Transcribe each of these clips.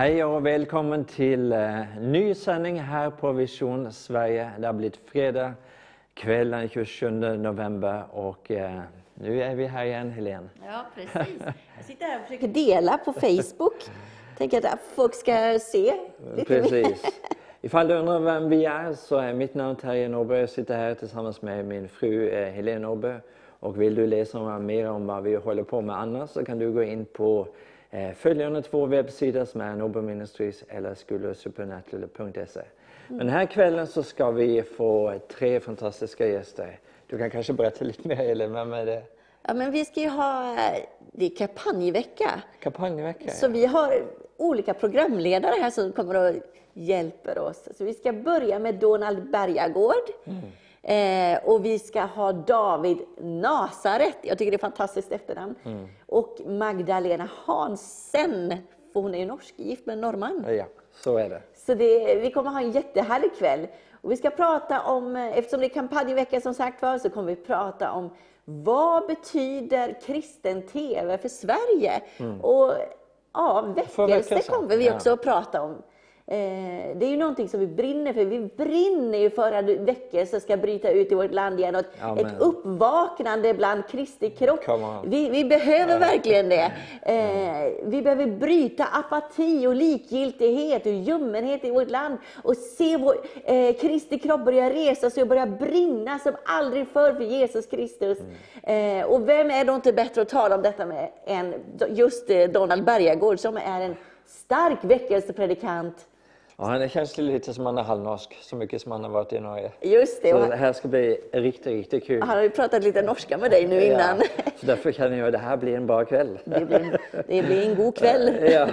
Hej och välkommen till eh, ny sändning här på Vision Sverige. Det har blivit fredag kväll den 27 november och eh, nu är vi här igen, Helene. Ja, precis. Jag sitter här och försöker dela på Facebook. Tänker att folk ska se. Precis. Ifall du undrar vem vi är så är mitt namn Terje Norrby. Jag sitter här tillsammans med min fru eh, Helene Norrby. Och vill du läsa mer om vad vi håller på med annars så kan du gå in på följande två webbsidor som är Norrby Ministries eller skulosupernatural.se. Men den här kvällen så ska vi få tre fantastiska gäster. Du kan kanske berätta lite mer Helene, vem är det? Ja, men vi ska ju ha, det är kampanjvecka. Kampanjvecka? Så vi har olika programledare här som kommer och hjälper oss. Så vi ska börja med Donald Bergagård. Eh, och vi ska ha David Nasaret, jag tycker det är ett fantastiskt efternamn. Och Magdalena Hansen, för hon är ju norsk, gift med en norrman. Ja, så är det. Så det, vi kommer ha en jättehärlig kväll. Och vi ska prata om, eftersom det är kampanjvecka som sagt var, så kommer vi prata om vad betyder kristen TV för Sverige? Och ja, väckelse kommer vi ja. också att prata om. Eh, det är ju någonting som vi brinner för. Vi brinner ju för att väckelse ska bryta ut i vårt land igen. Och ett, uppvaknande bland Kristi kropp. Vi, vi behöver verkligen det. Eh, vi behöver bryta apati och likgiltighet och ljummenhet i vårt land och se vår eh, Kristi kropp börja resa sig och börja brinna som aldrig förr för Jesus Kristus. Eh, och vem är då inte bättre att tala om detta med än just eh, Donald Bergagård som är en stark väckelsepredikant. Ja, det känns lite som han är halvnorsk, så mycket som han har varit i Norge. Just det. Så Och det här ska bli riktigt, riktigt kul. han har ju pratat lite norska med dig nu innan. Ja, så därför känner jag att det här blir en bra kväll. Det blir, det blir en god kväll. ja.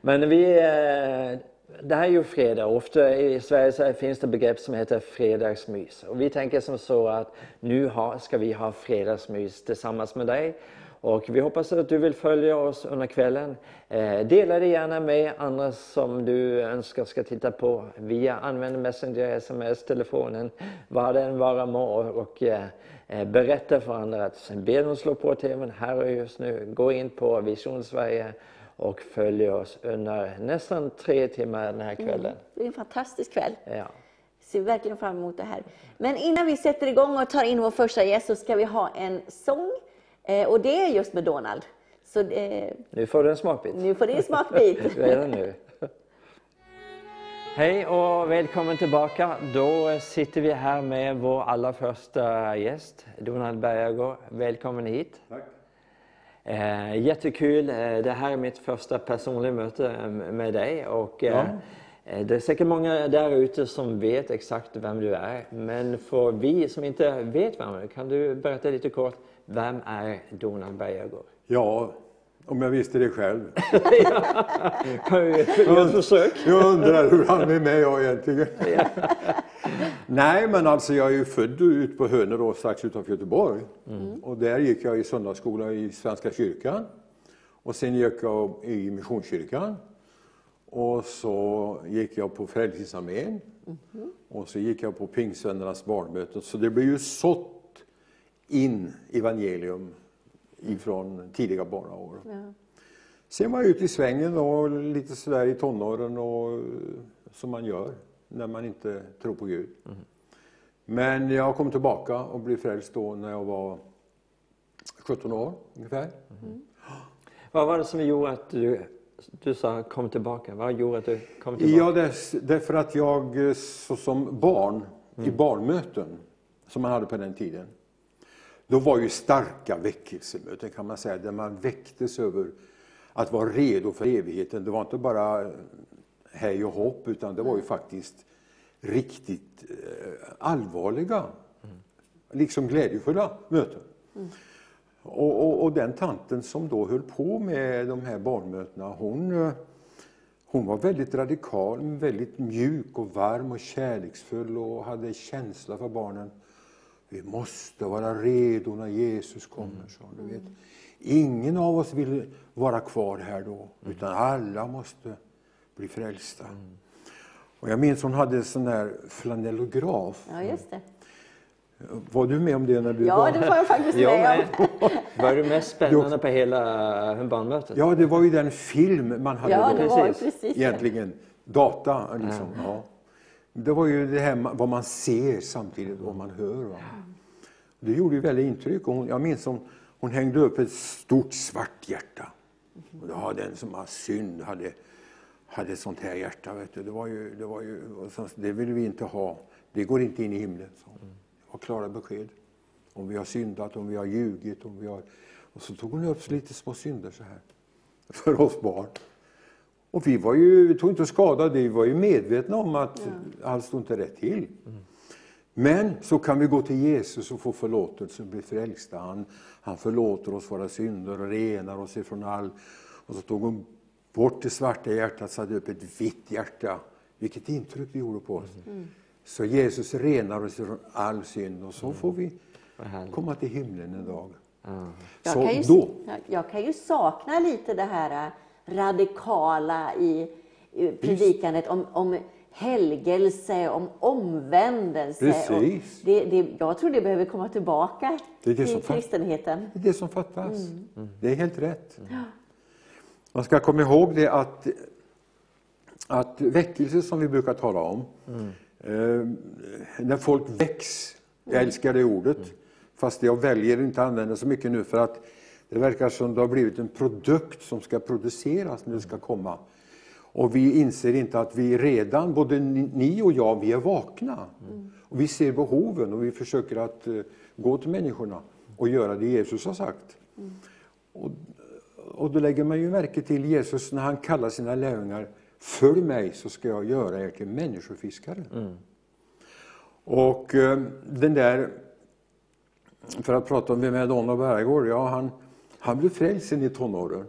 Men vi, eh, det här är ju fredag. Ofta i Sverige finns det begrepp som heter fredagsmys. Och vi tänker som så att nu ska vi ha fredagsmys tillsammans med dig. Och vi hoppas att du vill följa oss under kvällen. Eh, dela det gärna med andra som du önskar ska titta på via använd Messenger, sms, telefonen, vad det än vara må. Och, eh, eh, berätta för andra att be dem slå på tvn här och just nu. Gå in på Vision Sverige och följ oss under nästan tre timmar den här kvällen. Det blir en fantastisk kväll. Ja. Ser verkligen fram emot det här. Men innan vi sätter igång och tar in vår första gäst så ska vi ha en sång. Eh, och det är just med Donald. Så eh, Nu får du en smakbit. nu får det en smakbit. Redan nu. Hej och välkommen tillbaka. Då sitter vi här med vår allra första gäst, Donald Bergagård. Välkommen hit. Tack. Eh, jättekul. Eh, det här är mitt första personliga möte med dig. Och, eh, eh, Det är säkert många där ute som vet exakt vem du är. Men för vi som inte vet vem du är, kan du berätta lite kort, vem är Donald Bergagård? Ja, om jag visste det själv. Ett försök? Jag undrar hur han är med jag egentligen. Nej, men alltså jag är ju född ut på Hönö då, strax utanför Göteborg. Och där gick jag i söndagsskola i Svenska kyrkan. Och sen gick jag i Missionskyrkan. Och så gick jag på Frälsningsarmén. Och så gick jag på Pingstvännernas barnmöte. Så det blev ju sått in evangelium ifrån tidiga barnaår. Sen var jag ute i svängen och lite sådär i tonåren och som man gör när man inte tror på Gud. Men jag kom tillbaka och blev frälst då när jag var 17 år ungefär. Vad var det som gjorde att du, du sa kom tillbaka? Vad gjorde att du kom tillbaka? Ja, därför att jag eh, så som barn i barnmöten som man hade på den tiden. Då var ju starka väckelsemöten kan man säga, där man väcktes över att vara redo för evigheten. Det var inte bara hej och hopp, utan det var ju faktiskt riktigt eh, allvarliga, liksom glädjefulla möten. Och, och, och den tanten som då höll på med de här barnmötena, hon, eh, hon var väldigt radikal, väldigt mjuk och varm och kärleksfull och hade känsla för barnen. Vi måste vara redo när Jesus kommer, sa hon. Du vet. Ingen av oss vill vara kvar här då, utan alla måste bli frälsta. Och jag minns hon hade en sån där flanellograf. Ja, just det. Var du med om det när du Ja, var? det var jag faktiskt Jag med om. med. Var det mest spännande på hela barnmötet? Ja, det var ju den film man hade Ja, då. det var Precis. Egentligen data. Liksom. Ja. Det var ju det här vad man ser samtidigt vad man hör. Va? Det gjorde ju väldigt intryck. Och hon, jag minns hon, hon hängde upp ett stort svart hjärta. Och det har den som har synd hade, hade ett sånt här hjärta. Vet du. Det, var ju, det, var ju, och det vill vi inte ha. Det går inte in i himlen. Så. Det var klara besked. Om vi har syndat, om vi har ljugit. Om vi har... Och så tog hon upp lite små synder så här. För oss barn. Och vi, var ju, vi tog inte skada det, vi var ju medvetna om att allt stod inte rätt till. Men så kan vi gå till Jesus och få förlåtelse och bli frälsta. Han, han förlåter oss våra synder och renar oss ifrån all... Och så tog hon bort det svarta hjärtat och satte upp ett vitt hjärta. Vilket intryck det gjorde på oss. Så Jesus renar oss från all synd och så får vi komma till himlen en dag. Jag Så kan, ju, då, jag- jag kan ju sakna lite det här äh, radikala i predikandet om, om helgelse, om omvändelse. Precis. Och det, det, jag tror det behöver komma tillbaka Det är det fan- kristenheten. Det är det som fattas. Det är helt rätt. Man ska komma ihåg det att, att väckelse som vi brukar tala om, eh, när folk väcks, jag älskar det ordet, fast jag väljer att inte använda så mycket nu för att det verkar som det har blivit en produkt som ska produceras när det ska komma. Och vi inser inte att vi redan, både ni och jag, vi är vakna. Och vi ser behoven och vi försöker att eh, gå till människorna och göra det Jesus har sagt. Och, och då lägger man ju märke till Jesus när han kallar sina lärjungar Följ mig så ska jag göra er till människofiskare. Och eh, den där, för att prata om vem är Donald Bergård, ja han, han blev frälst i tonåren.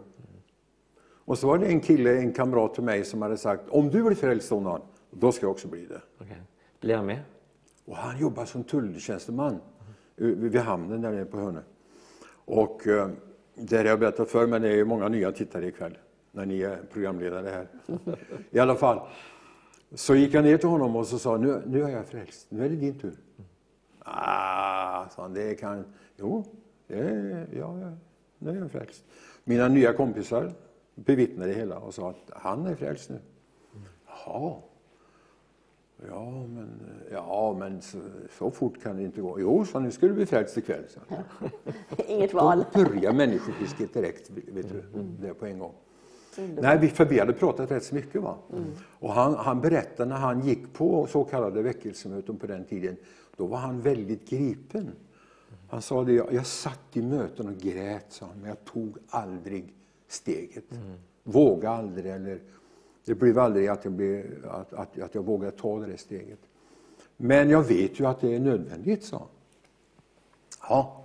Och så var det en kille, en kamrat till mig som hade sagt, om du blir frälst Donna, då ska jag också bli det. Okej. Blir han med? Och han jobbar som tulltjänsteman vid hamnen där nere på Hönö. Och eh, det har jag berättat för men det är många nya tittare ikväll när ni är programledare här. I alla fall. Så gick jag ner till honom och så sa nu, nu är jag frälst, nu är det din tur. Ah, sa han, det kan... Jo, det ja, nu är jag frälst. Mina nya kompisar bevittnade det hela och sa att han är frälst nu. Jaha. Ja, men, ja, men så, så fort kan det inte gå. Jo, så nu ska du bli frälst ikväll. Så. Inget val. Då börjar människofisket direkt, vet du, det på en gång. Nej, vi, för vi hade pratat rätt så mycket. Va? Och han, han berättade när han gick på så kallade väckelsemöten på den tiden, då var han väldigt gripen. Han sa det, jag, jag satt i möten och grät, sa han, men jag tog aldrig steget. Vågade aldrig, eller det blev aldrig att jag, blev, att, att, att jag vågade ta det där steget. Men jag vet ju att det är nödvändigt, sa han. Ja,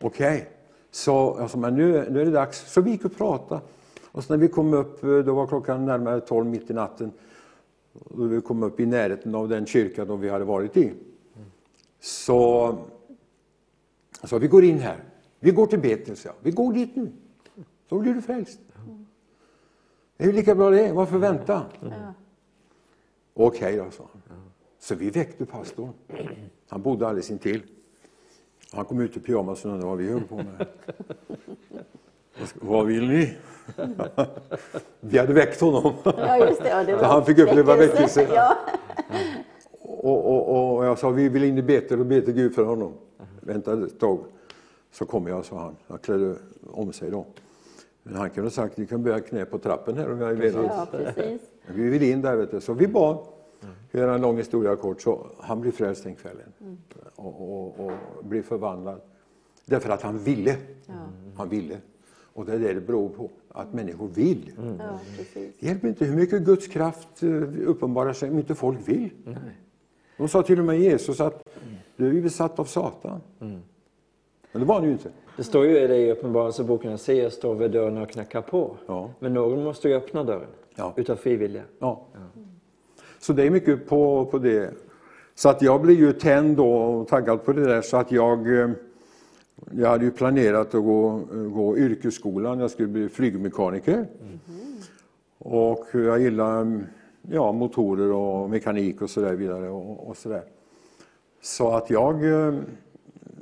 okej. Så alltså, men nu, nu är det dags. Så vi gick och pratade. Och så när vi kom upp, då var klockan närmare tolv mitt i natten. Och vi kom upp i närheten av den kyrka då vi hade varit i. Så, så vi går in här. Vi går till Betel, sa. Vi går dit nu. Så blir du frälst. Det är ju lika bra det. Varför vänta? Okej då, sa han. Så vi väckte pastorn. Han bodde alldeles intill. Han kom ut i pyjamas och undrade vad vi höll på med. Vad vill ni? Vi hade väckt honom. Ja, just det. Ja, det var han fick uppleva väckelse. Ja. Och, och, och jag sa, vi vill in i Betel och be till Gud för honom. Vänta ett tag. Så kommer jag, sa han. Han klädde om sig då. Men han kunde ha sagt, ni kan börja knä på trappen här om jag velat. ja, Vi vill in där, vet du. så vi bad. Göra en lång historia kort, så han blev frälst den kvällen. Och, och, och blev förvandlad. Därför att han ville. Han ville. Och det är det det beror på, att människor vill. Ja, precis. Det hjälper inte hur mycket Guds kraft eh, uppenbarar sig om inte folk vill. De sa till och med Jesus att du är besatt av Satan. Men det var han ju inte. Det står ju i det i Uppenbarelseboken att se jag står vid dörren och knackar på. Ja. Men någon måste ju öppna dörren. Ja. Utav frivilliga. Ja. Så det är mycket på, på det. Så att jag blev ju tänd och taggad på det där så att jag eh, jag hade ju planerat att gå, gå yrkesskolan, jag skulle bli flygmekaniker. Och jag gillar ja, motorer och mekanik och så där vidare. Och, och så, där. Så att jag eh,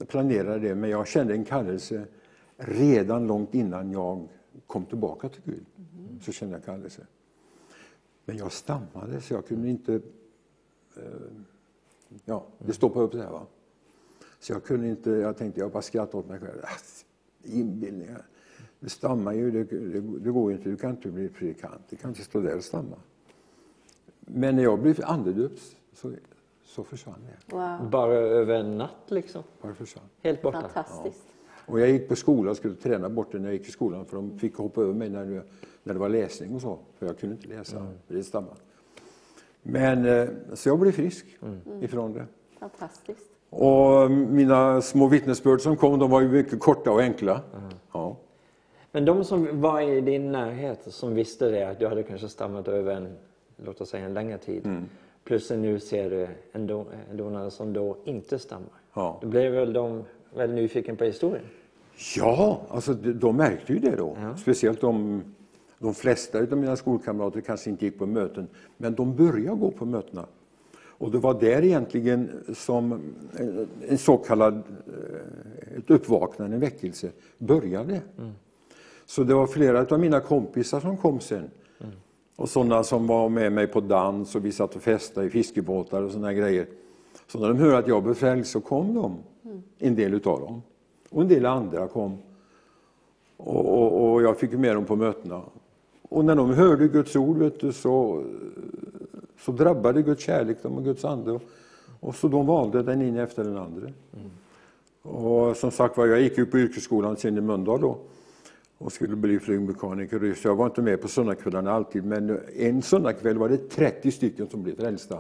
planerade det, men jag kände en kallelse redan långt innan jag kom tillbaka till Gud. Så kände jag kallelse. Men jag stammade så jag kunde inte... Eh, ja, det stoppade upp det här. Va? Så jag kunde inte, jag tänkte, jag bara skrattade åt mig själv. Ah, inbillningar. Du stammar ju, det, det, det går ju inte, du kan inte bli predikant, du kan inte stå där och stamma. Men när jag blev andedöpt så, så försvann det. Wow. Bara över en natt liksom? Bara försvann. Helt borta? Fantastiskt. Och jag gick på skolan och skulle träna bort det när jag gick i skolan för de fick hoppa över mig när det, när det var läsning och så. För jag kunde inte läsa, för det stammade. Men, eh, så jag blev frisk ifrån det. Fantastiskt. Och mina små vittnesbörd som kom, de var ju mycket korta och enkla. Ja. Men de som var i din närhet, som visste det, att du hade kanske stammat över en, låt oss säga en längre tid. Mm. Plus nu ser du en, do, en donare som då inte stammar. Ja. Då blev väl de väldigt nyfiken på historien? Ja, alltså de, märkte ju det då. Ja. Speciellt de, de flesta av mina skolkamrater kanske inte gick på möten, men de började gå på mötena. Och det var där egentligen som en, en så kallad eh, ett uppvaknande, en väckelse, började. Så det var flera av mina kompisar som kom sen. Och sådana som var med mig på dans och vi satt och festade i fiskebåtar och sådana grejer. Så när de hörde att jag blev frälst så kom de, en del utav dem. Och en del andra kom. Och, och, och jag fick med dem på mötena. Och när de hörde Guds ord du, så, så drabbade Guds kärlek dem och Guds ande. Och, och så de valde den ena efter den andra. Och som sagt var, jag gick ju på yrkesskolan sen i Mölndal då och skulle bli flygmekaniker. Så jag var inte med på söndagskvällarna alltid, men en söndagkväll var det 30 stycken som blev frälsta.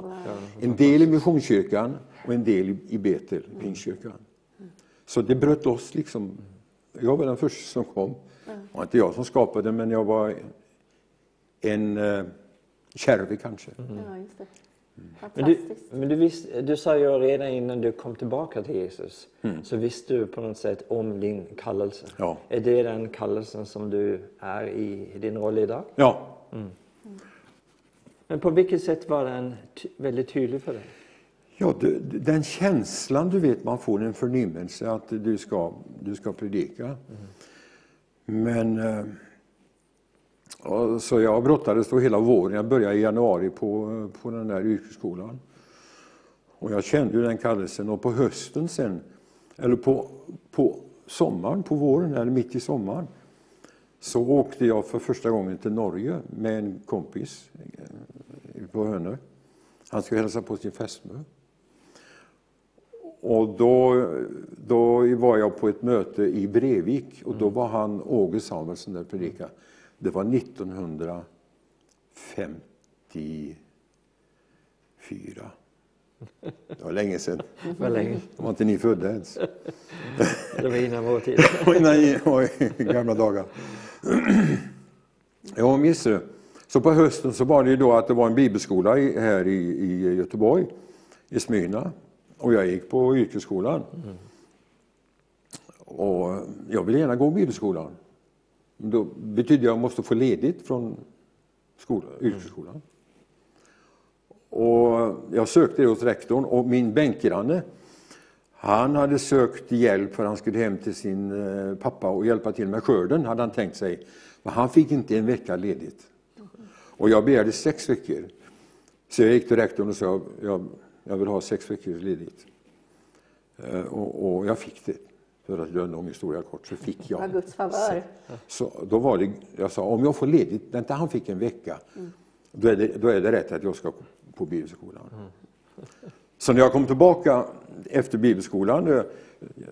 En del i Missionskyrkan och en del i- Betel, Pingstkyrkan. Så det bröt oss liksom. Jag var den första som kom. Det var inte jag som skapade, men jag var en eh, kärve kanske. Ja, just det. Men du, men du, visste, du sa ju redan innan du kom tillbaka till Jesus, så visste du på något sätt om din kallelse. Ja. Är det den kallelsen som du är i, i din roll idag? Ja, Men på vilket sätt var den ty- väldigt tydlig för dig? Ja, du, du- den känslan du vet man får, en förnimmelse att du ska, du ska predika. Men eh, och så jag brottades då hela våren. Jag började i januari på, på den där yrkesskolan. Och jag kände ju den kallelsen och på hösten sen, eller på, på sommaren, på våren eller mitt i sommaren, så åkte jag för första gången till Norge med en kompis eh, på Hönö. Han skulle hälsa på sin fästmö. Och då, då var jag på ett möte i Brevik och då var han Åge Samuelsson där och predikade. Det var 1954. Det var länge sedan. Var länge. Var inte ni födda ens. Det var innan vår tid. Och innan gamla dagar. Ja, minns du? Så på hösten så var det ju då att det var en bibelskola här i, i Göteborg, i Smyrna. Och jag gick på yrkesskolan. Och jag ville gärna gå bibelskolan. Då att jag måste få ledigt från skola, yrkesskolan. Och jag sökte det hos rektorn och min bänkgranne han hade sökt hjälp för han skulle hem till sin eh, pappa och hjälpa till med skörden, hade han tänkt sig. Men han fick inte en vecka ledigt. Och jag begärde sex veckor. Så jag gick till rektorn och sa jag, jag vill ha sex veckors ledigt. Eh, Och, och jag fick det. För att göra en lång historia kort så fick jag. Det Guds favör. Så då var det, jag sa, om jag får ledigt, inte han fick en vecka, då, är det, då är det rätt att jag ska på bibelskolan. Så när jag kom tillbaka efter bibelskolan, eh,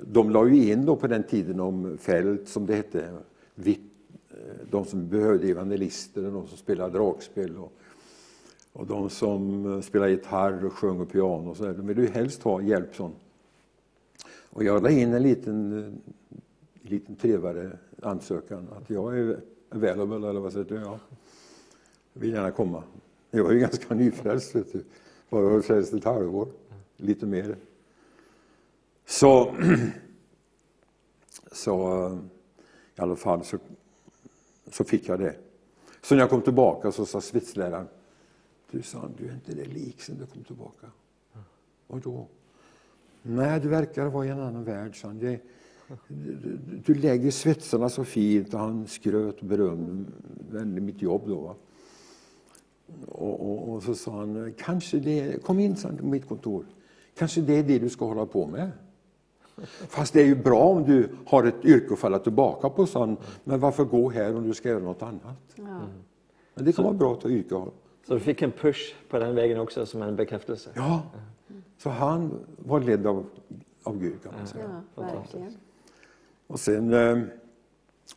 de la ju in då på den tiden om fält, som det hette, eh, de som behövde evangelister, och de som spelade dragspel och, och de som eh, spelade gitarr och sjöng och piano och så där. De ville ju helst ha hjälp sån. Och jag la in en liten, eh, liten trevare ansökan att jag är available, eller vad säger du? Ja. Jag vill gärna komma. Jag var ju ganska nyfrälst, vet du. Bara varit frälst ett halvår, lite mer. Så, så eh, i alla fall så, så fick jag det. Så när jag kom tillbaka så sa svetsläraren. du sa du är inte det lik sen du kom tillbaka. Och då? Nej, du verkar vara i en annan värld, sa han. Det, du, du lägger svetsarna så fint och han skröt och berömde mitt jobb då. Va? Och, och, och, så sa han, kanske det, kom in på mitt kontor, kanske det är det du ska hålla på med. Fast det är ju bra om du har ett yrke att falla tillbaka på, sa han. Men varför gå här om du ska göra något annat? Ja. Men det kan så, vara bra att ha yrke. Så du fick en push på den vägen också som en bekräftelse? Ja, så han var ledd av, av Gud kan man säga. Ja, verkligen. Och sen eh,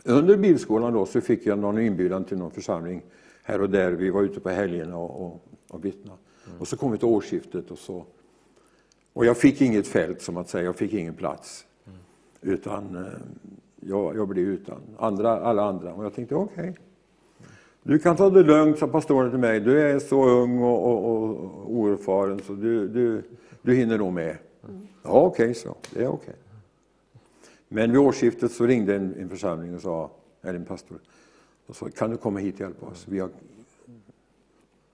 under bibelskolan då så fick jag någon inbjudan till någon församling här och där. Vi var ute på helgerna och, och, och vittnade. Mm. Och så kom vi till årsskiftet och så och jag fick inget fält som att säga, jag fick ingen plats. Mm. Utan eh, jag, jag blev utan andra, alla andra. Och jag tänkte okej, okay. du kan ta det lugnt, sa pastoren till mig. Du är så ung och, och, och oerfaren så du, du, du hinner nog med. Mm. Ja, okej, okay, så. Det är okej. Okay. Men vid årsskiftet så ringde en, en församling och sa, eller en pastor, och sa, kan du komma hit och hjälpa oss? Vi har,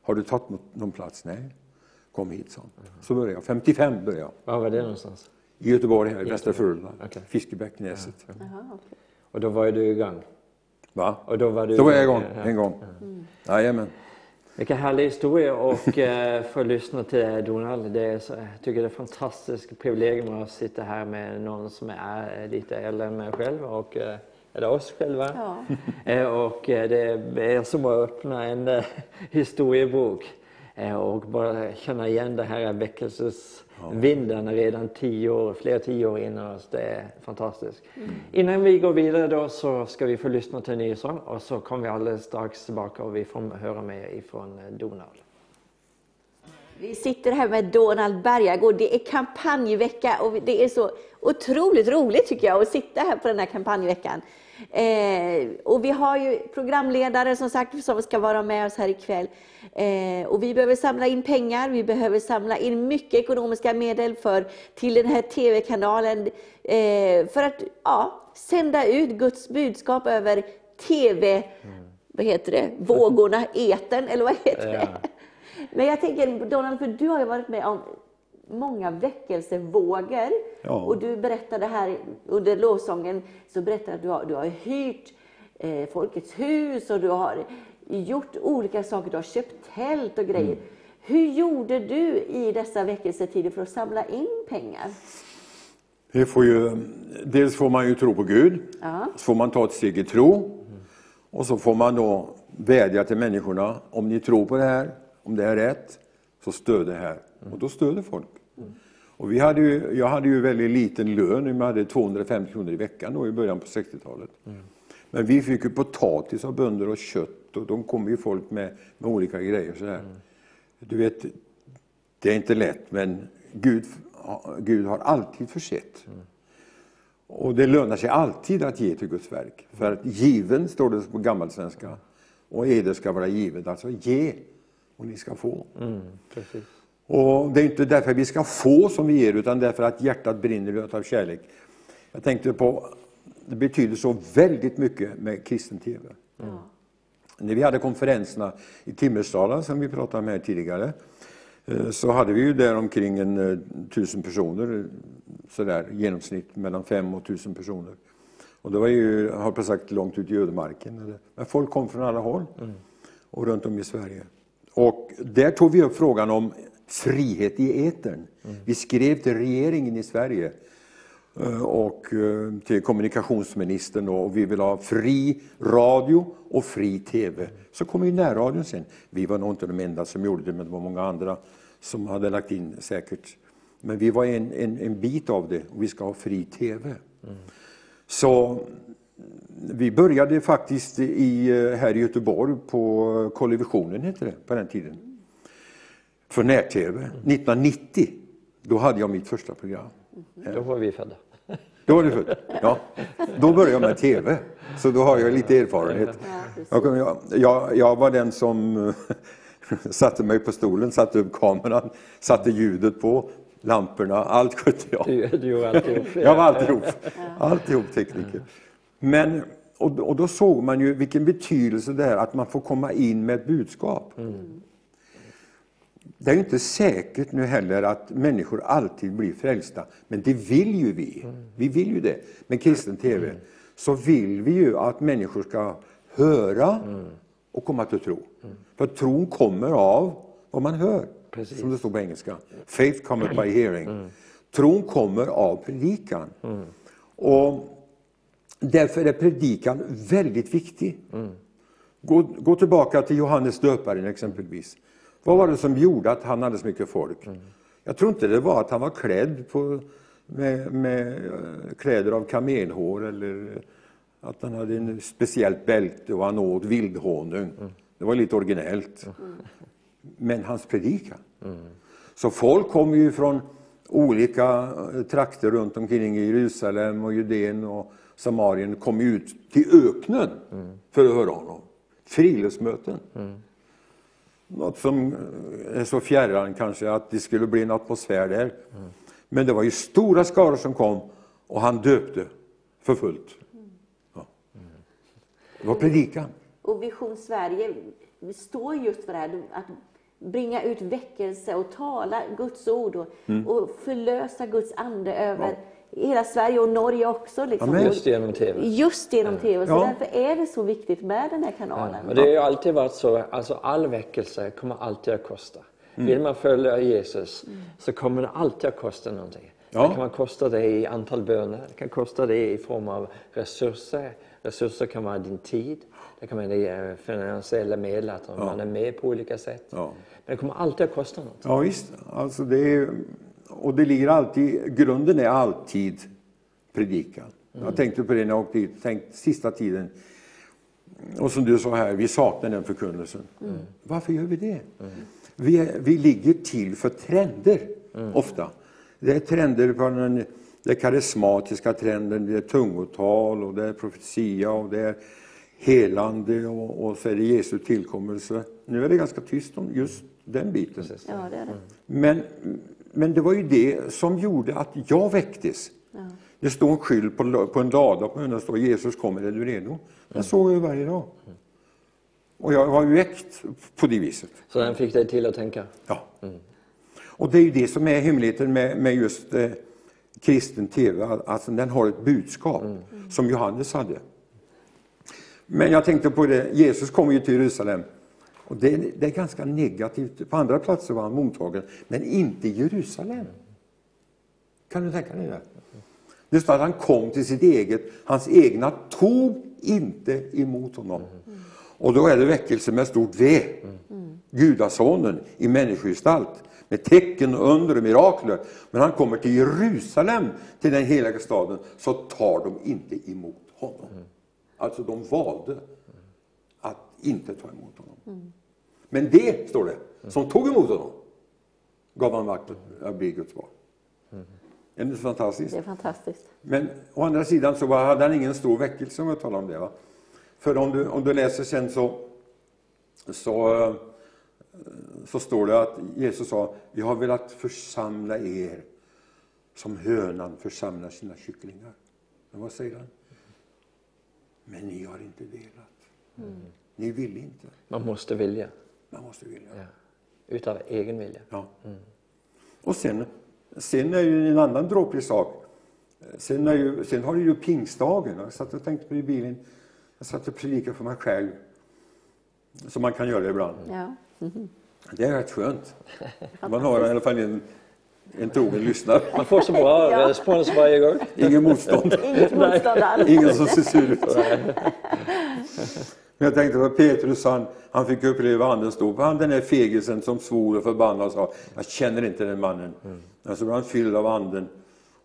har du tagit någon plats? Nej. Kom hit, sa Så började jag. 55 började jag. Var var det någonstans? I Göteborg, här i Västra Frölunda. Okay. Fiskebäcknäset. Ja. Och då var du igång? Va? Och då var, du då var jag igång, en gång. Mm. Jajamän. Vilken härlig historia och eh, få lyssna till Donald. Det är jag tycker det är ett fantastiskt privilegium att sitta här med någon som är lite äldre än mig själv och eh, eller oss själva. Ja. Eh, och eh, det är som att öppna en historiebok och bara känna igen det här väckelsesvinden redan tio år, flera tio år innan oss. Det är fantastiskt. Mm. Innan vi går vidare då så ska vi få lyssna till en ny sång och så kommer vi alldeles strax tillbaka och vi får höra mer ifrån eh, Donald. Vi sitter här med Donald Bergagård. Det är kampanjvecka och det är så otroligt roligt tycker jag att sitta här på den här kampanjveckan. Eh, och vi har ju programledare som sagt som ska vara med oss här ikväll. Eh, och vi behöver samla in pengar, vi behöver samla in mycket ekonomiska medel för, till den här TV-kanalen eh, för att ja, sända ut Guds budskap över TV, mm. vad heter det, vågorna, eten eller vad heter ja. det? Men jag tänker Donald, för du har ju varit med om många väckelsevågor. Ja. Och du berättade här under lovsången, så berättade att du har, du har hyrt eh, Folkets hus och du har gjort olika saker. Du har köpt tält och grejer. Mm. Hur gjorde du i dessa väckelsetider för att samla in pengar? Det får ju, dels får man ju tro på Gud, ja. så får man ta ett steg i tro. Och så får man då vädja till människorna, om ni tror på det här, om det är rätt, så stöd det här. Och då stöder folk. Och vi hade ju, jag hade ju väldigt liten lön, vi hade 250 kronor i veckan då i början på 60-talet. Mm. Men vi fick ju potatis av bönder och kött och de kom ju folk med, med olika grejer. Sådär. Mm. Du vet, det är inte lätt men Gud, Gud har alltid försett. Mm. Och det lönar sig alltid att ge till Guds verk. För att given, står det på gammalsvenska, och eder ska vara givet. Alltså ge och ni ska få. Mm, precis. Och Det är inte därför vi ska få som vi ger, utan därför att hjärtat brinner av kärlek. Jag tänkte på, det betyder så väldigt mycket med kristen TV. Mm. När vi hade konferenserna i Timmersdala, som vi pratade om här tidigare, eh, så hade vi ju där omkring en eh, tusen personer, sådär genomsnitt mellan fem och tusen personer. Och det var ju, har jag sagt, långt ut i ödemarken. Men folk kom från alla håll mm. och runt om i Sverige. Och där tog vi upp frågan om frihet i etern. Mm. Vi skrev till regeringen i Sverige eh, och eh, till kommunikationsministern och vi vill ha fri radio och fri TV. Så kom ju närradion sen. Vi var nog inte de enda som gjorde det, men det var många andra som hade lagt in säkert. Men vi var en, en, en bit av det och vi ska ha fri TV. Mm. Så vi började faktiskt i, eh, här i Göteborg på Kollivisionen, heter det på den tiden för när-tv. 1990, då hade jag mitt första program. Då var vi födda. Då var du född? Ja. Då började jag med tv, så då har jag lite erfarenhet. Jag, jag, jag var den som satte mig på stolen, satte upp kameran, satte ljudet på, lamporna, allt skötte jag. Du, du gjorde alltihop? Jag var alltihop, alltihop tekniker. Men, och, och då såg man ju vilken betydelse det är att man får komma in med ett budskap. Mm det är ju inte säkert nu heller att människor alltid blir frälsta, men det vill ju vi. Vi vill ju det. Med kristen TV så vill vi ju att människor ska höra och komma till tro. För tron kommer av vad man hör, Precis. som det står på engelska. Faith cometh by hearing. Tron kommer av predikan. Och därför är predikan väldigt viktig. Gå, gå tillbaka till Johannes döparen exempelvis. Vad var det som gjorde att han hade så mycket folk? Jag tror inte det var att han var klädd på, med, med eh, kläder av kamelhår eller att han hade en speciellt bälte och han åt vildhonung. Det var lite originellt. Men hans predikan. Så folk kom ju från olika eh, trakter runt omkring i Jerusalem och Judeen och Samarien kom ut till öknen för att höra honom. Friluftsmöten. Något som eh, är så fjärran kanske att det skulle bli en atmosfär där. Men det var ju stora skaror som kom och han döpte för fullt. Ja. Det var predikan. Och Vision Sverige står just för det här, att bringa ut väckelse och tala Guds ord och, och förlösa Guds ande över hela Sverige och Norge också. Liksom. Amen. Just genom TV. Just genom TV. Så Ja. därför är det så viktigt med den här kanalen. Och det har ju alltid varit så, alltså all väckelse kommer alltid att kosta. Vill man följa Jesus så kommer det alltid att kosta någonting. Ja. Det kan kosta dig i antal böner, det kan kosta dig i form av resurser. Resurser kan vara din tid, det kan vara dina finansiella medel, att man är med på olika sätt. Ja. Men det kommer alltid att kosta något. Ja visst, alltså det är, och det ligger alltid, grunden är alltid predikan. Jag tänkte på det när jag åkte hit, tänkt sista tiden. Och som du sa här, vi saknar den förkunnelsen. Varför gör vi det? Vi, är, vi ligger till för trender, ofta. Det är trender på den, det karismatiska trenden, det är tungotal och det är profetia och det är helande och, och så är det Jesu tillkommelse. Nu är det ganska tyst om just den biten. Ja, det är det. Men, men det var ju det som gjorde att jag väcktes. Det står en skylt på, på en lada på den står Jesus kommer, är du redo? Den såg jag varje dag. Och jag var ju väckt på det viset. Så den fick dig till att tänka. Ja. Och det är ju det som är hemligheten med, med just eh, kristen TV, alltså den har ett budskap som Johannes hade. Men jag tänkte på det, Jesus kom ju till Jerusalem och det, det är ganska negativt. På andra platser var han mottagen, men inte i Jerusalem. Kan du tänka dig det? Det står att han kom till sitt eget, hans egna tog inte emot honom. Och då är det väckelse med stort V. Gudasonen i människogestalt med tecken, under och mirakler. Men han kommer till Jerusalem, till den heliga staden, så tar de inte emot honom. Alltså de valde att inte ta emot honom. Men det, står det, som tog emot honom gav han makt att bli Guds barn. Är det inte fantastiskt? Det är fantastiskt. Men å andra sidan så var- hade han ingen stor väckelse om jag talar om det. Va? För om du, om du läser sen så, så, så står det att Jesus sa, jag har velat församla er som hönan församlar sina kycklingar. Men vad säger han? Men ni har inte velat. Ni vill inte. Man måste vilja. Man måste vilja. Ja. Utav egen vilja. Ja. Och sen, sen är ju en annan dråplig sak. Sen, är ju, sen har du ju pingstdagen. Jag satt och tänkte på det i bilen. Jag satt och predikade för mig själv. Som man kan göra ibland. Ja. Det är rätt skönt. Man har i alla fall en, en trogen lyssnare. Man får så bra Ja. respons varje gång. Ingen motstånd. Inget motstånd alls. Ingen som ser sur ut. Men jag tänkte på Petrus, han, han fick uppleva andens dop. han den där fegisen som svor och förbannade och sa, jag känner inte den mannen. Mm. Men så blev han fylld av anden.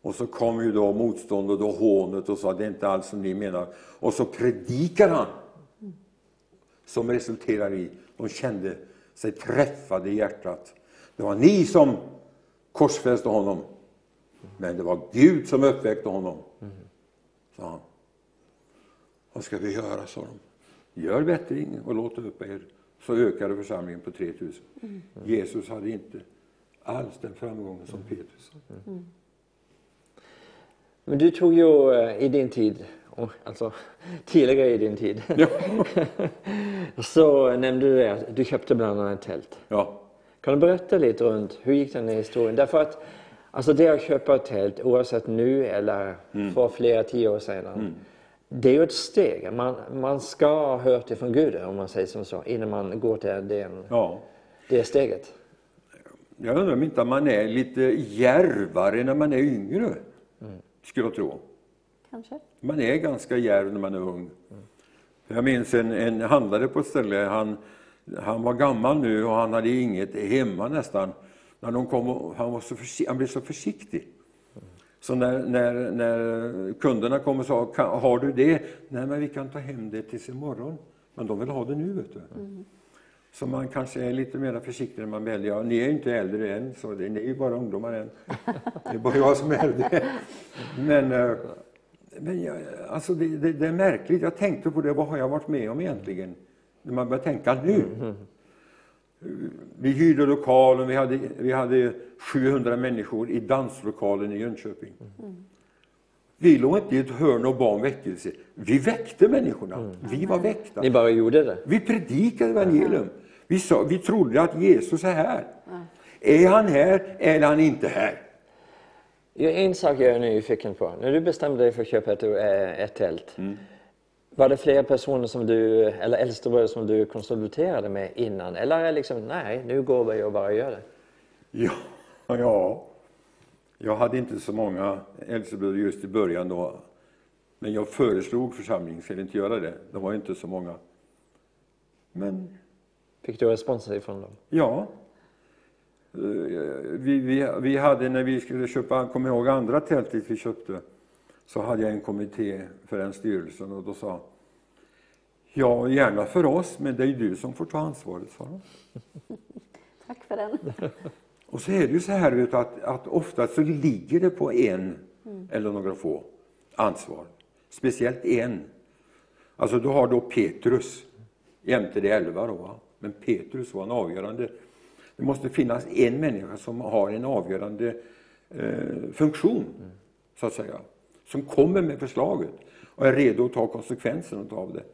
Och så kom ju då motståndet och hånet och sa, det är inte alls som ni menar. Och så predikar han. Som resulterar i, de kände sig träffade i hjärtat. Det var ni som korsfäste honom. Men det var Gud som uppväckte honom. Sa han. Vad ska vi göra, sa de. Gör bättring och låt upp er. Så ökade församlingen på 3000. Jesus hade inte alls den framgången som Petrus hade. Men du tog ju eh, i din tid, alltså tidigare i din tid, Ja. så nämnde du det att du köpte bland annat ett tält. ja. Kan du berätta lite runt hur gick den här historien? Därför att alltså det att köpa ett tält, oavsett nu eller för flera tio år sedan, det är ju ett steg. Man, man ska ha hört det från Gud, om man säger som så, innan man går till det, Ja. det steget. Jag undrar om inte man är lite djärvare när man är yngre, skulle jag tro. Kanske. Man är ganska djärv när man är ung. Jag minns en, en handlare på ett ställe, han, han var gammal nu och han hade inget hemma nästan. När de kom, och- han, var så han blev så försiktig. Så när, när, när kunderna kom och sa, "Kan- har du det? Nej, men vi kan ta hem det tills imorgon. Men de vill ha det nu, vet du. Så man kanske är lite mer försiktig när man väljer. Ja, ni är ju inte äldre än, så det, ni är ju bara ungdomar än. Det är bara jag som är äldre. Men, eh, men jag, alltså det, det, det är märkligt. Jag tänkte på det, vad har jag varit med om egentligen? När man börjar tänka nu. Vi hyrde lokalen, vi hade, vi hade 700 människor i danslokalen i Jönköping. Vi låg inte i ett hörn och bad om väckelse. Vi väckte människorna. Vi var väckta. Ni bara gjorde det. Vi predikade evangelium. Vi, sa, vi trodde att Jesus är här. Är han här eller är han inte här? En sak jag är nyfiken på. När du bestämde dig för att köpa ett, ett tält, var det flera personer som du, eller äldstebröder som du konsulterade med innan? Eller är det liksom, nej, nu går vi och bara gör det? Ja, ja. Jag hade inte så många äldstebröder just i början då. Men jag föreslog församlingen, ska ni inte göra det? Det var inte så många. Men Fick du respons ifrån dem? Ja. Eh, Vi, vi, vi hade när vi skulle köpa, jag ihåg andra tältet vi köpte, så hade jag en kommitté för den styrelsen och då sa Ja, gärna för oss, men det är ju du som får ta ansvaret, sa de. Tack för den. Och så är det ju så här vet att, att ofta så ligger det på en eller några få ansvar. Speciellt en. Alltså du har då Petrus, jämte de elva då. Va? Men Petrus var en avgörande. Det måste finnas en människa som har en avgörande eh, funktion, så att säga. Som kommer med förslaget och är redo att ta konsekvenserna av det.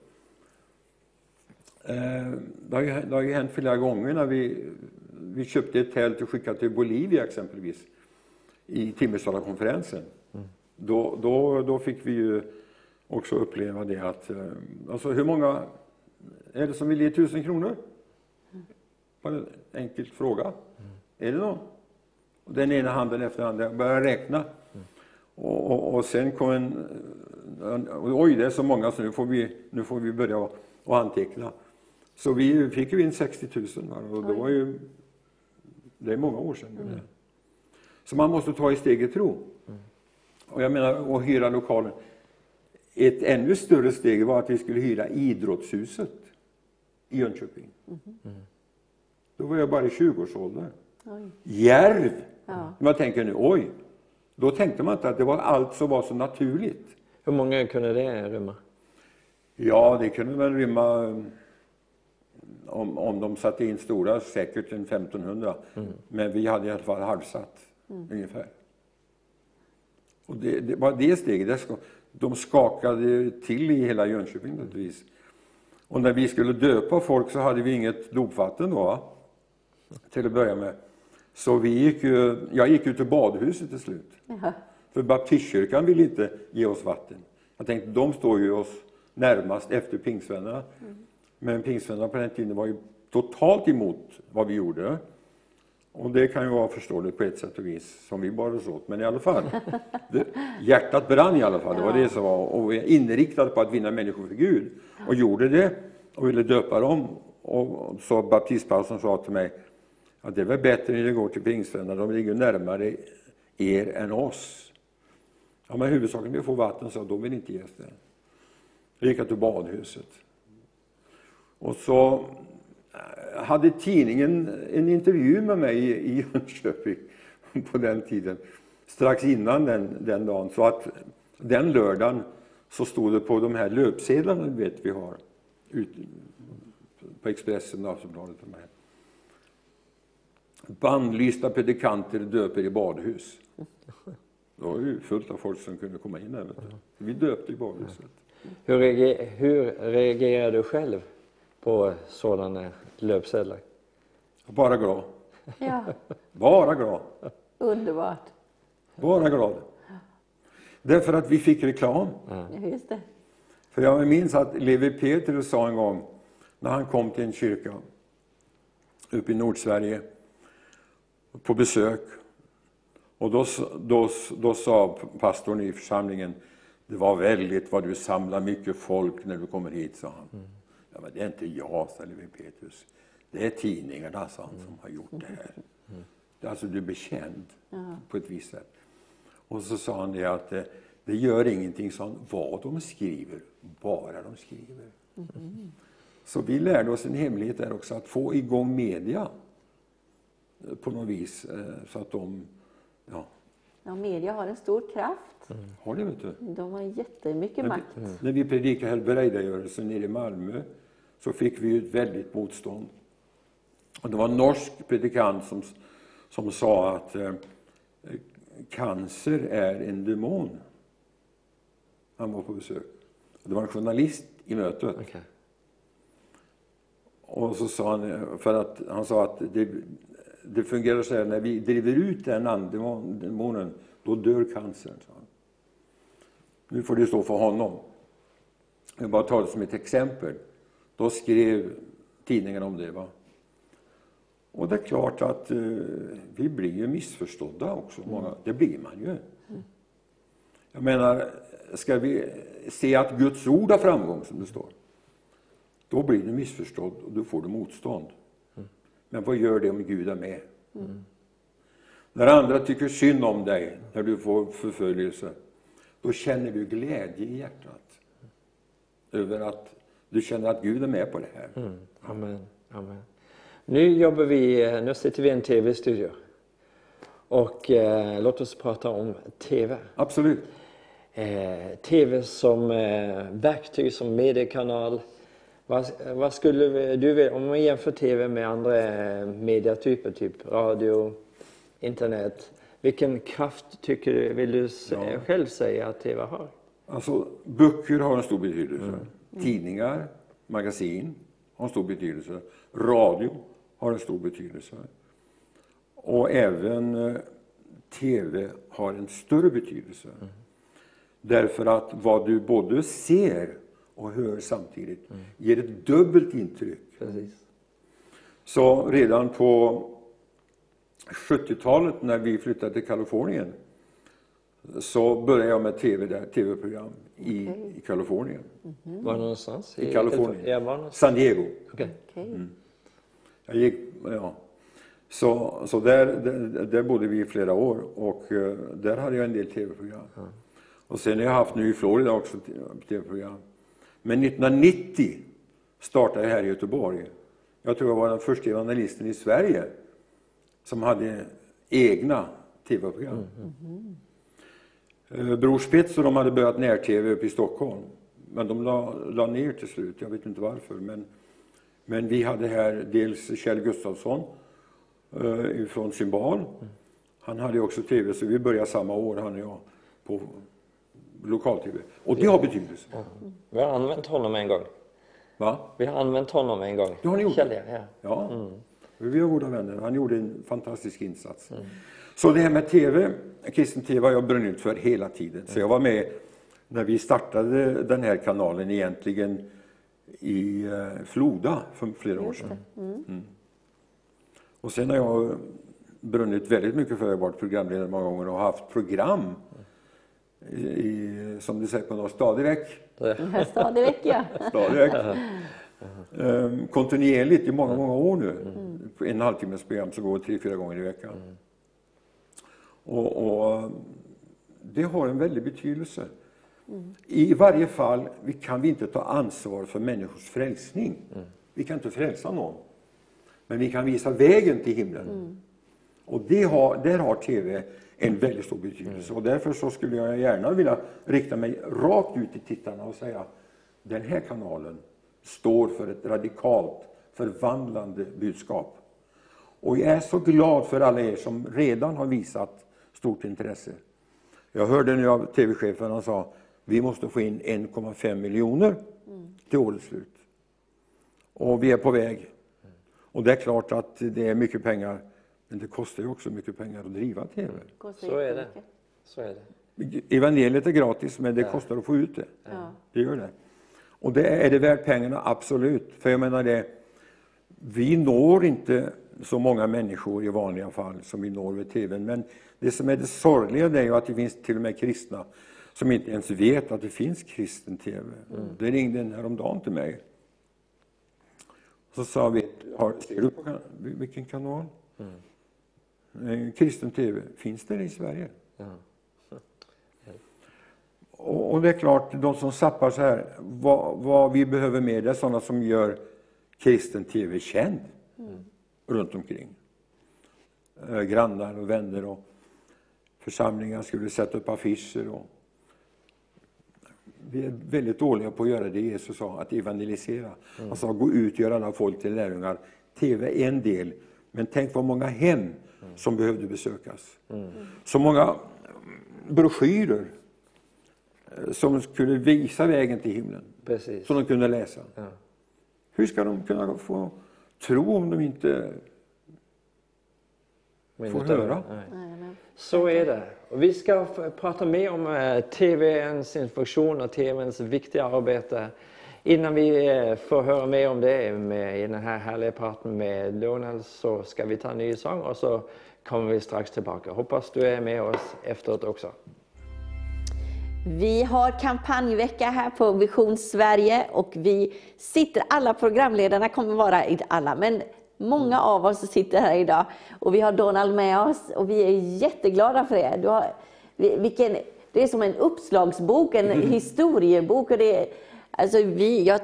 Eh, Det har, ju, det har ju hänt flera gånger när vi, vi köpte ett tält och skickade till Bolivia exempelvis i Timmersdalakonferensen. Då, då, då fick vi ju också uppleva det att, eh, alltså hur många är det som vill ge tusen kronor? Bara en enkel fråga. Är det någon? Och Den ena handen efter den andra jag började räkna. Och, och, och sen kom en, en, oj det är så många så nu får vi, nu får vi börja och, och anteckna. Så vi fick ju in 60 000 va? och det var ju, det är många år sedan. det. Så man måste ta i steget tro. Och jag menar, att hyra lokalen. Ett ännu större steg var att vi skulle hyra idrottshuset i Jönköping. Då var jag bara i 20-årsåldern. Oj. Djärv! Ja. Man tänker nu, oj. Då tänkte man inte att det var allt som var så naturligt. Hur många kunde det rymma? Ja, det kunde väl rymma, mm, om, om de satte in stora, säkert en 1500. Men vi hade i alla fall halvsatt, ungefär. Och det, det var det steget. Det ska, de skakade till i hela Jönköping naturligtvis. Och när vi skulle döpa folk så hade vi inget dopvatten då, till att börja med. Så vi gick ju, jag gick ut till badhuset till slut. Jaha. För baptistkyrkan ville inte ge oss vatten. Jag tänkte, de står ju oss närmast efter pingstvännerna. Men pingstvännerna på den tiden var ju totalt emot vad vi gjorde. Och det kan ju vara förståeligt på ett sätt och vis, som vi bar oss åt. Men i alla fall, det, hjärtat brann i alla fall. Det var det som var. Och vi är inriktade på att vinna människor för Gud. Och gjorde det och ville döpa dem. Och så baptistpastorn sa till mig, att det är väl bättre när ni går till pingstvännerna, de ligger närmare er än oss. Ja, men huvudsaken är att få vatten, så de vill inte ge det. Då gick jag till badhuset. Och så eh, hade tidningen en intervju med mig i Jönköping på den tiden, strax innan den, den dagen. Så att den lördagen så stod det på de här löpsedlarna vet vi har, ut, på Expressen, Aftonbladet och de här. Bannlysta predikanter döper i badhus. Det var ju fullt av folk som kunde komma in där. Vet du. Vi döpte i badhuset. Hur, reager, hur reagerar du själv på sådana löpsedlar? Bara glad. Ja, Bara glad. underbart. Bara glad. Därför att vi fick reklam. Ja, just det. För jag minns att Levi Petrus sa en gång, när han kom till en kyrka uppe i Nordsverige på besök. Och då, då, då sa pastorn i församlingen, det var väldigt vad du samlar mycket folk när du kommer hit, sa han. Ja, men det är inte jag, sa Levi Petrus. Det är tidningarna, sa han, som har gjort det här. Alltså, du blir känd på ett visst sätt. Och så sa han det att eh, det gör ingenting sa han, vad de skriver, bara de skriver. Så vi lärde oss en hemlighet där också, att få igång media på något vis. eh, Så att de, ja, Ja, media har en stor kraft. har det vet du. De har jättemycket När makt. vi, när vi predikade helbrägdagörelsen nere i Malmö så fick vi ett väldigt motstånd. Och det var en norsk predikant som, som sa att eh, cancer är en demon. Han var på besök. Det var en journalist i mötet. Okej. Och så sa han, för att, han sa att det, det fungerar så här, när vi driver ut den andemonen, då dör cancern. Han. Nu får det stå för honom. Jag bara tar det som ett exempel. Då skrev tidningen om det. Va? Och det är klart att eh, vi blir ju missförstådda också. Många, det blir man ju. Jag menar, ska vi se att Guds ord har framgång, som det står, då blir du missförstådd och då får du motstånd. Men vad gör det om Gud är med? När andra tycker synd om dig, när du får förföljelse, då känner du glädje i hjärtat. Över att du känner att Gud är med på det här. Mm. Amen. Amen. Nu jobbar vi, nu sitter vi i en tv-studio. Och eh, låt oss prata om tv. Absolut. Eh, tv som eh, verktyg, som mediekanal. Vad, vad skulle du vilja, om man jämför tv med andra eh, medietyper, typ radio, internet. Vilken kraft tycker du, vill du Ja. själv säga att tv har? Alltså, böcker har en stor betydelse. Tidningar, magasin har en stor betydelse. Radio har en stor betydelse. Och även eh, TV har en större betydelse. Därför att vad du både ser och hör samtidigt ger ett dubbelt intryck. Precis. Så redan på 70-talet när vi flyttade till Kalifornien så började jag med TV där, tv-program i, i Kalifornien. Var någonstans? I Kalifornien. Ja, var någonstans? San Diego. Okej. Okej. Jag gick, ja. Så, så där, där, där bodde vi i flera år och eh, där hade jag en del tv-program. Och sen har jag haft nu i Florida också tv-program. Men 1990 startade jag här i Göteborg. Jag tror jag var den första evangelisten i Sverige som hade egna tv-program. Eh, Bror Spets och de hade börjat när-tv uppe i Stockholm. Men de la, la ner till slut, jag vet inte varför. Men, men vi hade här dels Kjell Gustafsson eh, från Symbol. Han hade också tv, så vi började samma år, han och jag, på lokal-tv. Och det har betydelse. Vi har använt honom en gång. Va? Vi har använt honom en gång. Det har ni gjort? Kjell, ja. Ja, vi var goda vänner. Han gjorde en fantastisk insats. Så det här med TV, kristen TV har jag brunnit för hela tiden. Så jag var med när vi startade den här kanalen egentligen i eh, Floda för flera år sedan. Mm. Och sen har jag brunnit väldigt mycket för, jag har varit programledare många gånger och haft program i, som du säger på något stadigväck. Ja, Stadig. Stadigväck. Ehm, kontinuerligt i många, många år nu. En halvtimmes program som går tre, fyra gånger i veckan. Och, och det har en väldig betydelse. I varje fall vi kan vi inte ta ansvar för människors frälsning. Vi kan inte frälsa någon. Men vi kan visa vägen till himlen. Och det har, där har TV en väldigt stor betydelse. Och därför så skulle jag gärna vilja rikta mig rakt ut till tittarna och säga den här kanalen står för ett radikalt förvandlande budskap. Och jag är så glad för alla er som redan har visat stort intresse. Jag hörde nu av tv-chefen, han sa vi måste få in 1,5 miljoner till årets slut. Och vi är på väg. Och det är klart att det är mycket pengar men det kostar ju också mycket pengar att driva TV. Så är det. Så är det. Evangeliet är gratis, men det kostar att få ut det. Ja. Det gör det. Och det är det värt pengarna? Absolut. För jag menar det, vi når inte så många människor i vanliga fall som vi når med TVn. Men det som är det sorgliga det är ju att det finns till och med kristna som inte ens vet att det finns kristen TV. Det ringde en häromdagen till mig. Så sa vi, har, ser du på kan, vilken kanal? Eh, Kristen TV, finns det i Sverige? Och, och det är klart, de som sappar så här, vad, vad vi behöver mer, det är sådana som gör kristen TV känd runt omkring. Eh, grannar och vänner och församlingar skulle sätta upp affischer. Och vi är väldigt dåliga på att göra det Jesus sa, att evangelisera. Han sa, gå ut och gör alla folk till lärjungar. TV är en del, men tänk vad många hem som behövde besökas. Så många broschyrer eh, som skulle visa vägen till himlen, Precis. som de kunde läsa. Ja. Hur ska de kunna få tro om de inte Men får inte- höra? nej. Så är det. Och vi ska prata mer om eh, TVns funktion och TVns viktiga arbete. Innan vi eh, får höra mer om det med, i den här härliga praten med Donald så ska vi ta en ny sång och så kommer vi strax tillbaka. Hoppas du är med oss efteråt också. Vi har kampanjvecka här på Vision Sverige och vi sitter, alla programledarna kommer vara, inte alla, men många av oss sitter här idag. Och vi har Donald med oss och vi är jätteglada för det. Du har, vi- vilken, det är som en uppslagsbok, en historiebok. Och det är, alltså vi, jag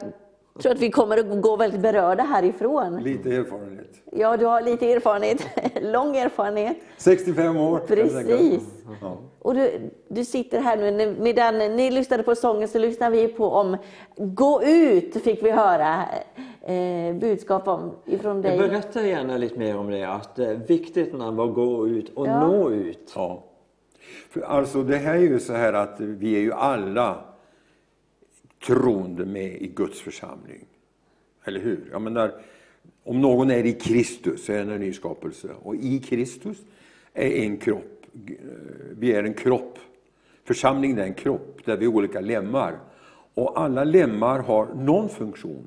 tror att vi kommer att gå väldigt berörda härifrån. Lite erfarenhet. Ja, du har lite erfarenhet, lång erfarenhet. 65 år. Precis. Ja. Och du, du sitter här nu, medan ni lyssnade på sången så lyssnar vi på om Gå ut, fick vi höra eh, budskap om ifrån dig. Berätta gärna lite mer om det, att det är viktigt när man går ut och Ja. nå ut. Ja. För alltså det här är ju så här att vi är ju alla troende med i Guds församling. Eller hur? Jag menar, om någon är i Kristus så är han en ny skapelse. Och i Kristus är en kropp. Eh, vi är en kropp. Församlingen är en kropp där vi är olika lemmar. Och alla lemmar har någon funktion.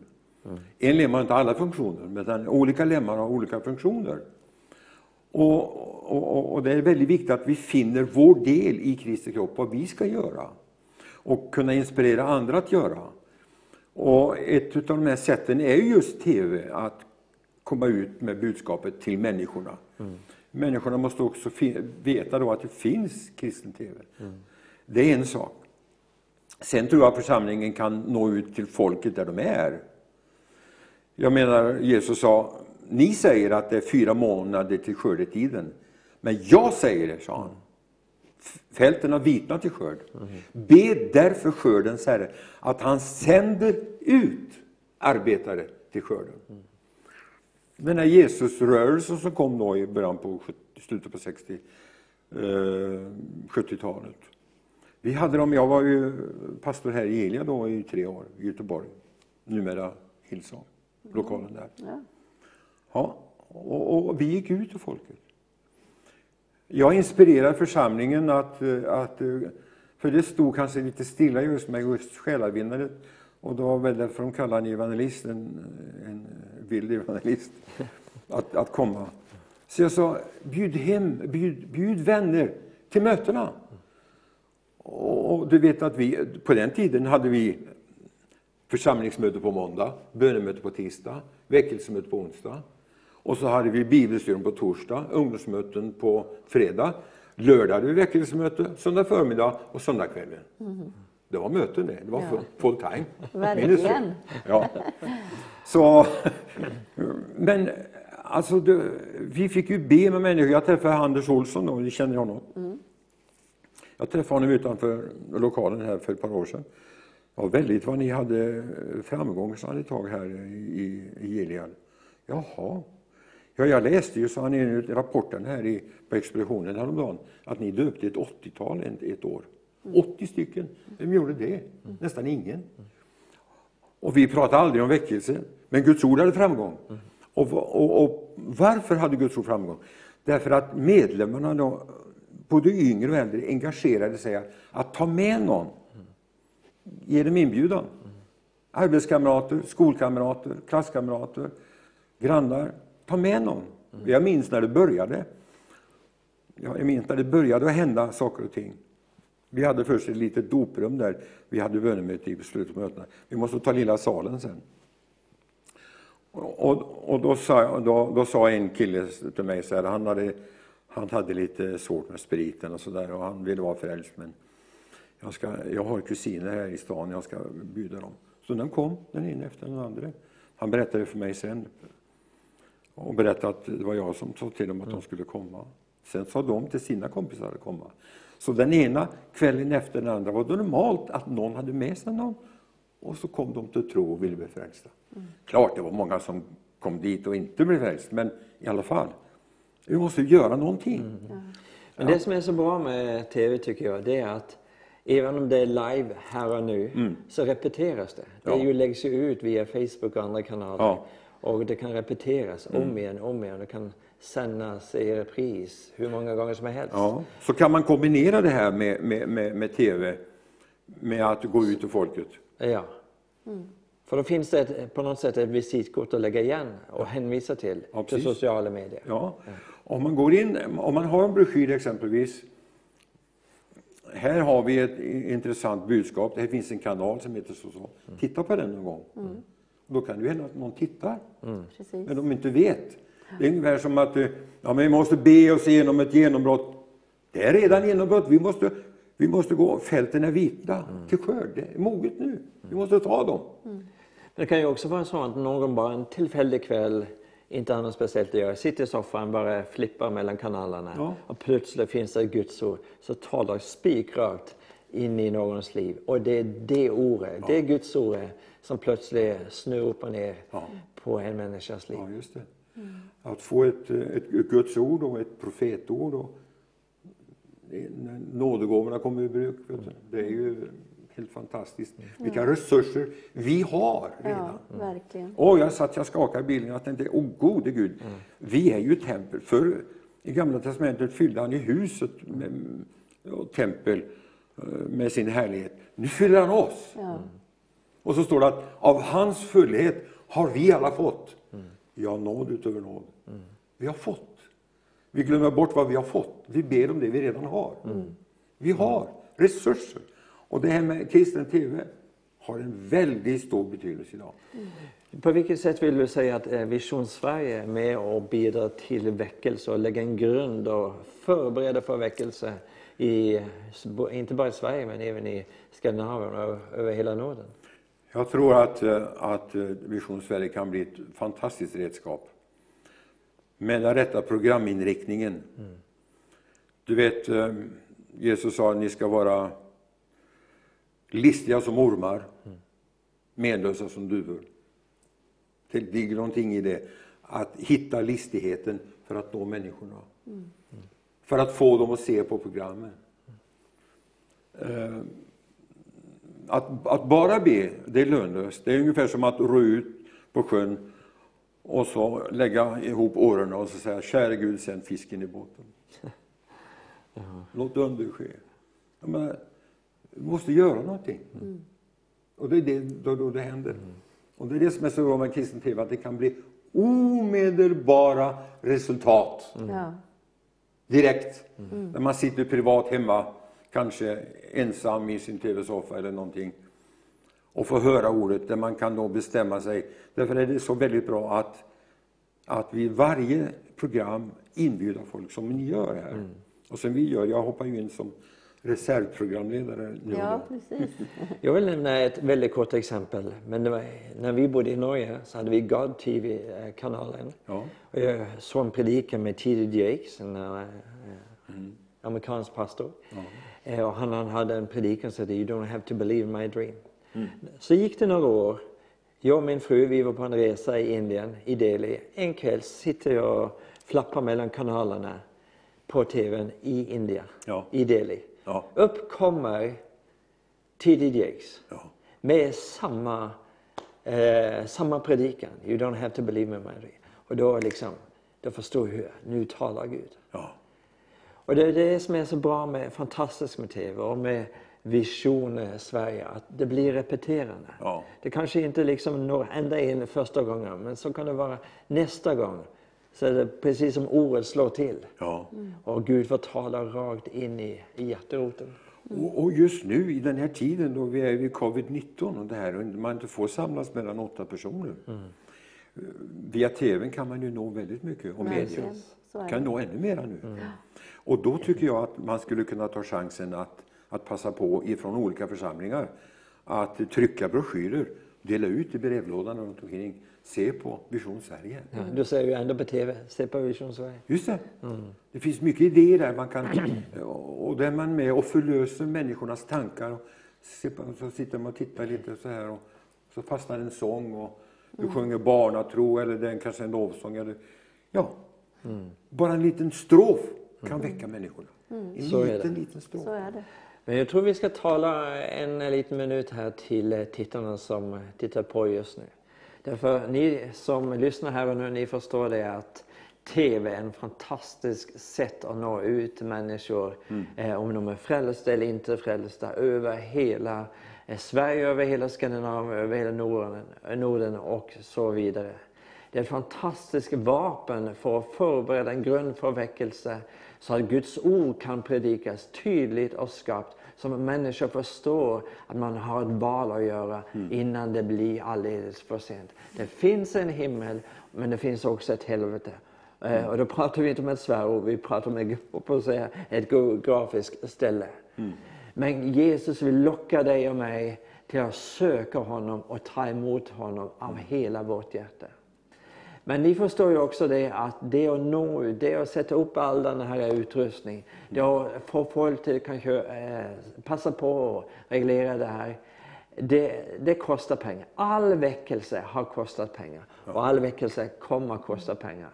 En lem har inte alla funktioner, men olika lemmar har olika funktioner. Och, och, och- och det är väldigt viktigt att vi finner vår del i Kristi kropp, vad vi ska göra. Och kunna inspirera andra att göra. Och ett av de här sätten är ju just TV, att komma ut med budskapet till människorna. Människorna måste också veta då att det finns kristen TV. Det är en sak. Sen tror jag att församlingen kan nå ut till folket där de är. Jag menar, Jesus sa, ni säger att det är fyra månader till skördetiden. Men jag säger det, sa han. Fälten har vitnat till skörd. Be därför skördens Herre att han sänder ut arbetare till skörden. Den här Jesusrörelsen som kom då i början på 70, slutet på 60, eh, 70-talet. Vi hade dem, jag var ju pastor här i Elia då i tre år, i Göteborg. Numera Hillsong, lokalen där. Ja. Ja, och, och vi gick ut till folket. Jag inspirerar församlingen att, att för det stod kanske lite stilla just med just själavinnandet. Och det var väl därför de kallade en evangelist, en, en vild evangelist, att, att komma. Så jag sa, bjud hem, bjud, bjud vänner till mötena. Och, och du vet att vi, på den tiden hade vi församlingsmöte på måndag, bönemöte på tisdag, väckelsemöte på onsdag. Och så hade vi bibelstudium på torsdag, ungdomsmöten på fredag. Lördag hade vi väckelsemöte, söndag förmiddag och söndagskvällen. Det var möten det, det var full, full time. Verkligen. Ja. Så, men alltså, det, vi fick ju be med människor. Jag träffade Anders Olsson, då, ni känner honom. Jag träffade honom utanför lokalen här för ett par år sedan. Ja, väldigt vad ni hade framgång, sa han ett tag här i, i Gilead. Jaha. Ja, jag läste ju, sa han i rapporten här i, på expeditionen häromdagen, att ni döpte ett 80-tal ett, ett år. 80 stycken. Vem gjorde det? Nästan ingen. Och vi pratade aldrig om väckelse, men Guds ord hade framgång. Och, och, och varför hade Guds ord framgång? Därför att medlemmarna, då, både yngre och äldre, engagerade sig att, att ta med någon. Ge dem inbjudan. Arbetskamrater, skolkamrater, klasskamrater, grannar. Ta med någon. Jag minns när det började. Jag minns när det började att hända saker och ting. Vi hade först ett litet doprum där vi hade bönemöte i slutet av mötena. Vi måste ta lilla salen sen. Och, och då, sa, då, då sa en kille till mig så här, han hade, han hade lite svårt med spriten och sådär och han ville vara frälst men jag, ska, jag har kusiner här i stan, jag ska bjuda dem. Så den kom, den ena efter den andra. Han berättade för mig sen och berättade att det var jag som sa till dem att de skulle komma. Sen sa de till sina kompisar att komma. Så den ena kvällen efter den andra var det normalt att någon hade med sig någon och så kom de till tro och ville bli frälsta. Mm. Klart, det var många som kom dit och inte blev frälsta, men i alla fall. Vi måste göra någonting. Mm. Ja. Men det som är så bra med TV tycker jag, det är att även om det är live här och nu, mm. så repeteras det. Det ja. ju läggs ju ut via Facebook och andra kanaler. Ja. Och det kan repeteras om mm. igen och om igen. Det kan sändas i repris hur många gånger som helst. Ja. Så kan man kombinera det här med, med, med, med TV med att gå ut till folket. Ja. Mm. För då finns det ett, på något sätt ett visitkort att lägga igen och hänvisa till, ja, till sociala medier. Ja. ja. Om man går in, om man har en broschyr exempelvis. Här har vi ett intressant budskap. Det finns en kanal som heter så. så. Mm. Titta på den någon gång. Mm. Då kan det hända att någon tittar. Mm. Men de inte vet. Det är ungefär som att ja, men vi måste be oss igenom ett genombrott. Det är redan genombrott. Vi måste, vi måste gå. Fälten är vita mm. till skörd. Det är moget nu. Vi måste ta dem. Mm. Det kan ju också vara så att någon bara en tillfällig kväll inte har något speciellt att göra, sitter i soffan, bara flippar mellan kanalerna ja. och plötsligt finns det ett Guds ord så talar spikrakt in i någons liv. Och det är det ordet, ja. det är Guds ord som plötsligt snurrar upp och ner ja. på en människas liv. Ja, just det. Mm. Att få ett, ett Guds ord och ett profetord och nådegåvorna kommer i bruk. Det är ju helt fantastiskt. Mm. Vilka resurser vi har redan. Ja, verkligen. Och jag satt jag skakade i bilden och tänkte, åh gode Gud, mm. vi är ju tempel. För i Gamla Testamentet fyllde han i huset med, och tempel eh, med sin härlighet. Nu fyller han oss. Ja. Och så står det att av hans fullhet har vi alla fått. Mm. Ja, nåd utöver nåd. Mm. Vi har fått. Vi glömmer bort vad vi har fått. Vi ber om det vi redan har. Mm. Vi har resurser. Och det här med kristen TV har en väldigt stor betydelse idag. Mm. På vilket sätt vill du säga att eh, Vision Sverige är med och bidrar till väckelse och lägger en grund och förbereder för väckelse i, inte bara i Sverige men även i Skandinavien och över hela Norden? Jag tror att, eh, att eh, Vision Sverige kan bli ett fantastiskt redskap med den rätta programinriktningen. Mm. Du vet, Jesus sa att ni ska vara listiga som ormar, medlösa som duvor. Det ligger någonting i det, att hitta listigheten för att nå människorna. Mm. För att få dem att se på programmen. Mm. Att, att, bara be, det är lönlöst. Det är ungefär som att ro ut på sjön och så lägga ihop åren och så säga, käre Gud, sänd fisken i båten. Låt under ske. Menar, vi måste göra någonting. Mm. Och det är det, då, då det händer. Mm. Och det är det som är så bra med kristen TV, att det kan bli omedelbara resultat. Mm. Direkt. Mm. När man sitter privat hemma, kanske ensam i sin TV-soffa eller någonting och får höra ordet där man kan då bestämma sig. Därför är det så väldigt bra att, att vi varje program inbjuder folk som ni gör här. Mm. Och som vi gör, jag hoppar ju in som reservprogramledare nu ja, precis. Jag vill nämna ett väldigt kort exempel. Men var, när vi bodde i Norge så hade vi God TV-kanalen. Ja. Och jag såg en predikan med T.D. Jakes, en äh, mm. amerikansk pastor. Ja. Eh, och han, hade en predikan som hette You don't have to believe my dream. Mm. Så gick det några år. Jag och min fru vi var på en resa i Indien, i Delhi. En kväll sitter jag och flappar mellan kanalerna på TVn i Indien, ja. i Delhi. Ja. Upp kommer T.D. Jakes ja. med samma, eh, samma predikan. You don't have to believe me, Mary. Och då liksom, då förstår hur nu talar Gud. Och det är det som är så bra med fantastiskt med TV och med Vision eh, Sverige, att det blir repeterande. Ja. Det kanske inte liksom når ända in första gången, men så kan det vara nästa gång. Så är det precis som ordet slår till. Ja. Och Gud får tala rakt in i, i hjärteroten. Och, och just nu i den här tiden då vi är vid covid-19 och det här och man inte får samlas mellan åtta personer. Mm. Via tvn kan man ju nå väldigt mycket och media. Verkligen. Kan nå ännu mera nu. Och då tycker jag att man skulle kunna ta chansen att, att passa på ifrån olika församlingar att trycka broschyrer, dela ut i brevlådan runt omkring. Se på Vision Sverige. Ja, du ser ju ändå på TV, se på Vision Sverige. Just det. Det finns mycket idéer där man kan, och där man med och förlöser människornas tankar. Och så sitter man och tittar lite så här och så fastnar en sång och du sjunger barnatro eller den kanske en lovsång. Eller, ja, bara en liten strof kan väcka människorna. En Så liten, liten strof. Så är det. Men jag tror vi ska tala en liten minut här till eh, tittarna som tittar på just nu. Därför ni som lyssnar här och nu, ni förstår det att TV är en fantastisk sätt att nå ut till människor, eh, om de är frälsta eller inte frälsta, över hela eh, Sverige, över hela Skandinavien, över hela Norden, Norden och så vidare. Det är ett fantastiskt vapen för att förbereda en grund för väckelse så att Guds ord kan predikas tydligt och skarpt så att människor förstår att man har ett val att göra innan det blir alldeles för sent. Det finns en himmel men det finns också ett helvete. Eh, Och då pratar vi inte om ett svärord, vi pratar om ett, ett geografiskt ställe. Men Jesus vill locka dig och mig till att söka honom och ta emot honom av hela vårt hjärta. Men ni förstår ju också det att det att nå ut, det att sätta upp all den här utrustning, det att få folk till kanske eh, passa på att reglera det här. Det, det kostar pengar. All väckelse har kostat pengar och all väckelse kommer att kosta pengar.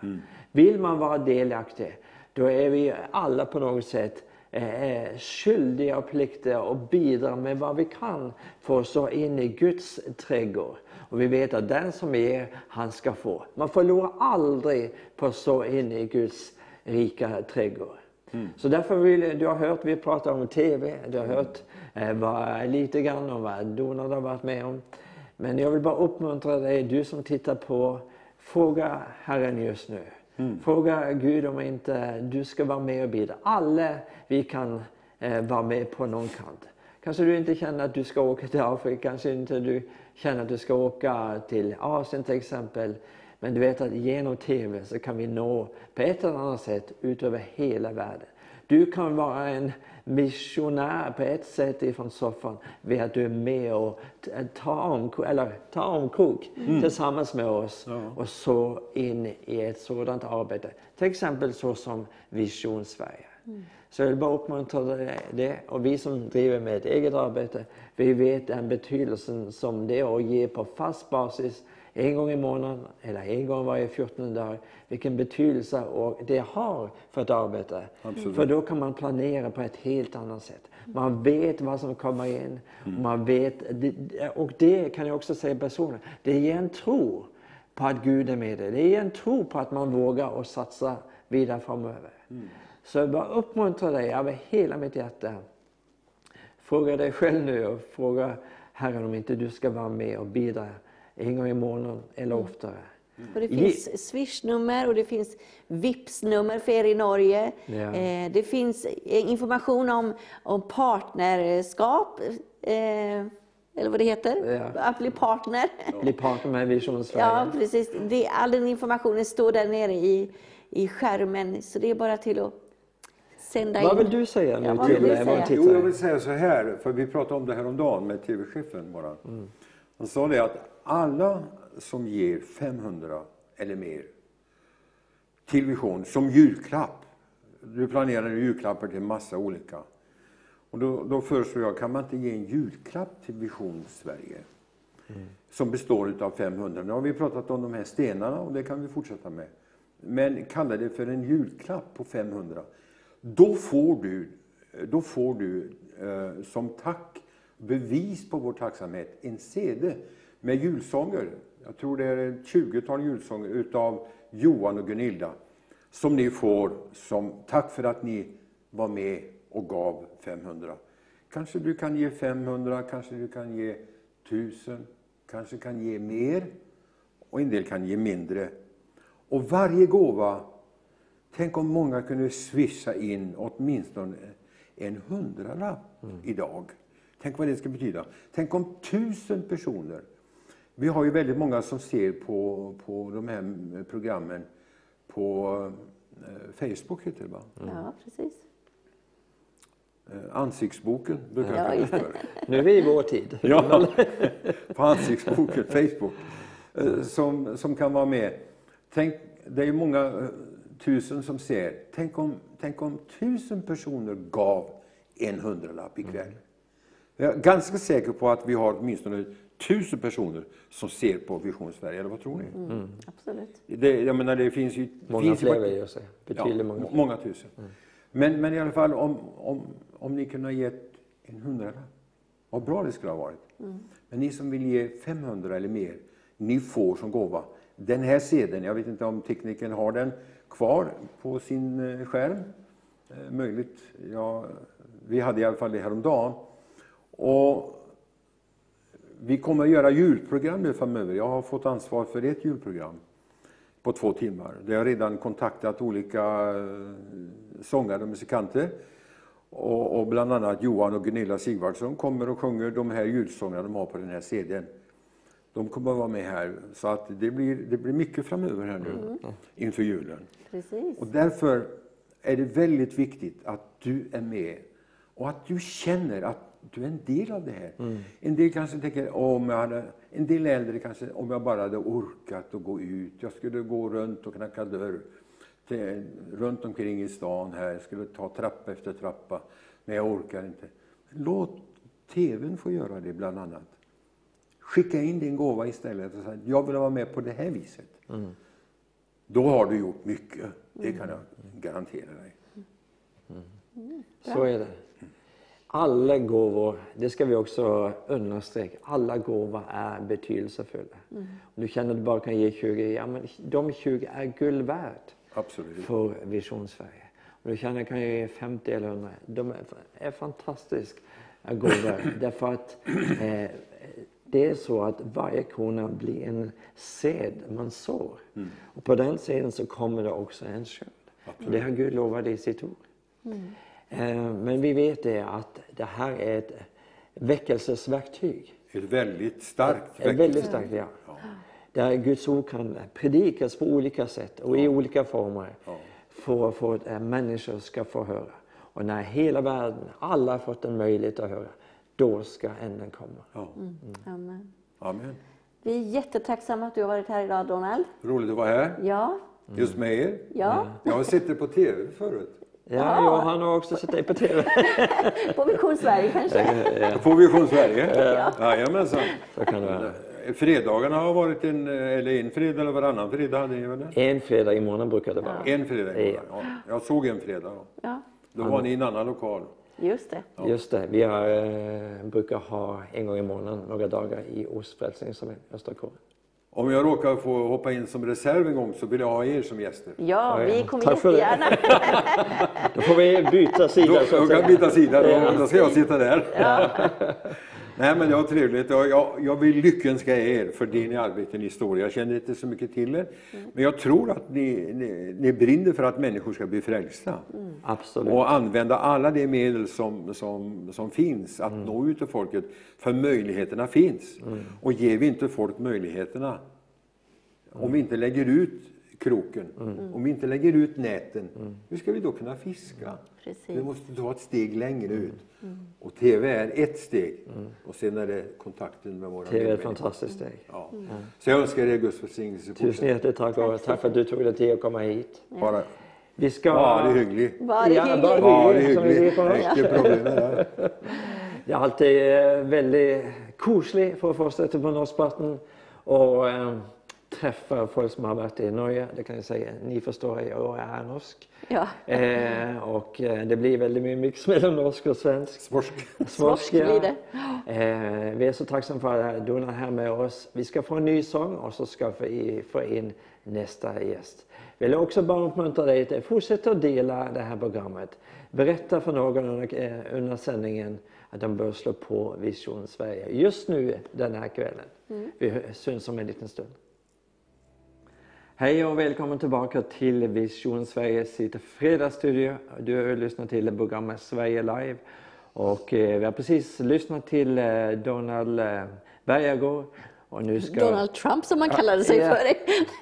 Vill man vara delaktig, då är vi alla på något sätt eh, skyldiga och pliktiga att bidra med vad vi kan för att stå in i Guds trädgård. Och vi vet att den som ger, han ska få. Man förlorar aldrig på stå in i Guds rika trädgård. Så därför vill du har hört, vi pratar om TV, du har hört eh, vad, lite grann om vad Donald har varit med om. Men jag vill bara uppmuntra dig, du som tittar på, fråga Herren just nu. Fråga Gud om inte du ska vara med och bidra. Alla vi kan eh, vara med på någon kant. Kanske du inte känner att du ska åka till Afrika, kanske inte du känner att du ska åka till Asien till exempel. Men du vet att genom TV så kan vi nå på ett eller annat sätt ut över hela världen. Du kan vara en missionär på ett sätt ifrån soffan vid att du är med och tar om, eller tar omkrok tillsammans med oss och så in i ett sådant arbete. Till exempel så som Vision Sverige. Så jag vill bara uppmuntra det. Och vi som driver med ett eget arbete, vi vet den betydelsen som det är att ge på fast basis en gång i månaden eller en gång varje 14 dagar. Vilken betydelse det har för ett arbete. Absolut. För då kan man planera på ett helt annat sätt. Man vet vad som kommer in. Och, man vet, och det kan jag också säga personligen, det ger en tro på att Gud är med dig. Det ger en tro på att man vågar och satsa vidare framöver. Så jag bara uppmuntrar dig av hela mitt hjärta. Fråga dig själv nu och fråga Herren om inte du ska vara med och bidra en gång i månaden eller oftare. Och det finns Swish-nummer och det finns Vips-nummer för er i Norge. Ja. Eh, det finns eh, information om, om partnerskap, eh, eller vad det heter, Ja. att bli partner. Bli partner med Vision Sverige. Ja, precis. Det, all den informationen står där nere i, i skärmen, så det är bara till att sända in. Vad vill du säga nu Ja, till säga? Jo, jag vill säga så här, för vi pratade om det här om dagen med TV-chefen bara. Han sa det att alla som ger 500 eller mer till Vision som julklapp. Du planerar ju julklappar till massa olika. Och då, då föreslår jag, kan man inte ge en julklapp till Vision Sverige? Som består av 500. Nu har vi pratat om de här stenarna och det kan vi fortsätta med. Men kalla det för en julklapp på 500. Då får du, då får du eh, som tack, bevis på vår tacksamhet, en CD med julsånger. Jag tror det är ett 20-tal julsånger utav Johan och Gunilla. som ni får som tack för att ni var med och gav 500. Kanske du kan ge 500, kanske du kan ge 1000, kanske kan ge mer och en del kan ge mindre. Och varje gåva, tänk om många kunde swisha in åtminstone en hundralapp idag. Tänk vad det ska betyda. Tänk om tusen personer vi har ju väldigt många som ser på, på de här programmen på eh, Facebook, heter det va? Ja, precis. Eh, Ansiktsboken brukar Ja, jag kalla för. Nu är vi i vår tid. Ja, på Ansiktsboken, Facebook, eh, som, som kan vara med. Tänk, det är ju många tusen som ser. Tänk om, tänk om tusen personer gav en hundralapp ikväll. Jag är ganska säker på att vi har åtminstone tusen personer som ser på Vision Sverige, eller vad tror ni? Absolut. Det, jag menar, det finns ju... Många finns fler vill jag säga. Betydligt ja, många många tusen. Men, men i alla fall, om, om, om ni kunde ha gett en hundralapp, vad bra det skulle ha varit. Men ni som vill ge 500 eller mer, ni får som gåva den här sedeln. Jag vet inte om tekniken har den kvar på sin eh, skärm. Eh, möjligt. Ja, vi hade i alla fall det häromdagen. Och vi kommer att göra julprogram nu framöver. Jag har fått ansvar för ett julprogram på två timmar. Där jag har redan kontaktat olika eh, sångare och musikanter. Och, och bland annat Johan och Gunilla Sigvardsson kommer och sjunger de här julsångerna de har på den här CDn. De kommer att vara med här. Så att det blir, det blir mycket framöver här nu inför julen. Precis. Och därför är det väldigt viktigt att du är med och att du känner att du är en del av det här. En del kanske tänker, "Åh, om jag hade, en del äldre kanske, om jag bara hade orkat att gå ut, jag skulle gå runt och knacka dörr till, runt omkring i stan här, jag skulle ta trappa efter trappa, men jag orkar inte. Låt TVn få göra det bland annat. Skicka in din gåva istället och säg, jag vill vara med på det här viset. Då har du gjort mycket, det kan jag garantera dig. Så är det. Alla gåvor, det ska vi också understryka, alla gåvor är betydelsefulla. Om du känner att du bara kan ge 20, ja men de 20 är guld värt Absolut. för Vision Sverige. Om du känner att du kan ge 50 eller 100, de är, är fantastiska gåvor. därför att eh, det är så att varje krona blir en sed man sår. Och på den seden så kommer det också en skörd. Och det har Gud lovat i sitt ord. Eh, Men vi vet det att det här är ett väckelsesverktyg. Ett väldigt starkt Ett väldigt starkt, ja. Där Guds ord kan predikas på olika sätt och i olika former för, för att eh, människor ska få höra. Och när hela världen, alla har fått en möjlighet att höra, då ska änden komma. Ja. Amen. Amen. Vi är jättetacksamma att du har varit här idag Donald. Roligt att vara här, Ja, just med er. ja. Jag har sett på TV förut. Ja, jag har nog också sett dig på TV. På Vision Sverige kanske. På Vision Sverige. Jajamensan. Så kan det vara. Fredagarna har varit en, eller en fredag eller varannan fredag hade ni väl det? En fredag i månaden brukar det vara. En fredag i Ja. månaden, ja. Jag såg en fredag. Då, Ja, då var ni i en annan lokal. Just det. Just det, vi har, eh, brukar ha en gång i månaden några dagar i Ostfrälsningsarmén, Östra Om jag råkar få hoppa in som reserv en gång så vill jag ha er som gäster. Ja, Ja, vi ja. kommer Tack jättegärna. Då får vi byta sida Då, så då att kan byta sida, då, Ja. då ska jag sitta där. Nej men det var trevligt. Jag, jag, vill lyckönska er för det ni arbetar ni står. Jag känner inte så mycket till er. Men jag tror att ni, ni, ni brinner för att människor ska bli frälsta. Absolut. Och använda alla de medel som, som, som finns att nå ut till folket. För möjligheterna finns. Och ger vi inte folk möjligheterna, om vi inte lägger ut kroken, om vi inte lägger ut näten, hur ska vi då kunna fiska? Precis. Vi måste ta ett steg längre ut. Och TV är ett steg. Och sen är det kontakten med våra Det är ett medmänniskor. fantastiskt steg. Ja. Så jag önskar er Guds välsignelse. Tusen hjärtligt tack och tack för att du tog dig tid att komma hit. Bara, Vi ska... bara hygglig. Var det Ja, bara- Bara hygglig. problem med det. Det er alltid eh, veldig koselig for å fortsette på Norskpraten. Og eh, träffa folk som har varit i Norge. Det kan jag säga. Ni förstår, jag är norsk. Ja. Eh, och eh, det blir väldigt mycket mix mellan norsk och svensk. Svorsk. Svorsk blir det. Eh, vi är så tacksamma för att Donna är här med oss. Vi ska få en ny sång och så ska vi få in nästa gäst. Jag vill också bara uppmuntra dig att fortsätta att dela det här programmet. Berätta för någon under, eh, under sändningen att de bör slå på Vision Sverige just nu den här kvällen. Vi syns om en liten stund. Hej och välkommen tillbaka till Vision Sveriges sitt fredagsstudio. Du har lyssnat till programmet Sverige Live och eh, vi har precis lyssnat till eh, Donald eh, Bergagård och nu ska... Donald Trump som man kallade sig ja. för.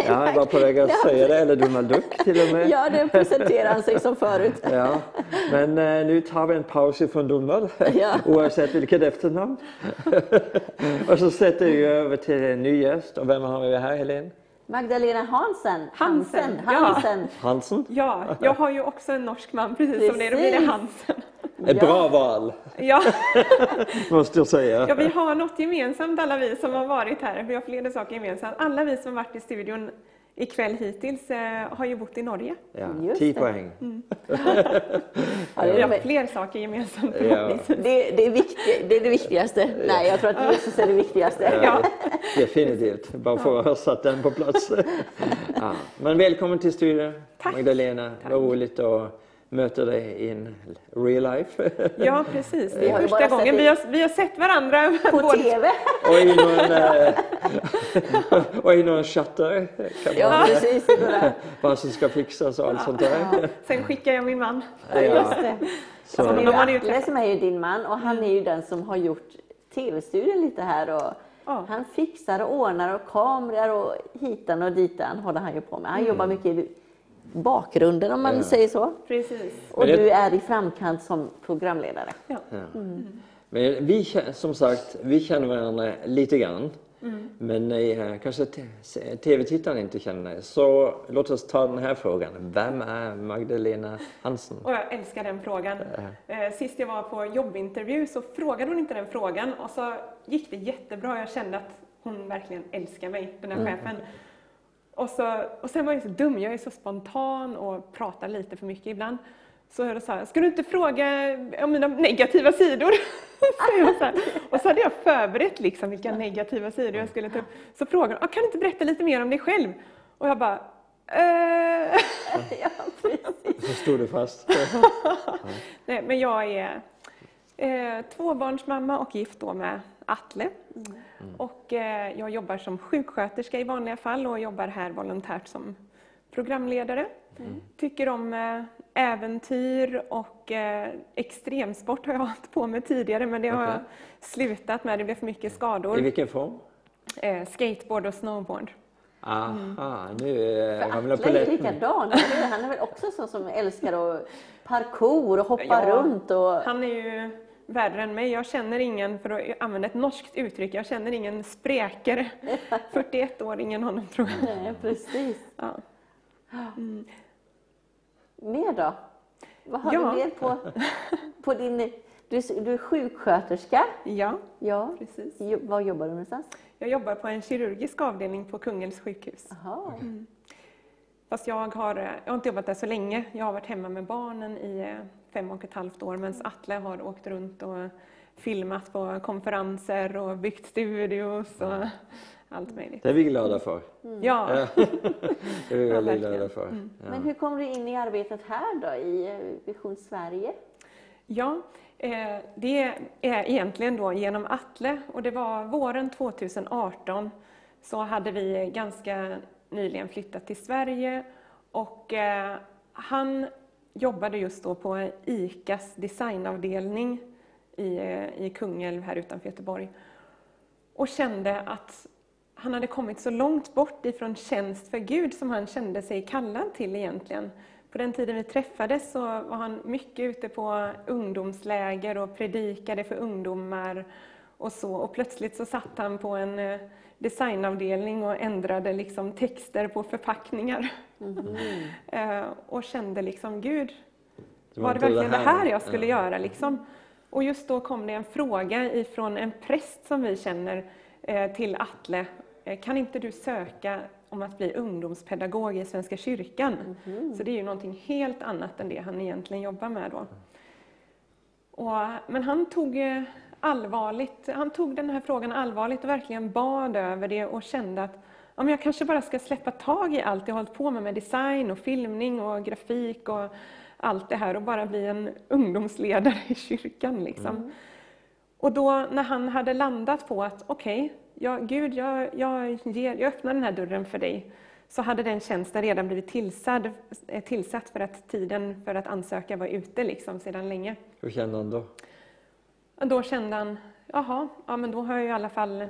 Ja, jag var på väg att säga det, eller Donald Duck till och med. Ja, det presenterade han sig som förut. Ja, men eh, nu tar vi en paus ifrån Donald, Ja. oavsett vilket efternamn. och så sätter vi över till en ny gäst. Och vem har vi här, Helene? Magdalena Hansen. Hansen, ja. Hansen. Hansen? Ja, jag har ju också en norsk man precis som det, då blir det Precis. Hansen. Ett Ja. bra val, Ja, måste jag säga. ja, vi har något gemensamt alla vi som har varit här. Vi har flera saker gemensamt. Alla vi som har varit i studion ikväll hittills eh, har ju bott i Norge. Ja, Just 10 det. poäng. Ja, Vi är, har fler saker gemensamt Ja. det, det, är viktigt, det är det viktigaste. Nej, jag tror att Jesus är det viktigaste. Ja. Definitivt, bara för att ha satt den på plats. ja. Men välkommen till studion, Tack. Magdalena. Vad roligt att möta dig in real life. Ja, precis. Det är ju första gången vi har, vi har sett varandra. På både- TV. och i någon, eh, och i någon chattar kan Ja, man precis. vad som ska fixas och allt sånt där. Sen skickar jag min man. Ja, just det. Så, Alltså, det är de ni ju Atle som är ju din man och han är ju den som har gjort TV-studion lite här. Och Ja. Han fixar och ordnar och kameror och hitan och ditan håller han ju på med. Han Mm. jobbar mycket bakgrunden om man Ja. säger så. Precis. Och det- du är i framkant som programledare. Ja. Men vi, som sagt, vi känner varandra lite grann. Mm. Men eh, kanske t- se- tv-tittarna inte känner. Så låt oss ta den här frågan. Vem är Magdalena Hansen? Och jag älskar den frågan. Eh, Sist jag var på jobbintervju så frågade hon inte den frågan och så gick det jättebra. Jag kände att hon verkligen älskar mig, den här chefen. Och, så, och sen var jag så dum, jag är så spontan och pratar lite för mycket ibland. Så jag sa, ska du inte fråga om mina negativa sidor? så. Och så hade jag förberett liksom vilka negativa sidor jag skulle ta upp. Så frågade hon, "Ah, kan du inte berätta lite mer om dig själv? Och jag bara, eh... ja. Så stod du fast. Nej, men jag är eh, tvåbarnsmamma och gift då med Atle. Och eh, jag jobbar som sjuksköterska i vanliga fall och jobbar här volontärt som programledare. Tycker om eh, äventyr och eh, extremsport har jag hållit på med tidigare men det har jag slutat med. Det blev för mycket I skador. vilken form? Skateboard och snowboard. Aha, nu ramlar Atle är ju polletten. likadan. eller hur? Han är väl också sån som älskar att parkour och hoppa Ja, runt. Och... Han är ju värre än mig. Jag känner ingen, för att använda ett norskt uttryck, jag känner ingen spräkare. 41-åringen honom tror jag. Nej, precis. Ja. Mer då? Vad har Ja. du mer på, på din... Du, är- du är sjuksköterska. ja, Ja. precis. Var jobbar du någonstans? Jag jobbar på en kirurgisk avdelning på Kungälvs sjukhus. Jaha. Fast jag har, jag har inte jobbat där så länge. Jag har varit hemma med barnen i eh, fem och ett halvt år medan Atle har åkt runt och filmat på konferenser och byggt studios och allt möjligt. Det är vi glada för. Ja, Det är vi Ja, väldigt verkligen. glada för. Ja. Men hur kom du in i arbetet här då, i eh, Vision Sverige? Ja, eh, det är egentligen då genom Atle och det var våren 2018 så hade vi ganska nyligen flyttat till Sverige och eh, han jobbade just då på ICAs designavdelning i, eh, i Kungälv här utanför Göteborg och kände att han hade kommit så långt bort ifrån tjänst för Gud som han kände sig kallad till egentligen. På den tiden vi träffades så var han mycket ute på ungdomsläger och predikade för ungdomar och så. Och plötsligt så satt han på en eh, designavdelning och ändrade liksom texter på förpackningar. Eh, och kände liksom, Gud, Det var det verkligen det här jag skulle Ja. göra? Liksom? Och just då kom det en fråga ifrån en präst som vi känner eh, till Atle. Eh, Kan inte du söka om att bli ungdomspedagog i Svenska kyrkan. Så det är ju någonting helt annat än det han egentligen jobbar med då. Och, men han tog, allvarligt, han tog den här frågan allvarligt och verkligen bad över det och kände att men jag kanske bara ska släppa tag i allt jag hållit på med, med design och filmning och grafik och allt det här och bara bli en ungdomsledare i kyrkan. Liksom. Och då när han hade landat på att okej, okay, ja, Gud, jag, jag, ger, jag öppnar den här dörren för dig, så hade den tjänsten redan blivit tillsatt, eh, tillsatt för att tiden för att ansöka var ute liksom, sedan länge. Hur kände han då? Då kände han, jaha, ja, men då har jag i alla fall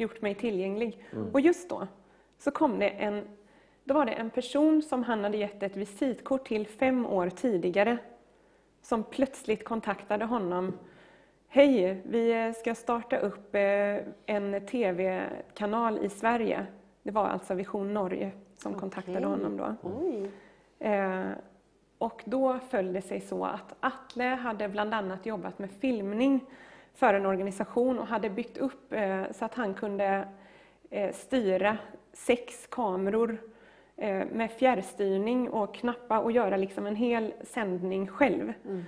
gjort mig tillgänglig. Mm. Och just då så kom det en, då var det en person som han hade gett ett visitkort till fem år tidigare, som plötsligt kontaktade honom Hej, vi ska starta upp eh, en TV-kanal i Sverige. Det var alltså Vision Norge som okay. kontaktade honom då. Eh, och då föll det sig så att Atle hade bland annat jobbat med filmning för en organisation och hade byggt upp eh, så att han kunde styra sex kameror med fjärrstyrning och knappa och göra liksom en hel sändning själv. Mm.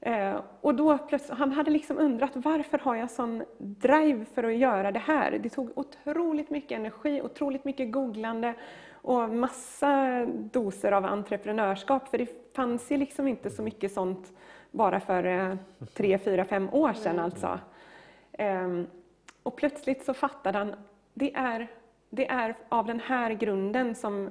Eh, och då plötsligt, han hade liksom undrat varför har jag sån drive för att göra det här? Det tog otroligt mycket energi, otroligt mycket googlande och massa doser av entreprenörskap. För det fanns ju liksom inte så mycket sånt bara för eh, tre, fyra, fem år sedan alltså. Eh, och plötsligt så fattade han, det är, det är av den här grunden som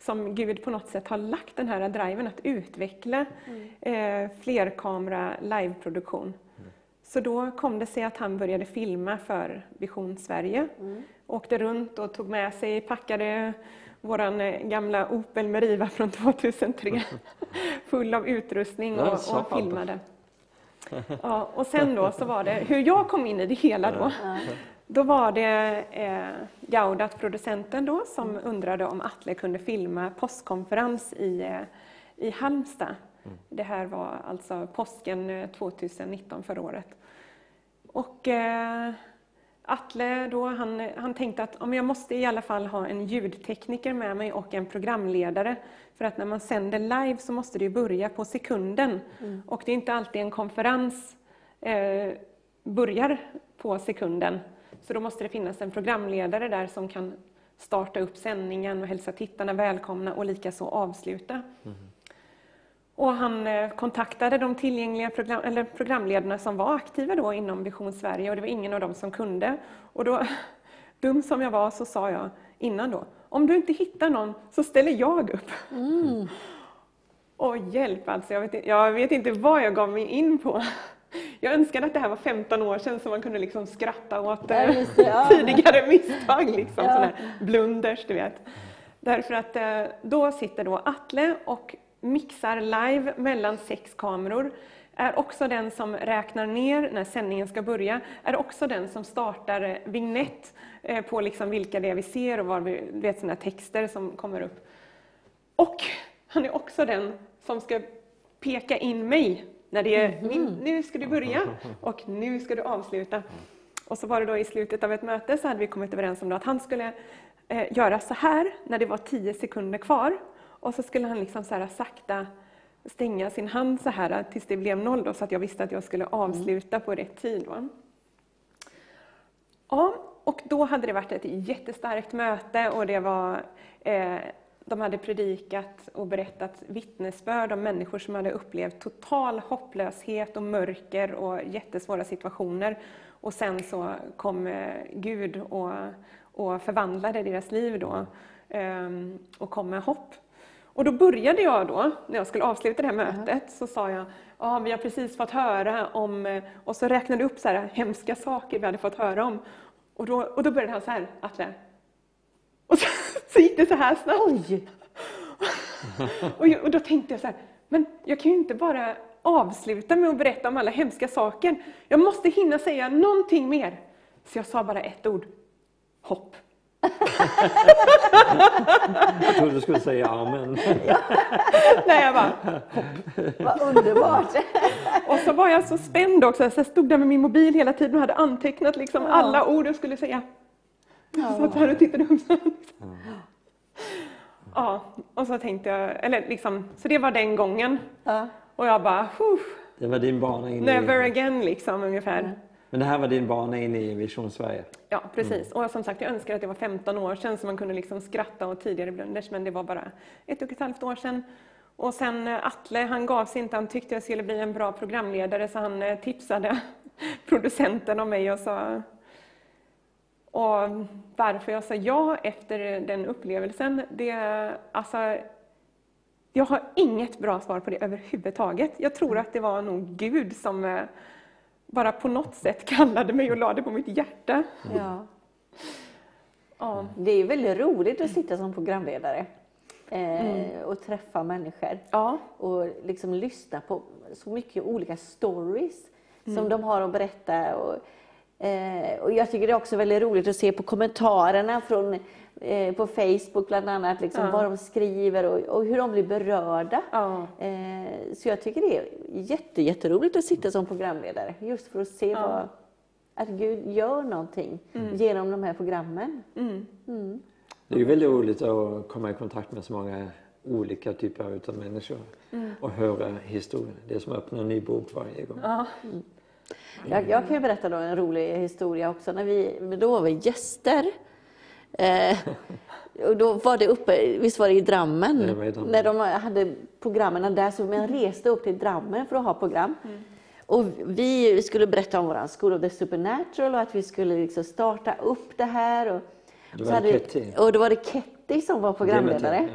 som Gud på något sätt har lagt den här driven att utveckla mm. eh, flerkamera liveproduktion. Mm. Så då kom det sig att han började filma för Vision Sverige. Mm. Åkte runt och tog med sig, packade våran eh, gamla Opel Meriva från 2003 full av utrustning och, och filmade. Ja, och sen då så var det hur jag kom in i det hela då. Då var det eh, Gaudat, producenten då, som mm. undrade om Atle kunde filma påskkonferens i, eh, i Halmstad. Mm. Det här var alltså påsken 2019, eh, förra året. Och eh, Atle då, han, han tänkte att om jag måste i alla fall ha en ljudtekniker med mig och en programledare. För att när man sänder live så måste det börja på sekunden. Mm. Och det är inte alltid en konferens eh, börjar på sekunden. Så då måste det finnas en programledare där som kan starta upp sändningen och hälsa tittarna välkomna och likaså avsluta. Mm. Och han eh, kontaktade de tillgängliga program, eller programledarna som var aktiva då inom Vision Sverige och det var ingen av dem som kunde. Och då, dum som jag var, så sa jag innan då, om du inte hittar någon så ställer jag upp. Mm. Och hjälp alltså, jag vet, jag vet inte vad jag gav mig in på. Jag önskar att det här var 15 år sedan så man kunde liksom skratta åt ja, det, ja. tidigare misstag, liksom, ja. blunders, du vet. Därför att eh, då sitter då Atle och mixar live mellan sex kameror, är också den som räknar ner när sändningen ska börja, är också den som startar eh, vignett eh, på liksom vilka det är vi ser och var vi vet sådana texter som kommer upp. Och han är också den som ska peka in mig när det är mm. nu ska du börja och nu ska du avsluta. Och så var det då i slutet av ett möte så hade vi kommit överens om att han skulle eh, göra så här när det var tio sekunder kvar. Och så skulle han liksom så här sakta stänga sin hand så här tills det blev noll då, så att jag visste att jag skulle avsluta på rätt tid. Va? Ja, och då hade det varit ett jättestarkt möte och det var eh, de hade predikat och berättat vittnesbörd om människor som hade upplevt total hopplöshet och mörker och jättesvåra situationer. Och sen så kom eh, Gud och, och förvandlade deras liv då ehm, och kom med hopp. Och då började jag då, när jag skulle avsluta det här mötet, så sa jag, ja vi har precis fått höra om, eh, och så räknade upp så här hemska saker vi hade fått höra om. Och då, och då började han så här, Atle, och så, så gick det så här snabbt. och, och då tänkte jag så här, men jag kan ju inte bara avsluta med att berätta om alla hemska saker. Jag måste hinna säga någonting mer. Så jag sa bara ett ord. Hopp. Jag trodde du skulle säga amen. Nej, jag bara. Vad underbart. och så var jag så spänd också, så jag stod där med min mobil hela tiden och hade antecknat liksom alla ord jag skulle säga. Jag satt här och tittade upp så. Ja, och så tänkte jag, eller liksom, så det var den gången. Ja. Och jag bara, "Huh, Det var din bana in never i... again liksom ungefär. Men det här var din bana in i Vision Sverige. Ja, precis. Och som sagt, jag önskar att det var 15 år sedan så man kunde liksom skratta åt tidigare blunders, men det var bara ett och ett halvt år sedan. Och sen eh, Atle, han gav sig inte, han tyckte jag skulle bli en bra programledare så han eh, tipsade producenten om mig och sa och varför jag sa ja efter den upplevelsen, det alltså jag har inget bra svar på det överhuvudtaget. Jag tror att det var nog Gud som eh, bara på något sätt kallade mig och lade på mitt hjärta. Ja. Ja. Det är väldigt roligt att sitta som programledare eh, och träffa människor. Ja. och liksom lyssna på så mycket olika stories som de har att berätta. Och, eh, och jag tycker det är också väldigt roligt att se på kommentarerna från, eh, på Facebook bland annat, liksom, Ja. vad de skriver och, och hur de blir berörda. Eh, så jag tycker det är jätte, jätteroligt att sitta som programledare just för att se vad, att Gud gör någonting genom de här programmen. Mm. Det är ju väldigt roligt att komma i kontakt med så många olika typer av människor och höra historier. Det är som att öppna en ny bok varje gång. Ja. Jag, jag kan ju berätta då en rolig historia också. När vi, då var vi gäster. Eh, och då var det uppe, visst var det i Drammen? Det i Drammen. När de hade programmen där, så man reste upp till Drammen för att ha program. Och vi skulle berätta om vår School of the Supernatural och att vi skulle liksom starta upp det här. Och, Det var hade- och då var det Ketty som var programledare.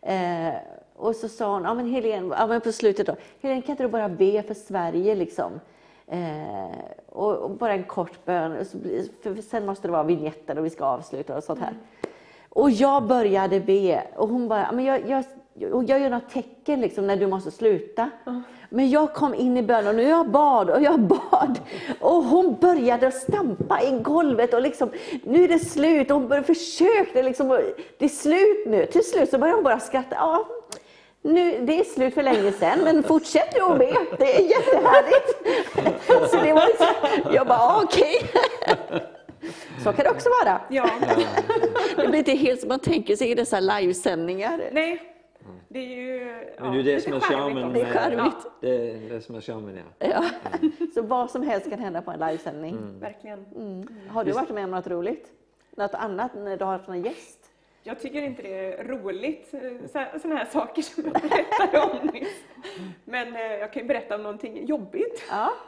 Ja. Eh, och så sa hon, ja men Helene, ja men på slutet då, Helene kan inte du bara be för Sverige liksom? Eh, och, och bara en kort bön, så för sen måste det vara vignetter och vi ska avsluta och sånt här. Och jag började be och hon bara, "Ja, men jag, jag, och jag gör något tecken liksom när du måste sluta. Men jag kom in i bönen och jag bad och jag bad. Och hon började stampa i golvet och liksom, nu är det slut. Och hon började, försökte liksom, det är slut nu. Till slut så började hon bara skratta. Ja, nu, det är slut för länge sedan, men fortsätt du att be. Det är jättehärligt. Så det var liksom, jag bara, "Ja, okej. Så kan det också vara. ja. Det blir inte helt som man tänker sig i dessa livesändningar. Nej. Det är ju Men det är det som är charmen. Det är det är det som är charmen, ja. Ja. Så vad som helst kan hända på en livesändning. Verkligen. Har du varit med om något roligt? Något annat när du har haft någon gäst? Jag tycker inte det är roligt, sådana här saker som jag berättade om nyss. Men eh, jag kan ju berätta om någonting jobbigt. Ja.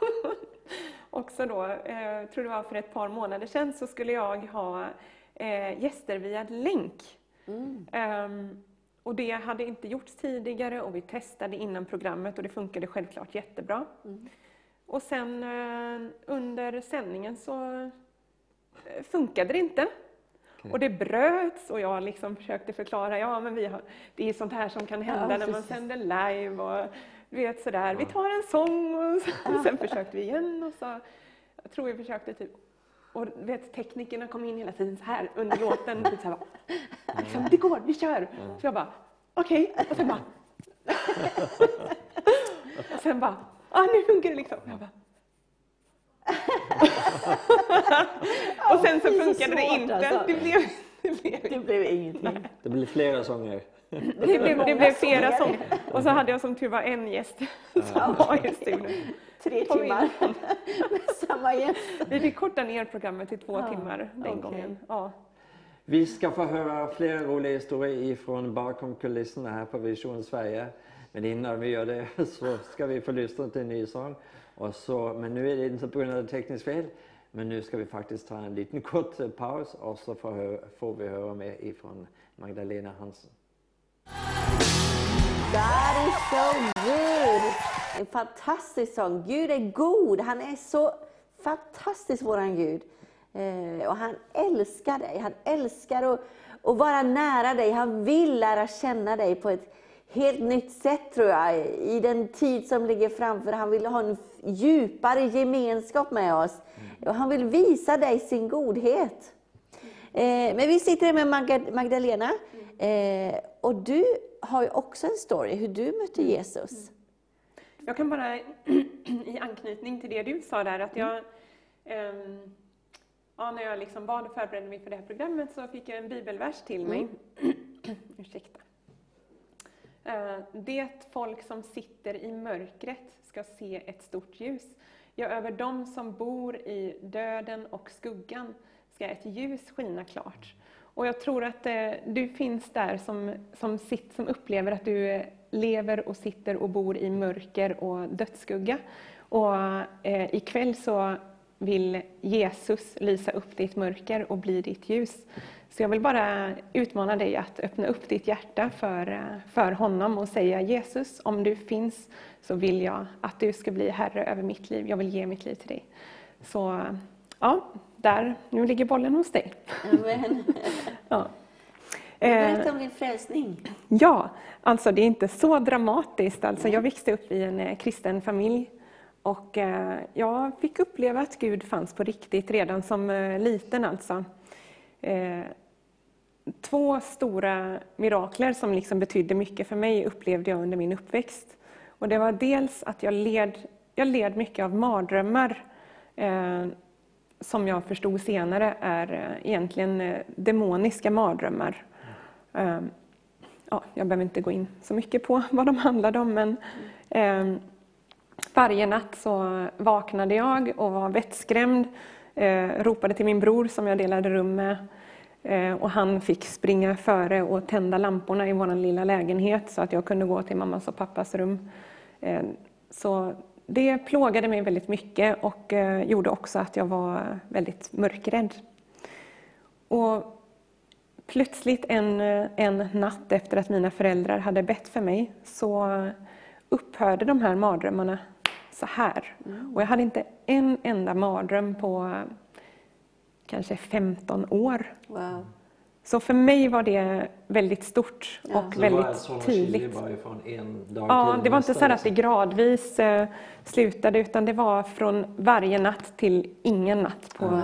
Också då, eh, jag tror det var för ett par månader sedan, så skulle jag ha eh, gäster via länk. Ehm, och det hade inte gjorts tidigare och vi testade innan programmet och det funkade självklart jättebra. Och sen eh, under sändningen så eh, funkade det inte. Och det bröts och jag liksom försökte förklara, ja men vi har, det är sånt här som kan hända Ja, när man sänder live och du vet sådär, vi tar en sång och så, sen försökte vi igen och så, jag tror vi försökte typ och vet, teknikerna kom in hela tiden så här under låten. Typ så här, bara, liksom, det går, vi kör! Så jag bara, okej. Och sen bara... och sen bara, ah, nu funkar det liksom. Jag bara, och sen så det är så funkade det inte. alltså. Det blev, det blev, Det blev ingenting. Det blir flera sånger. Det blev, det blev flera sånger. Och så hade jag som tur var en gäst som var i studion. Tre timmar med samma gäst. Vi fick korta ner programmet till två Ja, timmar den gången. Ja. Vi ska få höra flera roliga historier ifrån bakom kulisserna här på Vision Sverige. Men innan vi gör det så ska vi få lyssna till en ny sång. Och så, men nu är det inte på grund av tekniskt fel. Men nu ska vi faktiskt ta en liten kort paus och så får vi höra mer ifrån Magdalena Hansen. God is so good. En fantastisk sång. Gud är god. Han är så fantastisk, våran Gud. Eh, och han älskar dig. Han älskar att, att vara nära dig. Han vill lära känna dig på ett helt nytt sätt, tror jag, i den tid som ligger framför. Han vill ha en djupare gemenskap med oss. Och han vill visa dig sin godhet. Eh, men vi sitter här med Magdalena. Eh, och du har ju också en story hur du mötte Jesus. Jag kan bara i anknytning till det du sa där att jag ehm, ja, när jag liksom bad och förberedde mig för det här programmet så fick jag en bibelvers till mig. Ursäkta. Eh, Det folk som sitter i mörkret ska se ett stort ljus. Ja, över dem som bor i döden och skuggan ska ett ljus skina klart. Och jag tror att eh, du finns där som, som, sitt, som upplever att du eh, lever och sitter och bor i mörker och dödsskugga. Och eh, ikväll så vill Jesus lysa upp ditt mörker och bli ditt ljus. Så jag vill bara utmana dig att öppna upp ditt hjärta för, eh, för honom och säga Jesus, om du finns så vill jag att du ska bli Herre över mitt liv. Jag vill ge mitt liv till dig. Så ja, där, nu ligger bollen hos dig. Amen. Ja. Eh, Berätta om din frälsning. Ja, alltså det är inte så dramatiskt. Alltså, jag växte upp i en eh, kristen familj och eh, jag fick uppleva att Gud fanns på riktigt redan som liten. Alltså. Två stora mirakler som liksom betydde mycket för mig upplevde jag under min uppväxt. Och det var dels att jag led, jag led mycket av mardrömmar som jag förstod senare är eh, egentligen eh, demoniska mardrömmar. Ehm, ja, jag behöver inte gå in så mycket på vad de handlade om, men ehm, varje natt så vaknade jag och var vettskrämd, eh, ropade till min bror som jag delade rum med och han fick springa före och tända lamporna i vår lilla lägenhet så att jag kunde gå till mammas och pappas rum. Ehm, så det plågade mig väldigt mycket och eh, gjorde också att jag var väldigt mörkrädd. Och plötsligt en, en natt efter att mina föräldrar hade bett för mig så upphörde de här mardrömmarna så här. Och jag hade inte en enda mardröm på kanske 15 år. Wow. Så för mig var det väldigt stort Ja. och Så det var väldigt alltså tydligt. bara från en dag Ja, till det var inte så här att det liksom. gradvis eh, slutade utan det var från varje natt till ingen natt på Wow.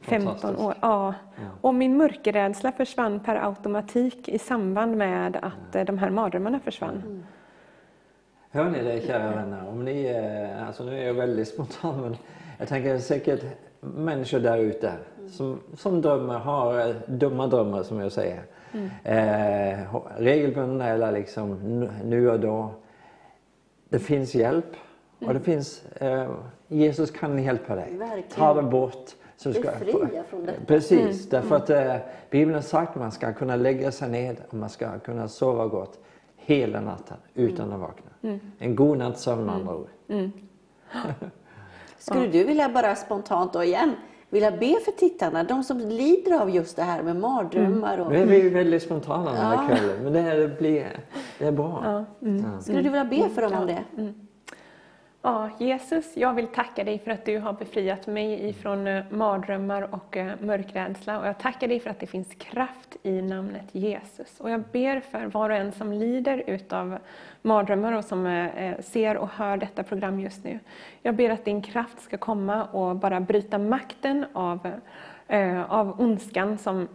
15 Fantastiskt. år. Ja. Ja. Och min mörkerrädsla försvann per automatik i samband med att eh, de här mardrömmarna försvann. Hör ni det kära vänner? Om ni, eh, alltså nu är jag väldigt spontan men jag tänker säkert människor där ute som, som drömmer, har eh, dumma drömmar som jag säger. Eh, ha- regelbundna eller liksom nu- och då. Det finns hjälp och det finns, eh, Jesus kan hjälpa dig. Verkligen. Ta det bort. Så Befria från detta. Precis, därför att eh, Bibeln har sagt att man ska kunna lägga sig ned och man ska kunna sova gott hela natten utan att vakna. En god natts sömn med andra ord. Skulle du vilja bara spontant då igen vilja be för tittarna, de som lider av just det här med mardrömmar och... Nu är vi ju väldigt spontana den här Ja. kvällen men det, är- det, blir, det är bra. Ja. Skulle du vilja be för dem om det? Ja, Jesus, jag vill tacka dig för att du har befriat mig ifrån eh, mardrömmar och eh, mörkrädsla. Och jag tackar dig för att det finns kraft i namnet Jesus. Och jag ber för var och en som lider utav mardrömmar och som eh, ser och hör detta program just nu. Jag ber att din kraft ska komma och bara bryta makten av, av ondskan som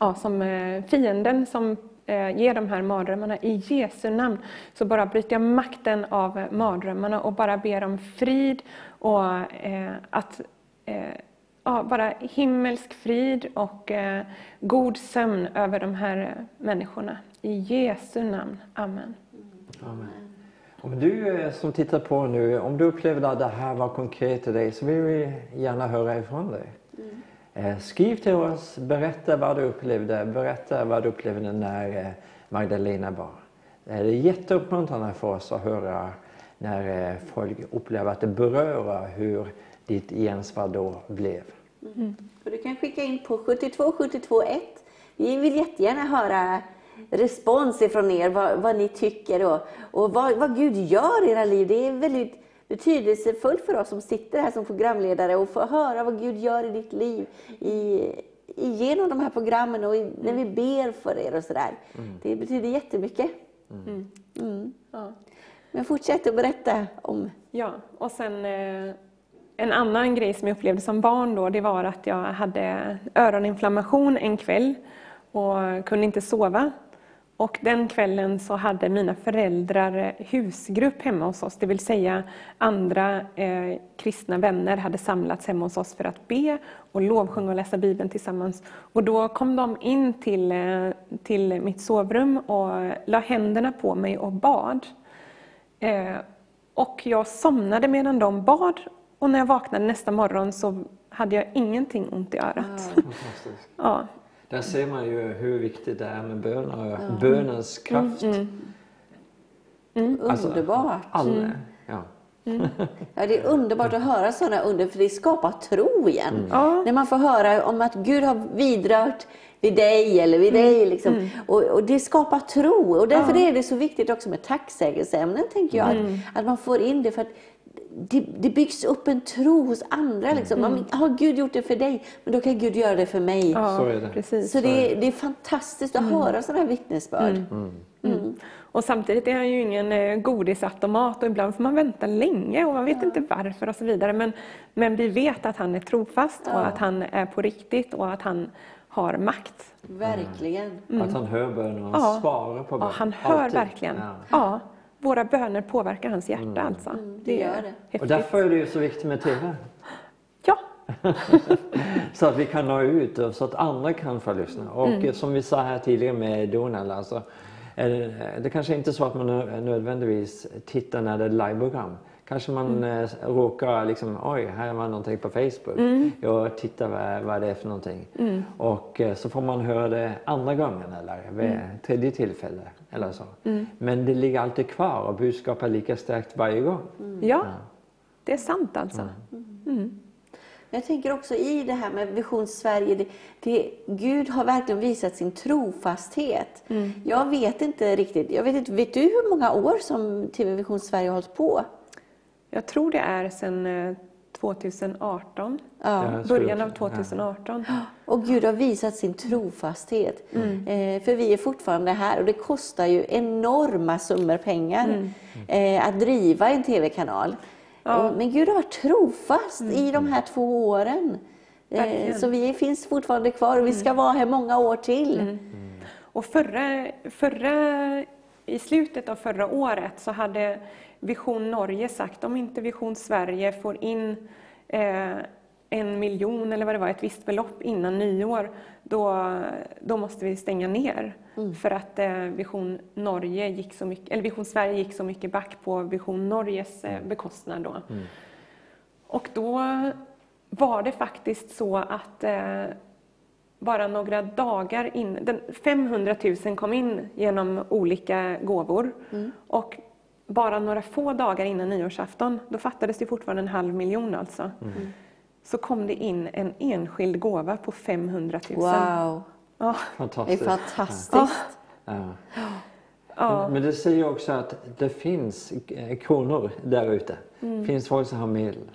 ja, som fienden som eh, ger de här mardrömmarna. I Jesu namn så bara bryter jag makten av mardrömmarna och bara ber om frid och eh, att eh, ja, bara himmelsk frid och eh, god sömn över de här människorna. I Jesu namn. Amen. Amen. Om du som tittar på nu, om du upplevde att det här var konkret till dig så vill vi gärna höra ifrån dig. Eh, Eh, skriv till oss, berätta vad du upplevde, berätta vad du upplevde när eh, Magdalena bar. Det är jätteuppmuntrande för oss att höra när eh, folk upplever att det berör hur ditt gensvar då blev. Mm-hmm. Och du kan skicka in på 72 72 1. Vi vill jättegärna höra respons ifrån er, vad, vad ni tycker och, och vad, vad Gud gör i era liv. Det är väldigt betydelsefullt för oss som sitter här som programledare och få höra vad Gud gör i ditt liv i, igenom de här programmen och i, när vi ber för er och sådär. Det betyder jättemycket. Mm. Ja. Men fortsätt att berätta om Ja, och sen eh, en annan grej som jag upplevde som barn då, det var att jag hade öroninflammation en kväll och kunde inte sova. Och den kvällen så hade mina föräldrar husgrupp hemma hos oss, det vill säga andra eh, kristna vänner hade samlats hemma hos oss för att be och lovsjunga och läsa Bibeln tillsammans. Och då kom de in till, eh, till mitt sovrum och la händerna på mig och bad. Eh, och jag somnade medan de bad och när jag vaknade nästa morgon så hade jag ingenting ont i örat. Fantastiskt. Ja. Där ser man ju hur viktigt det är med bön och bönens kraft. Alltså, Underbart. Alla, ja. Ja, det är underbart att höra sådana under, för det skapar tro igen. Mm. Ja. När man får höra om att Gud har vidrört vid dig eller vid Mm. dig. Liksom. Och, och det skapar tro. Och därför är det så viktigt också med tacksägelseämnen, tänker jag. Mm. Att, att man får in det. för att det, det byggs upp en tro hos andra. Liksom. Man, har Gud gjort det för dig, men då kan Gud göra det för mig. Ja, Så är det. Precis. Så det, det är fantastiskt att höra sådana här vittnesbörd. Och samtidigt är han ju ingen eh, godisautomat och ibland får man vänta länge och man vet inte varför och så vidare. Men, men vi vet att han är trofast och att han är på riktigt och att han har makt. Verkligen. Att han hör bönen och Ja. svarar på bön. Ja, han hör Alltid. verkligen. Ja. Våra böner påverkar hans hjärta alltså. det gör det. Och därför är det ju så viktigt med TV. Ja, Så att vi kan nå ut och så att andra kan få lyssna. Och Mm. som vi sa här tidigare med Donald, alltså, är det, det kanske inte är så att man nö- nödvändigtvis tittar när det är liveprogram. Kanske man Mm. eh, råkar liksom, oj, här var någonting på Facebook. Mm. Jag tittar vad, vad det är för någonting. Och eh, så får man höra det andra gången eller vid Mm. tredje tillfälle. Eller så. Men det ligger alltid kvar och budskapet är lika starkt varje gång. ja. det är sant alltså. Jag tänker också i det här med Vision Sverige, det, det, Gud har verkligen visat sin trofasthet. Jag vet inte riktigt, jag vet, inte, vet du hur många år som TV Vision Sverige har hållit på? Jag tror det är sedan eh, 2018, Ja, jag skulle början av också- ja. 2018. Och Gud har visat sin trofasthet. Eh, för vi är fortfarande här och det kostar ju enorma summor pengar eh, att driva en TV-kanal. Och- Men Gud har varit trofast i de här två åren. Eh, Verkligen. så vi finns fortfarande kvar och vi ska vara här många år till. Och förra, förra, i slutet av förra året så hade Vision Norge sagt om inte Vision Sverige får in eh, en miljon eller vad det var, ett visst belopp innan nyår, då, då måste vi stänga ner. För att eh, Vision, Norge gick så mycket, eller Vision Sverige gick så mycket back på Vision Norges eh, bekostnad. Då. Och då var det faktiskt så att eh, bara några dagar in, den 500 000 kom in genom olika gåvor. Och bara några få dagar innan nyårsafton, då fattades det fortfarande en halv miljon alltså. Så kom det in en enskild gåva på 500 000. Wow, Ja, det är Fantastiskt. fantastiskt. Ja. ja, Men det säger också att det finns eh, kronor där ute. Mm. Det finns folk som har medel.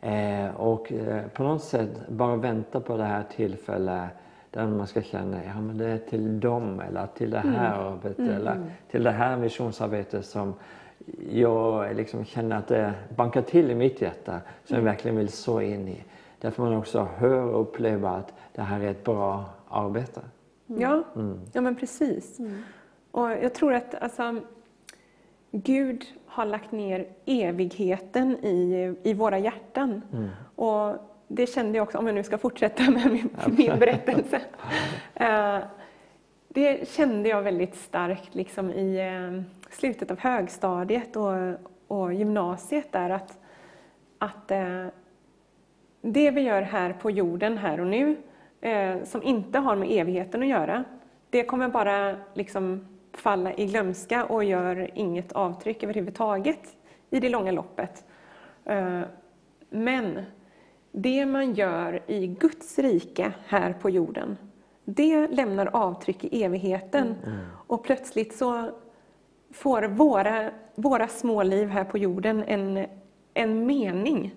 Eh, och eh, på något sätt bara vänta på det här tillfället där man ska känna ja men det är till dem eller till det här Mm. arbetet eller till det här missionsarbetet som jag liksom känner att det bankar till i mitt hjärta som Mm. jag verkligen vill så in i. Därför man också hör och upplever att det här är ett bra arbete. ja, ja men precis. Och jag tror att alltså, Gud har lagt ner evigheten i, i våra hjärtan. Och det kände jag också, om jag nu ska fortsätta med min, min berättelse. Eh, det kände jag väldigt starkt liksom i eh, slutet av högstadiet och, och gymnasiet där att, att eh, det vi gör här på jorden här och nu, som inte har med evigheten att göra, det kommer bara liksom falla i glömska och gör inget avtryck överhuvudtaget i det långa loppet. Men det man gör i Guds rike här på jorden, det lämnar avtryck i evigheten. Och plötsligt så får våra, våra små liv här på jorden en, en mening.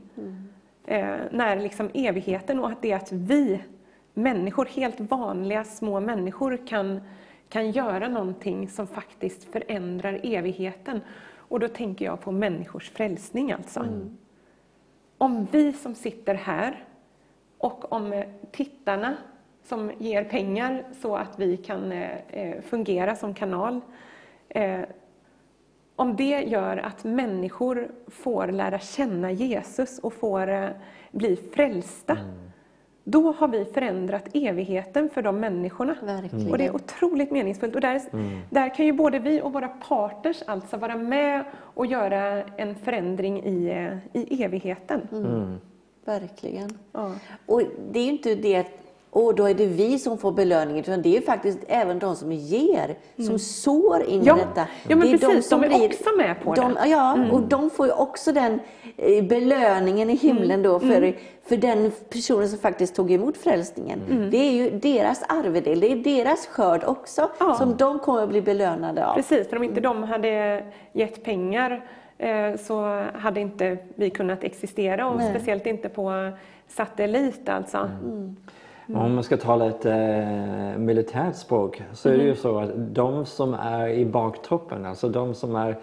Eh, när liksom evigheten och att det att vi människor, helt vanliga små människor kan, kan göra någonting som faktiskt förändrar evigheten. Och då tänker jag på människors frälsning alltså. Om vi som sitter här och om tittarna som ger pengar så att vi kan eh, eh, fungera som kanal. Eh, om det gör att människor får lära känna Jesus och får bli frälsta, mm då har vi förändrat evigheten för de människorna. Verkligen. Och det är otroligt meningsfullt. Och där, där kan ju både vi och våra partners alltså vara med och göra en förändring i, eh, i evigheten. Verkligen. Ja. Och det är ju inte det och då är det vi som får belöningen, utan det är ju faktiskt även de som ger, som sår in Mm. Ja. i detta. Ja, men det är precis. De är också med på de, det. Mm. Ja, och de får ju också den eh, belöningen i himlen då Mm. för, för den personen som faktiskt tog emot frälsningen. Mm. Det är ju deras arvedel, det är deras skörd också, Ja. som de kommer att bli belönade av. Precis, för om inte de hade gett pengar eh, så hade inte vi kunnat existera och Nej. speciellt inte på satellit alltså. Om man ska tala ett eh, militärt språk så är det ju så att de som är i baktroppen, alltså de som är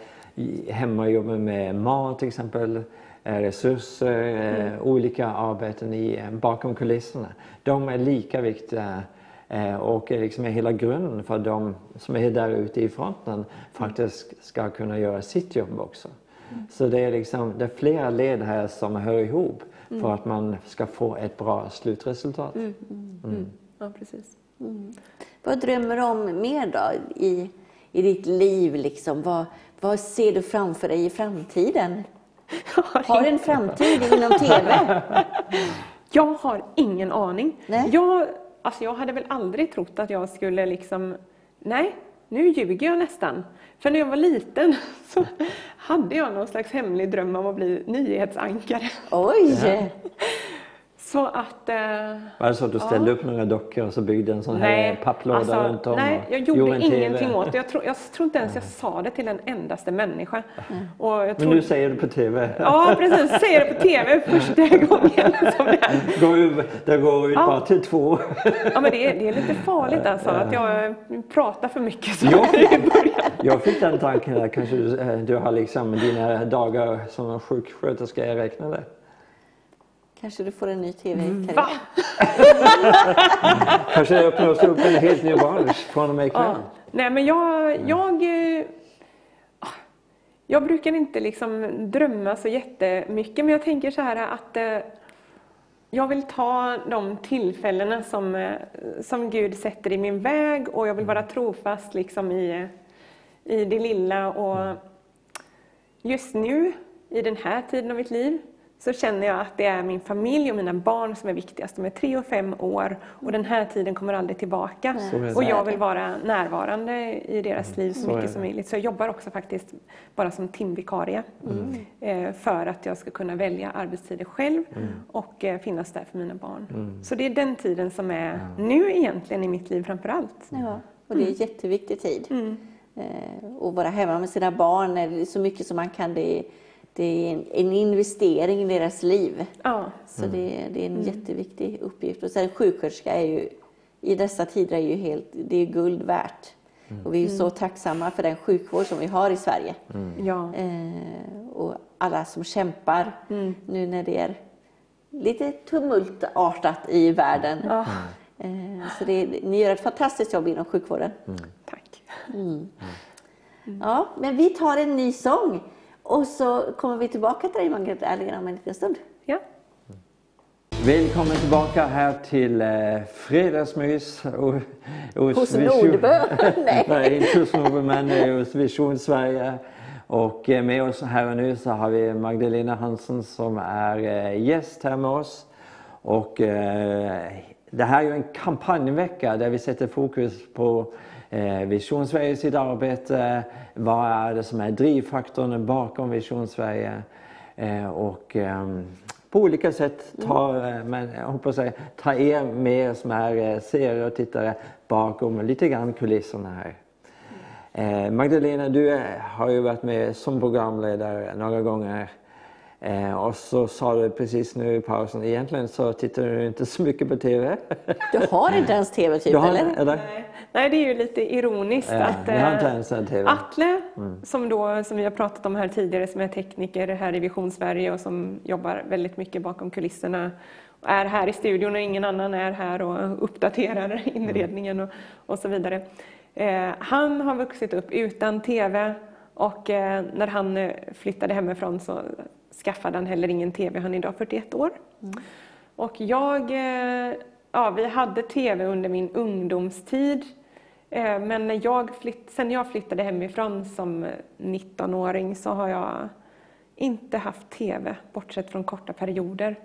hemma och jobbar med mat till exempel, eh, resurser, eh, olika arbeten i, eh, bakom kulisserna. De är lika viktiga eh, och är liksom är hela grunden för att de som är där ute i fronten faktiskt ska kunna göra sitt jobb också. Så det är, liksom, det är flera led här som hör ihop för att man ska få ett bra slutresultat. Ja, precis. Vad drömmer du om mer då i, i ditt liv? Liksom? Vad, vad ser du framför dig i framtiden? Har du en framtid inom TV? Jag har ingen aning. Nej. Jag, alltså jag hade väl aldrig trott att jag skulle liksom, nej, nu ljuger jag nästan. För när jag var liten så hade jag någon slags hemlig dröm om att bli nyhetsankare. Oj! Så att... Eh, Var det så att du ställde upp några dockor och så byggde en sån här Nej, papplåda alltså, runt om? nej, och jag gjorde TV? ingenting åt det. Jag tror, jag tror inte ens jag sa det till en endaste människa. Och jag Men tror, nu säger du på TV. Ja, precis. Säger det på TV första gången. Som det. Går ut, det går ut Ja. bara till två. ja, men det, är, det är lite farligt alltså att jag pratar för mycket. Så Ja. i början. Jag fick den tanken att kanske du, eh, du har liksom dina dagar som sjuksköterska räknade. Kanske du får en ny TV-karriär. Va? Kanske det öppnas upp en helt ny bransch från och med ikväll. Ja. Nej, men jag, jag, eh, jag brukar inte liksom drömma så jättemycket, men jag tänker så här att eh, jag vill ta de tillfällena som, eh, som Gud sätter i min väg och jag vill vara trofast liksom i, i det lilla. Och just nu, i den här tiden av mitt liv, så känner jag att det är min familj och mina barn som är viktigast. De är tre och fem år och den här tiden kommer aldrig tillbaka. Och jag vill vara närvarande i deras liv så Så mycket som möjligt. Så jag jobbar också faktiskt bara som timvikarie Mm. eh, för att jag ska kunna välja arbetstider själv Mm. och eh, finnas där för mina barn. Så det är den tiden som är nu egentligen i mitt liv framför allt. Ja, och det är en jätteviktig tid. Mm. Eh, och vara hemma med sina barn, så mycket som man kan. Det, det är en, en investering i deras liv. Ja. Så det, det är en jätteviktig uppgift. Och sen sjuksköterska är ju, i dessa tider är ju helt, det är guld värt. Och vi är ju så tacksamma för den sjukvård som vi har i Sverige. Ja. Eh, och alla som kämpar nu när det är lite tumultartat i världen. Ja. Eh, så det, ni gör ett fantastiskt jobb inom sjukvården. Tack. Ja, men vi tar en ny sång och så kommer vi tillbaka till dig Margareta Erlinger om en liten stund. Ja. Välkommen tillbaka här till eh, Fredagsmys och, Hos Nordbö. Nej. Nej, inte hos Nordbö, men eh, hos Vision Sverige. Och eh, med oss här och nu så har vi Magdalena Hansen som är eh, gäst här med oss. Och eh, det här är ju en kampanjvecka där vi sätter fokus på Vision Sverige i sitt arbete. Vad är det som är drivfaktorn bakom Vision Sverige? Eh, och ehm, på olika sätt ta, eh, men jag hoppas jag, ta er med som är eh, seere och tittare bakom lite grann kulisserna här. Eh, Magdalena, du eh, har ju varit med som programledare några gånger. Eh, och så sa du precis nu i pausen, egentligen så tittar du inte så mycket på TV. Du har inte ens tv typ, har, eller? eller? Nej, det är ju lite ironiskt Ja, att ni har inte eh, ens en TV. Atle, som, då, som vi har pratat om här tidigare, som är tekniker här i Vision Sverige och som jobbar väldigt mycket bakom kulisserna är här i studion och ingen annan är här och uppdaterar inredningen och, och så vidare. Eh, han har vuxit upp utan TV och eh, när han eh, flyttade hemifrån så skaffade han heller ingen TV. Han är idag 41 år. Och jag, eh, ja vi hade TV under min ungdomstid. Eh, Men när jag flytt, sen jag flyttade hemifrån som 19-åring så har jag inte haft TV, bortsett från korta perioder.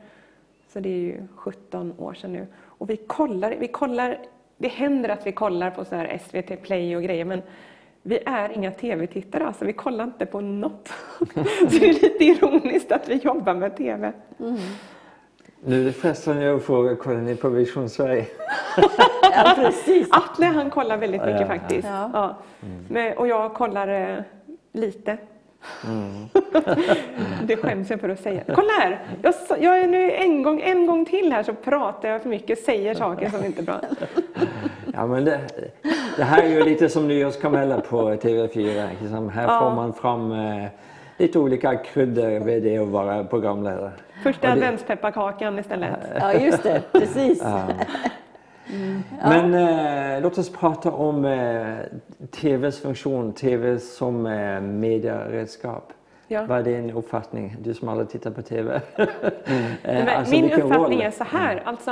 Så det är ju 17 år sedan nu. Och vi kollar, vi kollar det händer att vi kollar på så här SVT Play och grejer, men vi är inga TV-tittare, alltså vi kollar inte på något. Så det är lite ironiskt att vi jobbar med TV. Nu är det frestande att fråga, kollar ni på Vision Sverige? Ja, precis. Atle han kollar väldigt mycket Ja. faktiskt. Ja. Ja. Men, och jag kollar eh, lite. det skäms jag för att säga. Kolla här! Jag, jag är nu en gång, en gång till här så pratar jag för mycket, säger saker som inte är bra. Ja, men det, det här är ju lite som nyårskarameller på TV4. Liksom. Här Ja. får man fram eh, lite olika kryddor vid det att vara programledare. Första det- adventspepparkakan istället. Ja, just det. Precis. Men eh, låt oss prata om eh, TVs funktion, TV som eh, medieredskap. Ja. Vad är din uppfattning, du som aldrig tittar på TV? Eh, Men alltså, Min uppfattning roll? är så här, alltså,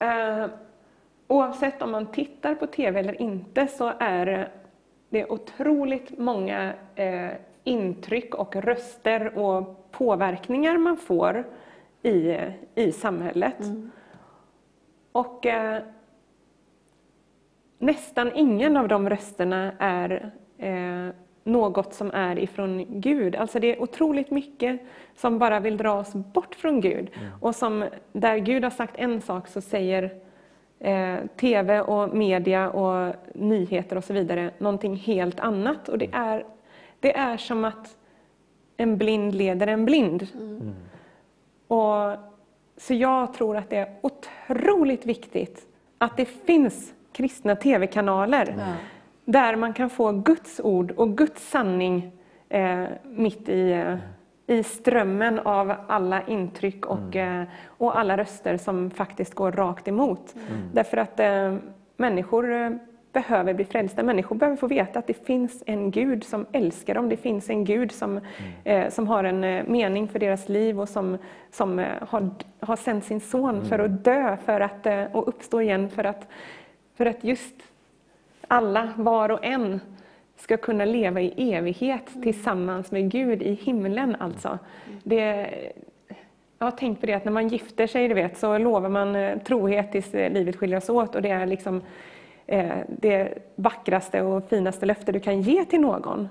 eh, oavsett om man tittar på TV eller inte så är det otroligt många eh, intryck och röster och påverkningar man får i, i samhället. Och eh, nästan ingen av de rösterna är eh, något som är ifrån Gud. Alltså det är otroligt mycket som bara vill dra oss bort från Gud. Och som, där Gud har sagt en sak så säger eh, TV och media och nyheter och så vidare någonting helt annat. Och det är, det är som att en blind leder en blind. Och, så jag tror att det är otroligt viktigt att det finns kristna TV-kanaler där man kan få Guds ord och Guds sanning eh, mitt i, eh, i strömmen av alla intryck och, eh, och alla röster som faktiskt går rakt emot. Därför att eh, människor eh, behöver bli frälsta. Människor behöver få veta att det finns en Gud som älskar dem. Det finns en Gud som, eh, som har en eh, mening för deras liv och som, som eh, har, har sänt sin son för att dö för att, och uppstå igen för att, för att just alla, var och en, ska kunna leva i evighet tillsammans med Gud i himlen. Alltså. Det, jag har tänkt på det att när man gifter sig du vet, så lovar man eh, trohet tills eh, livet skiljer oss åt och det är liksom eh, det vackraste och finaste löfte du kan ge till någon.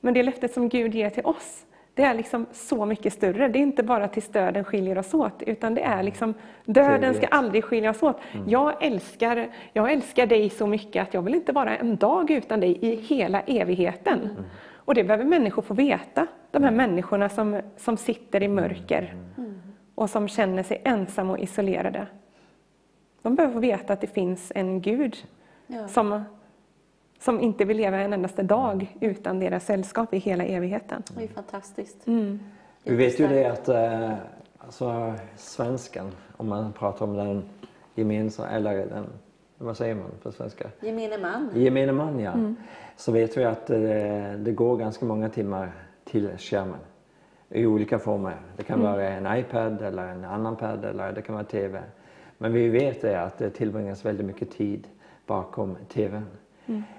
Men det löftet som Gud ger till oss, det är liksom så mycket större. Det är inte bara tills döden skiljer oss åt, utan det är liksom döden ska aldrig skilja oss åt. Jag, älskar, jag älskar dig så mycket att jag vill inte vara en dag utan dig i hela evigheten. Och det behöver människor få veta. De här människorna som, som sitter i mörker och som känner sig ensamma och isolerade. De behöver få veta att det finns en Gud Ja. som, som inte vill leva en endaste dag utan deras sällskap i hela evigheten. Det är fantastiskt. Vi vet ju det att eh, alltså, svenskan, om man pratar om den gemensamma, eller den, vad säger man på svenska? Gemene man. Gemene man ja. Så vet vi att eh, det går ganska många timmar till skärmen. I olika former. Det kan vara en iPad eller en annan pad eller det kan vara TV. Men vi vet det att det tillbringas väldigt mycket tid bakom TVn.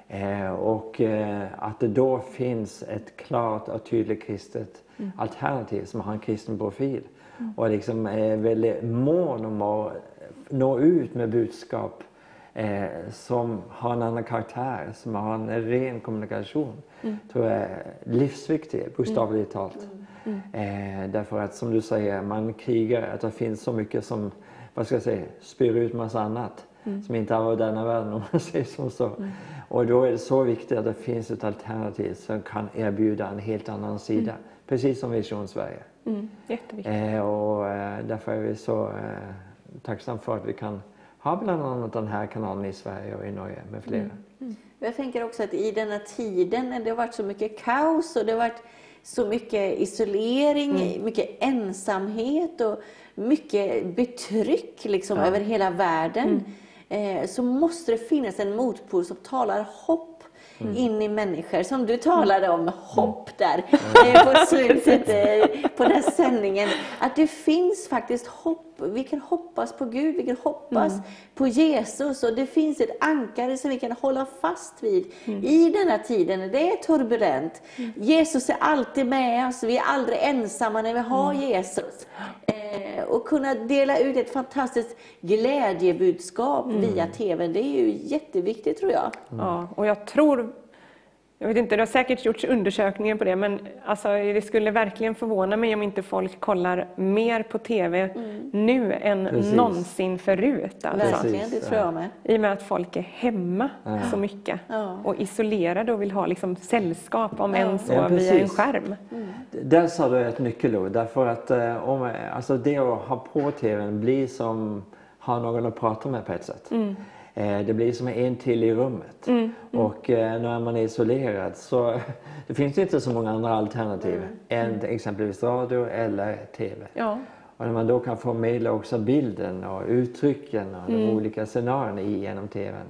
Eh, och eh, att det då finns ett klart och tydligt kristet alternativ som har en kristen profil. Och liksom är väldigt mån om att nå ut med budskap eh, som har en annan karaktär, som har en ren kommunikation. tror jag är livsviktigt, bokstavligt talat. Eh, därför att som du säger, man krigar, att det finns så mycket som, vad ska jag säga, spyr ut massa annat. Som inte är av denna världen om man säger som så. Och då är det så viktigt att det finns ett alternativ som kan erbjuda en helt annan sida. Precis som Vision Sverige. Mm, jätteviktigt. Eh, och eh, därför är vi så eh, tacksamma för att vi kan ha bland annat den här kanalen i Sverige och i Norge med flera. Jag tänker också att i denna tiden när det har varit så mycket kaos och det har varit så mycket isolering, mycket ensamhet och mycket betryck liksom över hela världen. Eh, så måste det finnas en motpol som talar hopp in i människor. Som du talade om, hopp där eh, på slutet eh, på den sändningen. Att det finns faktiskt hopp. Vi kan hoppas på Gud, vi kan hoppas på Jesus och det finns ett ankare som vi kan hålla fast vid i denna tiden. Det är turbulent. Jesus är alltid med oss, vi är aldrig ensamma när vi har Jesus. Eh, och kunna dela ut ett fantastiskt glädjebudskap via TV, det är ju jätteviktigt tror jag. Ja, och jag tror, jag vet inte, det har säkert gjorts undersökningar på det, men alltså, det skulle verkligen förvåna mig om inte folk kollar mer på TV nu än Precis. någonsin förut. Alltså. Verkligen, det tror jag med. I och med att folk är hemma så mycket Ja. och isolerade och vill ha liksom sällskap, om än så Ja, via en skärm. Där sa du ett nyckelord. Därför att eh, om, alltså det att ha på tvn blir som ha någon att prata med på ett sätt. Eh, det blir som en till i rummet. Och eh, när man är isolerad så det finns inte så många andra alternativ än exempelvis radio eller tv. Ja. Och när man då kan förmedla också bilden och uttrycken och de olika scenarierna i genom tvn.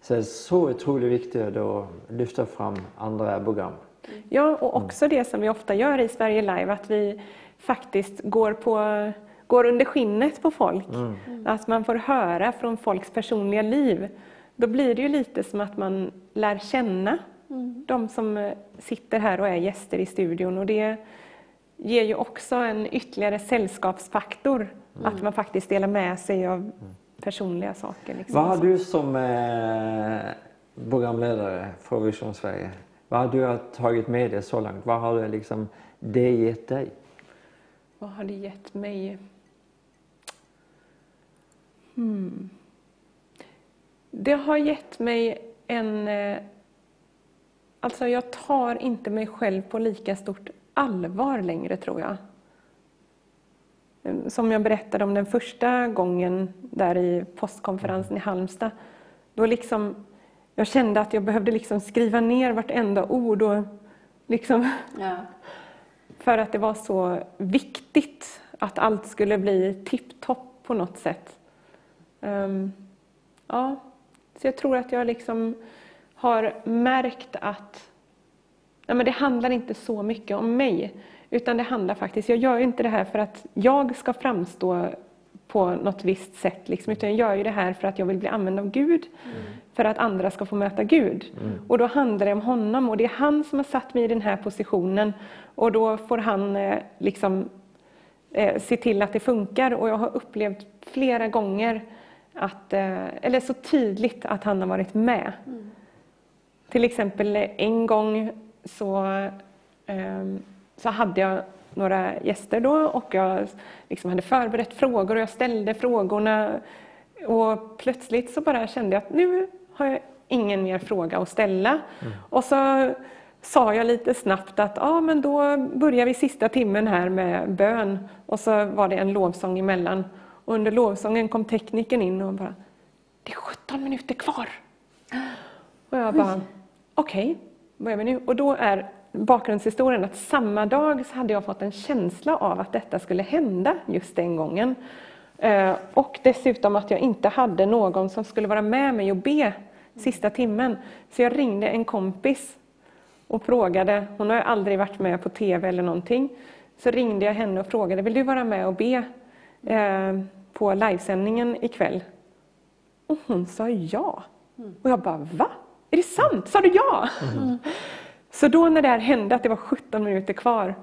Så det är så otroligt viktigt att lyfta fram andra program. Ja, och också det som vi ofta gör i Sverige Live, att vi faktiskt går, på, går under skinnet på folk. Att man får höra från folks personliga liv. Då blir det ju lite som att man lär känna de som eh, sitter här och är gäster i studion. Och det ger ju också en ytterligare sällskapsfaktor, att man faktiskt delar med sig av personliga saker. Liksom. Vad har du som eh, programledare för Vision Sverige? Vad har du tagit med dig så långt? Vad har det, liksom, det gett dig? Vad har det gett mig? Hmm. Det har gett mig en... eh, Alltså jag tar inte mig själv på lika stort allvar längre tror jag. Som jag berättade om den första gången där i postkonferensen i Halmstad. Då liksom, jag kände att jag behövde liksom skriva ner vartenda ord och liksom Ja. för att det var så viktigt att allt skulle bli tipptopp på något sätt. Ehm, ja, så jag tror att jag liksom har märkt att nej men det handlar inte så mycket om mig. Utan det handlar faktiskt, jag gör inte det här för att jag ska framstå på något visst sätt. Liksom, utan jag gör ju det här för att jag vill bli använd av Gud. För att andra ska få möta Gud. Och då handlar det om honom och det är han som har satt mig i den här positionen. Och då får han eh, liksom eh, se till att det funkar. Och jag har upplevt flera gånger, att, eh, eller så tydligt, att han har varit med. Till exempel en gång så, ehm, så hade jag några gäster då och jag liksom hade förberett frågor och jag ställde frågorna. Och plötsligt så bara kände jag att nu har jag ingen mer fråga att ställa. Och så sa jag lite snabbt att ja, men då börjar vi sista timmen här med bön. Och så var det en lovsång emellan. Och under lovsången kom tekniken in och bara Det är 17 minuter kvar. Och jag bara okej, vad gör vi nu? Och då är bakgrundshistorien att samma dag så hade jag fått en känsla av att detta skulle hända just den gången. Eh, Och dessutom att jag inte hade någon som skulle vara med mig och be sista timmen. Så jag ringde en kompis och frågade, hon har aldrig varit med på TV eller någonting. Så ringde jag henne och frågade, vill du vara med och be eh, på livesändningen ikväll? Och hon sa ja. Och jag bara, va? Är det sant? Sa du ja? Så då när det här hände, att det var 17 minuter kvar,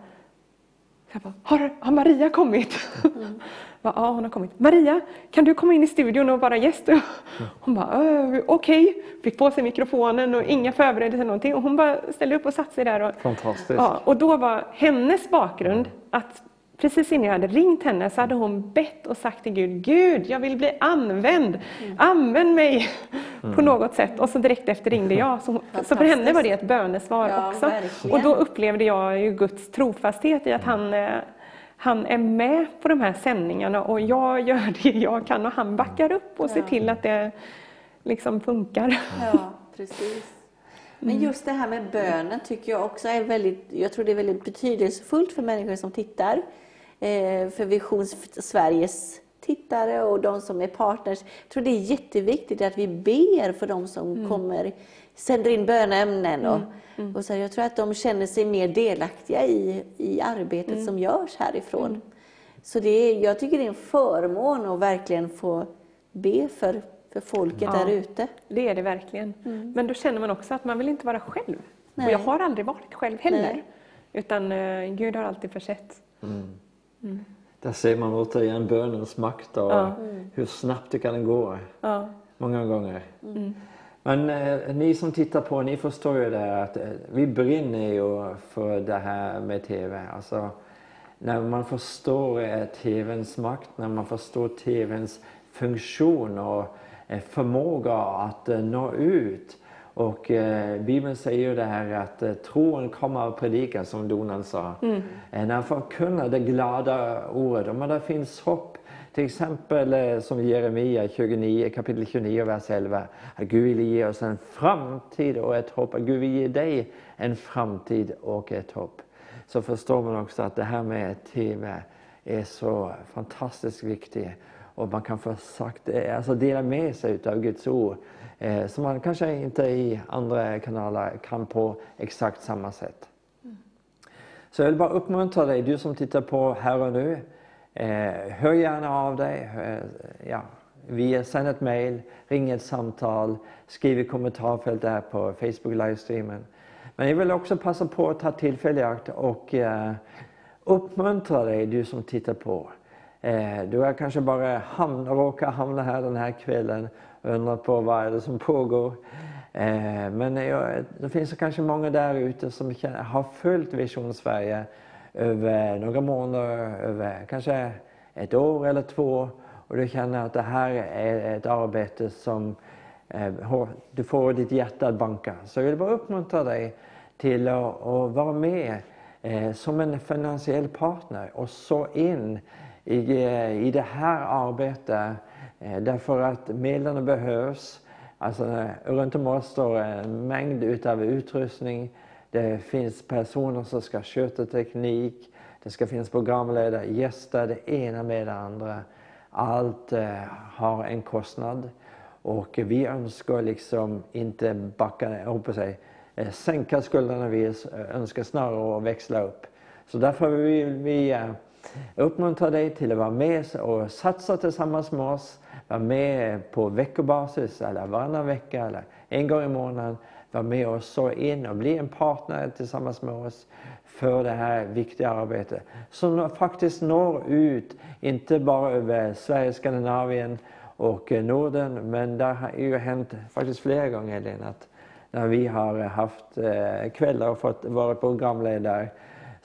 jag bara, har, har Maria kommit? Jag bara, ja, hon har kommit. Maria, kan du komma in i studion och vara gäst? Hon bara, "Eh, okej. Fick på sig mikrofonen och inga förberedelser någonting. Och hon bara ställde upp och satte sig där. Och, Fantastiskt. Ja, och då var hennes bakgrund att precis innan jag hade ringt henne så hade hon bett och sagt till Gud, Gud, jag vill bli använd. Använd mig på något sätt. Och så direkt efter ringde jag. Så, så för henne var det ett bönesvar Ja, också. verkligen. Och då upplevde jag ju Guds trofasthet i att han, eh, han är med på de här sändningarna och jag gör det jag kan och han backar upp och ser till att det liksom funkar. Ja, precis. Men just det här med bönen tycker jag också är väldigt, jag tror det är väldigt betydelsefullt för människor som tittar. Eh, för Vision Sveriges tittare och de som är partners. Jag tror det är jätteviktigt att vi ber för de som kommer, sänder in böneämnen. Och, och så, jag tror att de känner sig mer delaktiga i, i arbetet som görs härifrån. Så det är, jag tycker det är en förmån att verkligen få be för, för folket Ja. där ute. Det är det verkligen. Men då känner man också att man vill inte vara själv. Nej. Och jag har aldrig varit själv heller. Nej. Utan eh, Gud har alltid försett. Där ser man återigen bönens makt och Ja. hur snabbt det kan gå. Ja. Många gånger. Men eh, ni som tittar på, ni förstår ju det att eh, vi brinner ju för det här med TV. Alltså, när man förstår eh, TVns makt, när man förstår TVns funktion och eh, förmåga att eh, nå ut. Och eh, Bibeln säger ju det här att eh, troen kommer av predikan som Donald sa. Eh, när man förkunnar det glada ordet, om det finns hopp till exempel eh, som Jeremia 29, kapitel 29, vers 11. Att Gud vill ge oss en framtid och ett hopp. Att Gud vill ge dig en framtid och ett hopp. Så förstår man också att det här med TV är så fantastiskt viktigt. Och man kan få sagt, eh, alltså dela med sig av Guds ord. Eh, som man kanske inte i andra kanaler kan på exakt samma sätt. Så jag vill bara uppmuntra dig, du som tittar på här och nu. Eh, hör gärna av dig. Eh, ja, via sänd ett mejl, ring ett samtal, skriv i kommentarfält där på Facebook livestreamen. Men jag vill också passa på att ta tillfället i akt och eh, uppmuntra dig, du som tittar på. Eh, du har kanske bara hamn, råkat hamna här den här kvällen undrat på vad är det som pågår. Eh, men jag, det finns kanske många där ute som känner, har följt Vision Sverige över några månader, över kanske ett år eller två. Och du känner att det här är ett arbete som eh, du får ditt hjärta att banka. Så jag vill bara uppmuntra dig till att, att vara med eh, som en finansiell partner och så in i, eh, i det här arbetet. Eh, därför att medlen behövs. Alltså, runt om oss står en mängd utav utrustning. Det finns personer som ska sköta teknik. Det ska finnas programledare, gäster, det ena med det andra. Allt eh, har en kostnad. Och vi önskar liksom inte backa, jag sig, eh, sänka skulderna. Vi önskar snarare att växla upp. Så därför vill vi uppmuntra dig till att vara med och satsa tillsammans med oss. Var med på veckobasis eller varannan vecka eller en gång i månaden. Var med och så in och bli en partner tillsammans med oss för det här viktiga arbetet. Som faktiskt når ut, inte bara över Sverige, Skandinavien och eh, Norden. Men det har ju hänt faktiskt flera gånger Elin, att när vi har haft eh, kvällar och fått vara programledare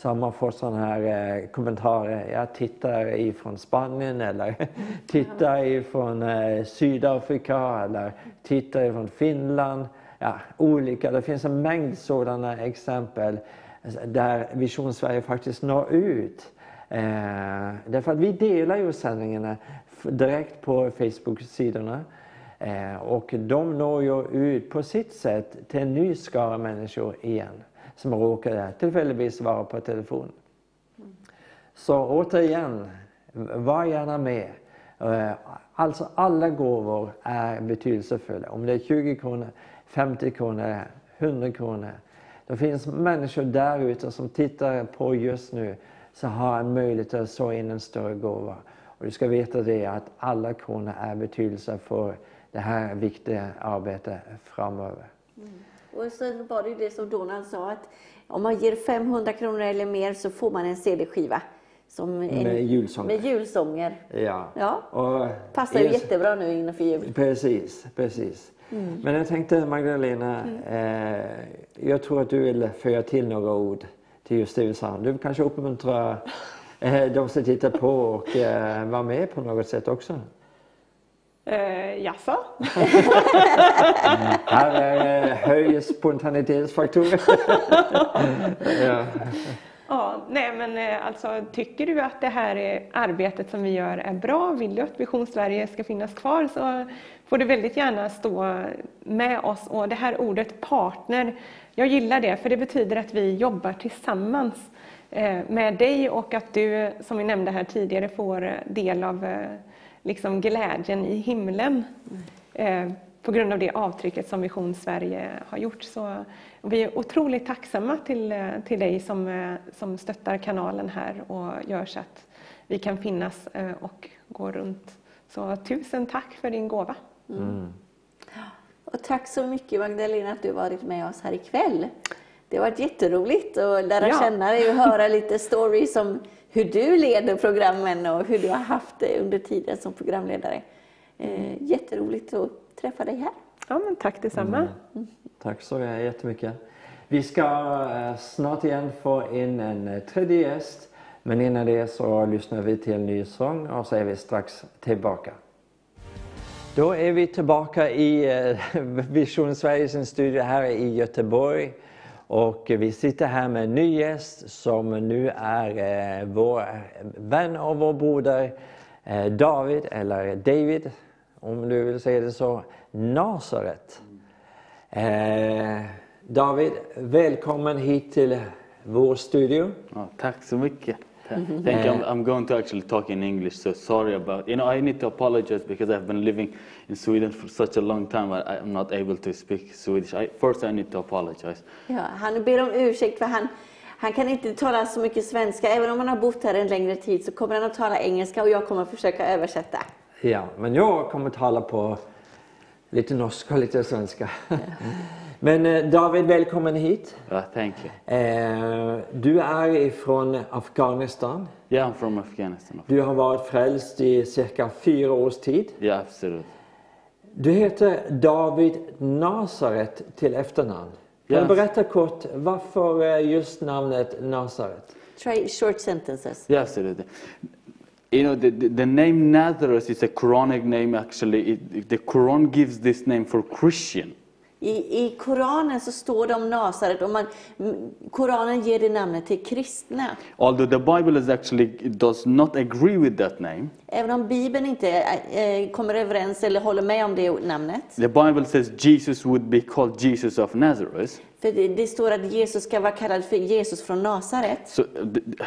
så har man fått sådana här eh, kommentarer. Jag tittar ifrån Spanien eller tittar ifrån eh, Sydafrika eller tittar ifrån Finland. Ja, olika. Det finns en mängd sådana exempel där Vision Sverige faktiskt når ut. Eh, därför att vi delar ju sändningarna direkt på Facebook-sidorna. Eh, och de når ju ut på sitt sätt till en ny skara människor igen som råkade tillfälligtvis vara på telefon. Så återigen, var gärna med. Eh, alltså alla gåvor är betydelsefulla. Om det är 20 kronor, 50 kronor, 100 kronor. Det finns människor där ute som tittar på just nu som har en möjlighet att så in en större gåva. Och du ska veta det att alla kronor är betydelsefulla för det här viktiga arbetet framöver. Mm. Och sen var det ju det som Donald sa att om man ger 500 kronor eller mer så får man en CD-skiva. Som en, Med julsånger. Med julsånger. Ja. Ja. Och Passar ju er- jättebra nu inför jul. Precis, precis. Mm. Men jag tänkte Magdalena, eh, jag tror att du vill föra till några ord till just det vi sa. Du kanske uppmuntra eh, de som tittar på och eh, vara med på något sätt också. Eh, jaså? Här är eh, höj spontanitetsfaktorer. ja. Ja, nej men eh, alltså tycker du att det här är, arbetet som vi gör är bra, vill du att Vision Sverige ska finnas kvar så får du väldigt gärna stå med oss. Och det här ordet partner, jag gillar det för det betyder att vi jobbar tillsammans eh, med dig och att du, som vi nämnde här tidigare, får del av eh, liksom glädjen i himlen eh, på grund av det avtrycket som Vision Sverige har gjort. Så vi är otroligt tacksamma till, eh, till dig som, eh, som stöttar kanalen här och gör så att vi kan finnas och gå runt. Så tusen tack för din gåva. Och tack så mycket Magdalena att du varit med oss här ikväll. Det har varit jätteroligt att lära Ja. känna dig och höra lite stories om hur du leder programmen och hur du har haft det under tiden som programledare. Eh, jätteroligt att träffa dig här. Ja, men tack detsamma. Tack så jättemycket. Vi ska eh, snart igen få in en eh, tredje gäst. Men innan det så lyssnar vi till en ny sång och så är vi strax tillbaka. Då är vi tillbaka i eh, Vision Sveriges studio här i Göteborg. Och vi sitter här med en ny gäst som nu är eh, vår vän och vår broder eh, David, eller David om du vill säga det så, Nasaret. Eh, David, välkommen hit till vår studio. Oh, tack så mycket. Thank you. I'm, I'm going to actually talk in English, so sorry about. You know, I need to apologize because I've been living in Sweden for such a long time. I, I'm not able to speak Swedish. I, first, I need to apologize. Ja, han ber om ursäkt för han, han kan inte tala så mycket svenska. Även om han har bott här en längre tid så kommer han att tala engelska och jag kommer att försöka översätta. Ja, men jag kommer tala på lite norska och lite svenska. Men eh, David, välkommen hit. Uh, thank you. Eh, du är ifrån Afghanistan. Yeah, I'm from Afghanistan. Du har varit frälst i cirka fyra års tid. Yeah, absolutely. Du heter David Nasaret till efternamn. Kan Yes. du berätta kort varför just namnet Nasaret? Try short sentences. Yeah, absolutely. You know, the, the, the name Nazareth is a Quranic name actually. It, the Quran gives this name for Christian. I, I Koranen så står det om Nasaret och man, Koranen ger det namnet till kristna. Although the Bible is actually does not agree with that name. Även om Bibeln inte eh, kommer överens eller håller med om det namnet. The Bible says Jesus would be called Jesus of Nazareth. För det, det står att Jesus ska vara kallad för Jesus från Nasaret. So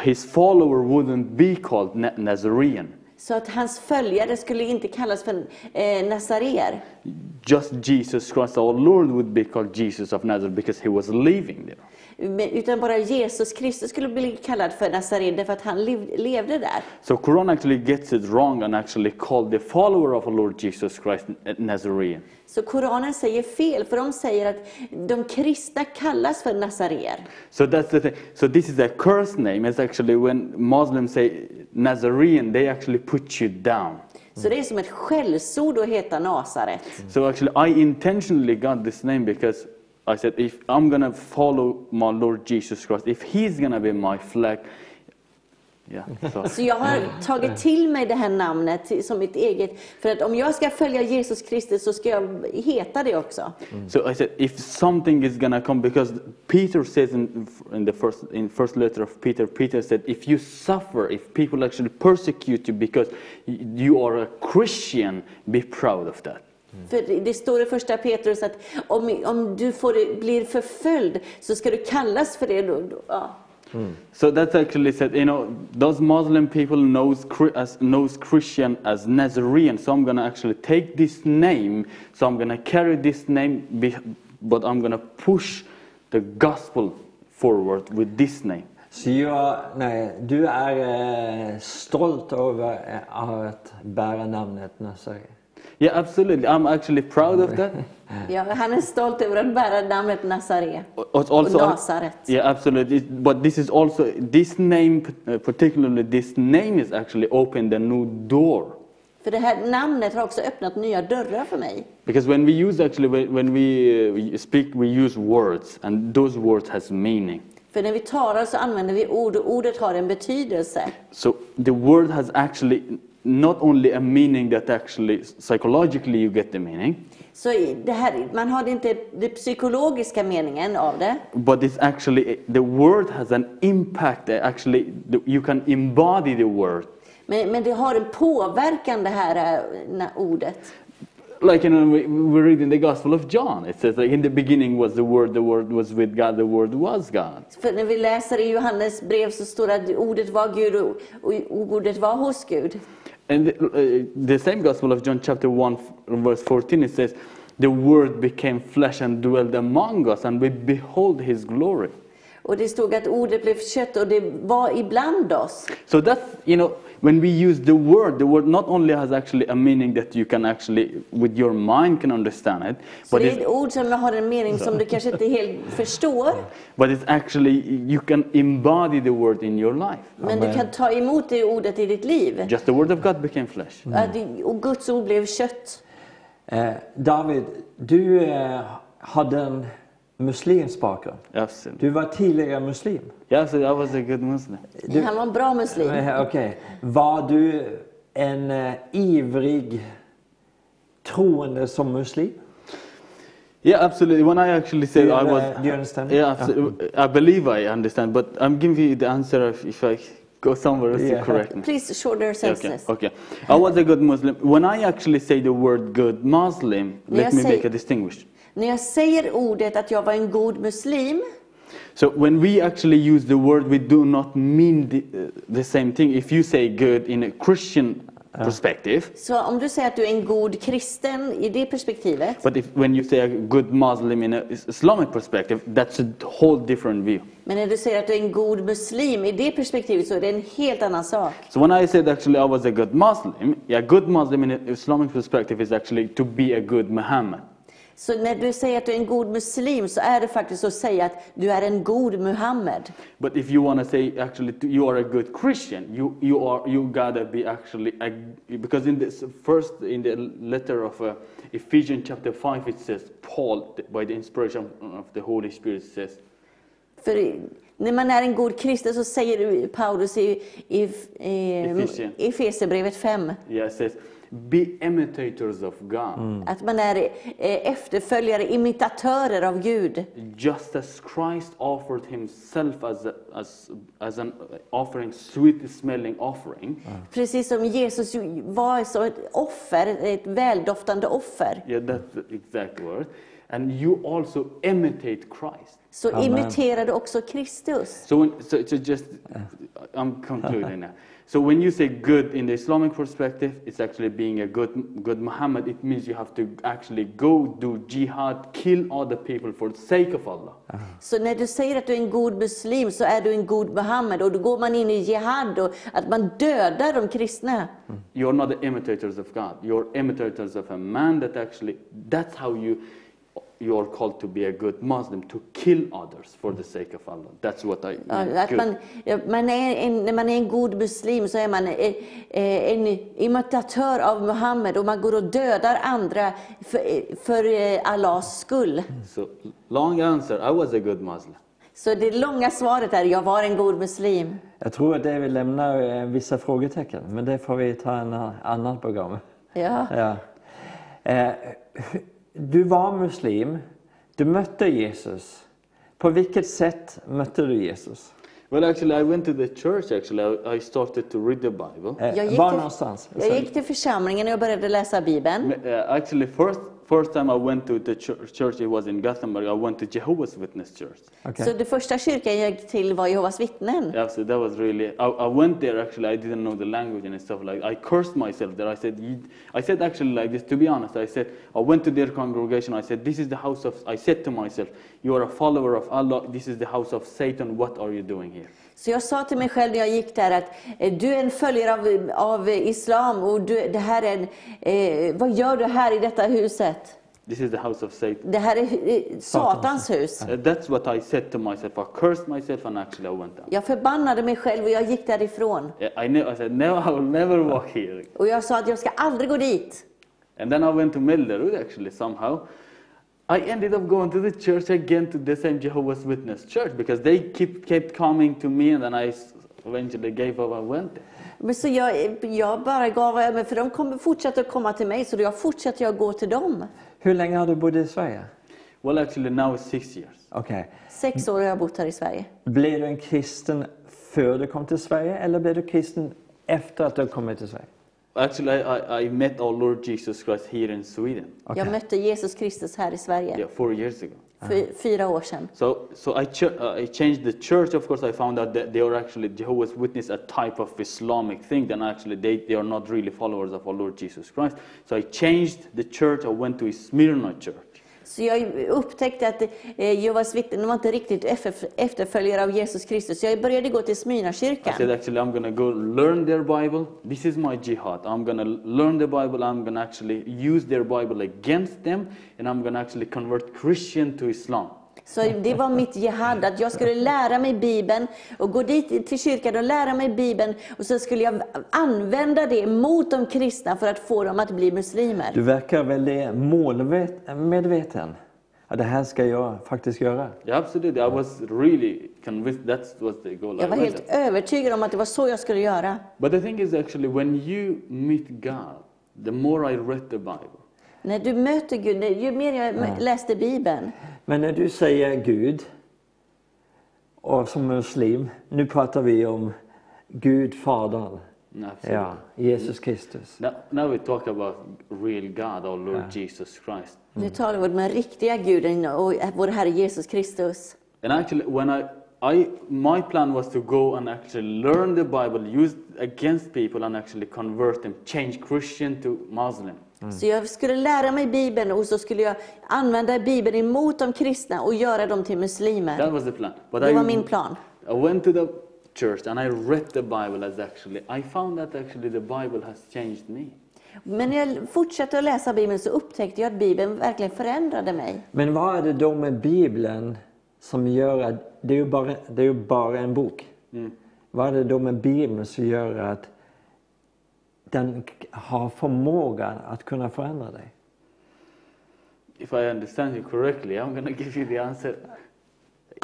his follower wouldn't be called Na- Nazarene. Så att hans följare skulle inte kallas för eh, nazareer. Just Jesus Christ, our Lord, would be called Jesus of Nazareth because he was living there. Utan bara Jesus Kristus skulle bli kallad för nazareer därför att han lev, levde där. So Quran actually gets it wrong and actually called the follower of our Lord Jesus Christ Nazarene. Så Koranen säger fel, för de säger att de kristna kallas för nazareer. So that's the thing. So this is a curse name. It's actually when Muslims say Nazarene, they actually put you down. Så det är som ett skällsord att heta Nasaret. So actually, I intentionally got this name because I said, if I'm gonna follow my Lord Jesus Christ, if He's gonna be my flag, yeah. So, Så jag har tagit till mig det här namnet som mitt eget. För att om jag ska följa Jesus Kristus så ska jag heta det också. so I said, if something is gonna come, because Peter says in, in the first in first letter of Peter, Peter said, if you suffer, if people actually persecute you because you are a Christian, be proud of that. För det- står i första Petrus att om, om du får, blir förföljd så ska du kallas för det. Då, då, ja. So that's actually said, you know, those Muslim people knows, as, knows Christian as Nazarene. So I'm going to actually take this name. So I'm going to carry this name, but I'm going to push the gospel forward with this name. Så jag, nej, du är eh, stolt över eh, att bära namnet Nasaret? Yeah, absolutely. I'm actually proud of that. Ja, han är stolt över att bära namnet Nazare. Also, Och Nasaret. Yeah, absolutely. But this is also, this name, particularly this name is actually opened a new door. För det här namnet har också öppnat nya dörrar för mig. Because when we use actually, when- uh, we speak, we use words, and those words has meaning. För när vi talar så använder vi ord och ordet har en betydelse. So the word has actually not only a meaning that actually psychologically you get the meaning, Så det här, man har inte den psykologiska meningen av det. but it's actually the word has an impact. Actually, you can embody the word. Men, men det har en påverkan det här eh, ordet. Like you know, we, we read in the Gospel of John, it says like in the beginning was the word, the word was with God, the word was God. För när vi läser i Johannes brev så står det att ordet var Gud och, och ordet var hos Gud. And the, uh, the same Gospel of John, chapter 1, verse 14, it says, The Word became flesh and dwelled among us, and we behold His glory. Och det stod att ordet blev kött och det var ibland oss. So that's, you know, when we use the word, the word not only has actually a meaning that you can actually, with your mind, can understand it, Så but det är it's, ett ord som har en mening som du kanske inte helt förstår. but it's actually, you can embody the word in your life. Men du kan ta emot det ordet i ditt liv. Just the word of God became flesh. Att det- Och Guds ord blev kött. Eh, David, du eh, hade en muslimsk bakgrund. Yes. Du var tidigare muslim. Yeah, so I was a good Muslim. Han var en bra muslim. Okej. Var du en eh, ivrig troende som muslim? Yeah, absolutely. When I actually you, I uh, was, do you understand? Yeah, absolutely. I believe I understand, but I'm giving you the answer if, if I go somewhere else Yeah. to correct me. Please shorter Okay, sentences. okay. I was a good Muslim. When I actually say the word good Muslim, let Yes, me make a distinguish. När jag säger ordet att jag var en god muslim, So when we actually use the word, we do not mean the, the same thing. If you say good in a Christian perspective, så om du säger att du är en god kristen i det perspektivet, but if when you say a good Muslim in a is- Islamic perspective, that's a whole different view. men när du säger att du är en god muslim i det perspektivet så är det en helt annan sak. So when I said actually I was a good Muslim, yeah, good Muslim in an Islamic perspective is actually to be a good Muhammad. Så när du säger att du är en god muslim så är det faktiskt att säga att du är en god Muhammed. But if you want to say actually you are a good Christian, you you are you gotta be actually a, because in this first in the letter of uh, Ephesians chapter five it says Paul by the inspiration of the Holy Spirit says För när man är en god kristen så säger Paulus i, i, i Efesien. Efesierbrevet 5 yeah says be imitators of God, att man är eh, efterföljare, imitatörer av Gud. just as Christ offered Himself as a, as as an offering, sweet smelling offering. Precis som Jesus var så ett offer, ett väldoftande offer. Yeah, that's the exact word. And you also imitate Christ. Så Amen. imiterade också Kristus. So, when, so, so just, I'm concluding now. So when you say good in the Islamic perspective, it's actually being a good, good Muhammad. It means you have to actually go do jihad, kill other people for the sake of Allah. Ah. Så när du säger att du är en god muslim så är du en god Muhammed och då går man in i jihad och att man dödar de kristna. You're not the imitators of God. You're imitators of a man that actually, that's how you, you're called to be a good Muslim, to kill others for the sake of Allah. That's what I mean. Att man, man är en, när man är en god muslim så är man eh, eh, en imitatör av Muhammed och man går och dödar andra för, eh, för eh, Allahs skull. So, long answer, I was a good Muslim. Så det långa svaret är, jag var en god muslim. Jag tror att det vill lämna eh, vissa frågetecken, men det får vi ta en a- annat program. Ja. Ja. Eh, du var muslim, du mötte Jesus. På vilket sätt mötte du Jesus? Well, actually, I went to the church. Actually, I, I started to read the Bible. Eh, Jag gick var till- någonstans? Jag gick till församlingen och jag började läsa Bibeln. Uh, actually, first first time I went to the church, church, it was in Gothenburg. I went to Jehovah's Witness Church. Okej. Så det första kyrkan jag gick till var Jehovas vittnen. Yeah, so that was really. I, I went there. Actually, I didn't know the language and stuff like. I cursed myself there. I said, I said actually like this. To be honest, I said I went to their congregation. I said, "This is the house of." I said to myself, "You are a follower of Allah. This is the house of Satan. What are you doing here?" Så jag sa till mig själv när jag gick där att eh, du är en följare av, av islam och du, det här är en, eh, vad gör du här i detta huset? This is the house of Satan. Det här är eh, Satans hus. Uh, that's what I said to myself. I cursed myself and actually I went out. Jag förbannade mig själv och jag gick därifrån. I, ne- I said, "No, I will never walk here." Och jag sa att jag ska aldrig gå dit. And then I went to Mellerud actually somehow. I ended up going to the church again to the same Jehovah's Witness church because they keep, kept coming to me and then I eventually gave up and went. Men så jag, jag bara gav över, för de kommer fortsätta att komma till mig, så jag fortsätter jag gå till dem. Hur länge har du bott i Sverige? Well, actually, now it's six years. Okej. Sex år har jag bott här i Sverige. Blev du en kristen före du kom till Sverige eller blev du kristen efter att du kommit till Sverige? Actually, I, I, I met our Lord Jesus Christ here in Sweden. Jag mötte Jesus Kristus här i Sverige Yeah, four years ago. för fyra år sedan. So, so I, ch- uh, I changed the church. Of course, I found out that they are actually Jehovah's Witness, a type of Islamic thing. Then actually, they, they are not really followers of our Lord Jesus Christ. So I changed the church. I went to Smyrna Church. Så jag upptäckte att eh, Jehovas vittnen var inte riktigt efterföljare av Jesus Kristus. Så jag började gå till I said, Smyrnakyrkan. actually, I'm going to go learn their Bible. This is my jihad. I'm going to learn the Bible. I'm going to actually use their Bible against them, and I'm going to actually convert Christian to Islam. Så det var mitt jihad, att jag skulle lära mig Bibeln och gå dit till kyrkan och lära mig Bibeln. Och så skulle jag använda det mot de kristna för att få dem att bli muslimer. Du verkar väldigt målmedveten. Ja, det här ska jag faktiskt göra. Yeah, absolutely. I was really convinced that was the goal. Jag var helt övertygad om att det var så jag skulle göra. But the thing is, actually, when you meet God, the more I read the Bible, När du möter Gud, ju mer jag m- läste Bibeln, Men när du säger Gud, och som muslim, nu pratar vi om Gud Fadern. absolutely. Ja, Jesus Kristus. Now, now we talk about real God, our Lord Jesus Christ. nu talar vi om den riktiga guden och vår Herre Jesus Kristus. And actually, when I, I, my plan was to go and actually learn the Bible, use it against people, and actually convert them, change Christian to Muslim. Så jag skulle lära mig Bibeln och så skulle jag använda Bibeln emot de kristna och göra dem till muslimer. That was the plan. But Det I, var min plan. I went to the church and I read the Bible as actually, I found that actually the Bible has changed me. Men när jag fortsatte att läsa Bibeln så upptäckte jag att Bibeln verkligen förändrade mig. Men vad är det då med Bibeln som gör att, det är ju bara, det är ju bara en bok. Vad är det då med Bibeln som gör att den har förmågan att kunna förändra dig? If I understand you correctly, I'm going to give you the answer.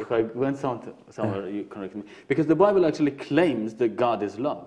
If I went some, somewhere, you correct me. Because the Bible actually claims that God is love.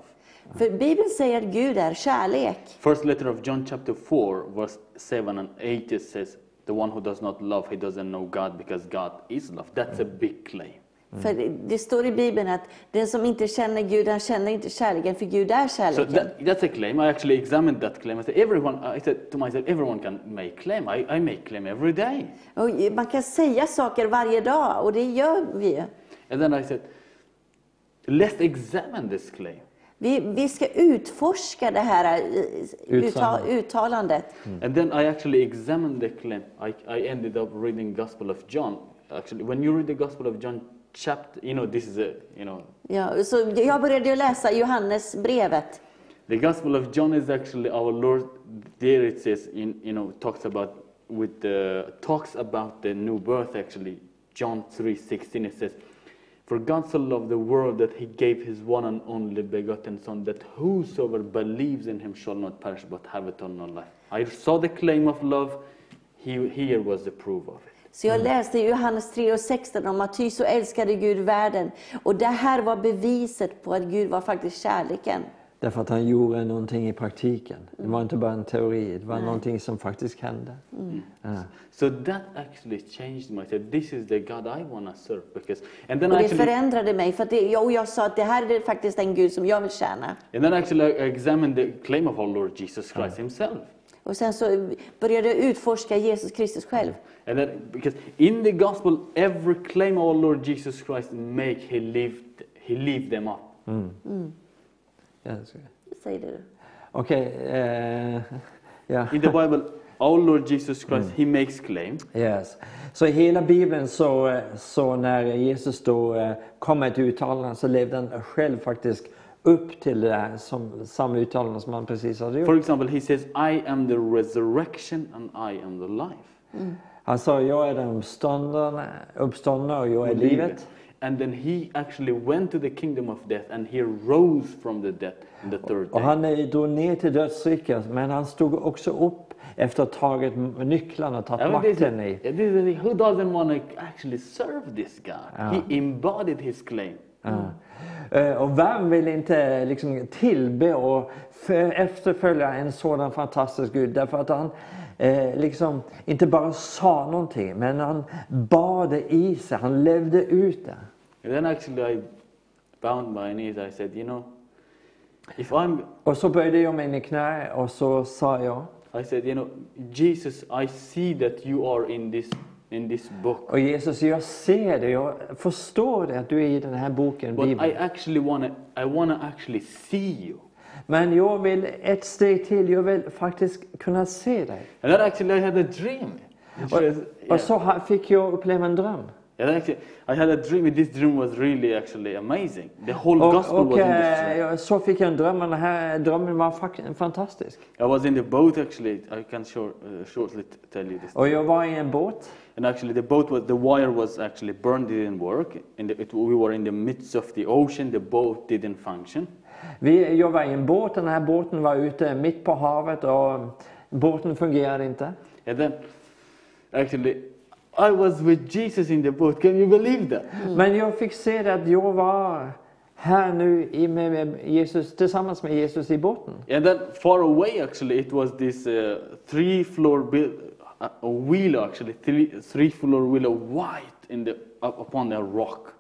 För Bibeln säger att Gud är kärlek. First letter of John chapter 4, verse 7 and 8, it says, The one who does not love, he doesn't know God because God is love. That's a big claim. För det- står i Bibeln att den som inte känner Gud, han känner inte kärleken, för Gud är So kärleken. that, that's a claim. I actually examined that claim. I said, everyone, I said to myself, everyone can make claim. I, I make claim every day. Och man kan säga saker varje dag, och det gör vi. And then I said, let's examine this claim. Vi, vi ska utforska det här eh, utta, Uttalande. uttalandet. And then I actually examined the claim. I, I ended up reading Gospel of John. Actually, when you read the Gospel of John chapter, you know, this is a, you know, Ja, så jag började läsa Johannes brevet. the Gospel of John is actually our Lord. There it says, in, you know, talks about with the talks about the new birth. Actually, John three sixteen. It says, "For God so loved the world that He gave His one and only begotten Son, that whosoever believes in Him shall not perish but have eternal life." I saw the claim of love. He, here was the proof of it. Så jag läste i Johannes 3 och 16 om att ty så älskade Gud världen. Och det här var beviset på att Gud var faktiskt kärleken. Därför att han gjorde någonting i praktiken. Det var inte bara en teori, det var någonting som faktiskt hände. Ja. So that actually changed my. I said, "This is the God I want to serve." Because, and then Och det actually, förändrade mig. För att det, jag, och jag sa att det här är faktiskt den Gud som jag vill tjäna. and then actually I examined the claim of our Lord Jesus Christ Himself. Och sen så började jag utforska Jesus Kristus själv. And then, because in the gospel, every claim our Lord Jesus Christ make, he lived, he lived them up. Ja, det ska jag. Säger du. Okej, eh, ja. In the Bible, our Lord Jesus Christ, he makes claim. Yes. Så i hela Bibeln så, så när Jesus då eh, kom med ett uttalande så levde han själv faktiskt upp till det där som, samma uttalande som han precis hade gjort. For example, he says, I am the resurrection and I am the life. Han sa, jag är den uppståndne, och jag är livet. And then he actually went to the kingdom of death and he rose from the death the third Och day. han eh, drog ner till dödsriket men han stod också upp efter att ha tagit nycklarna och I tagit mean, this, makten i. who doesn't want to actually serve this God? He embodied his claim. Ja. Eh, Och vem vill inte liksom tillbe och efterfölja en sådan fantastisk Gud? Därför att han eh, liksom inte bara sa någonting, men han bar det i sig. Han levde ut det. And then actually I bound my knees. I said, you know, if I'm, Och så böjde jag mig i knä och så sa jag, I said, you know, Jesus, I see that you are in this in this book, och Jesus jag ser det, jag förstår det att du är i den här boken, but I Bibeln. actually wanna, I wanna actually see you. Men jag vill ett steg till, jag vill faktiskt kunna se dig. And then actually I had a dream. Och, was- och yeah. så fick jag uppleva en dröm. And actually, I had a dream. This dream was really actually amazing. The whole gospel Och, och was in this eh, dream. så fick jag en dröm och den här drömmen var fantastisk. I was in the boat actually. I can short, uh, shortly tell you this. Och jag var i en båt And actually, the boat was the wire was actually burned. Didn't work. And it, we were in the midst of the ocean. The boat didn't function. Vi, jag var i en båt, den här båten var ute mitt på havet och båten fungerade inte. And then, actually, I was with Jesus in the boat. Can you believe that? Men jag fick se att jag var här nu i, med, Jesus, tillsammans med Jesus i båten. And then far away, actually, it was this uh, three-floor build, a, a wheel, actually, three, three-floor wheel of white in the up upon a rock.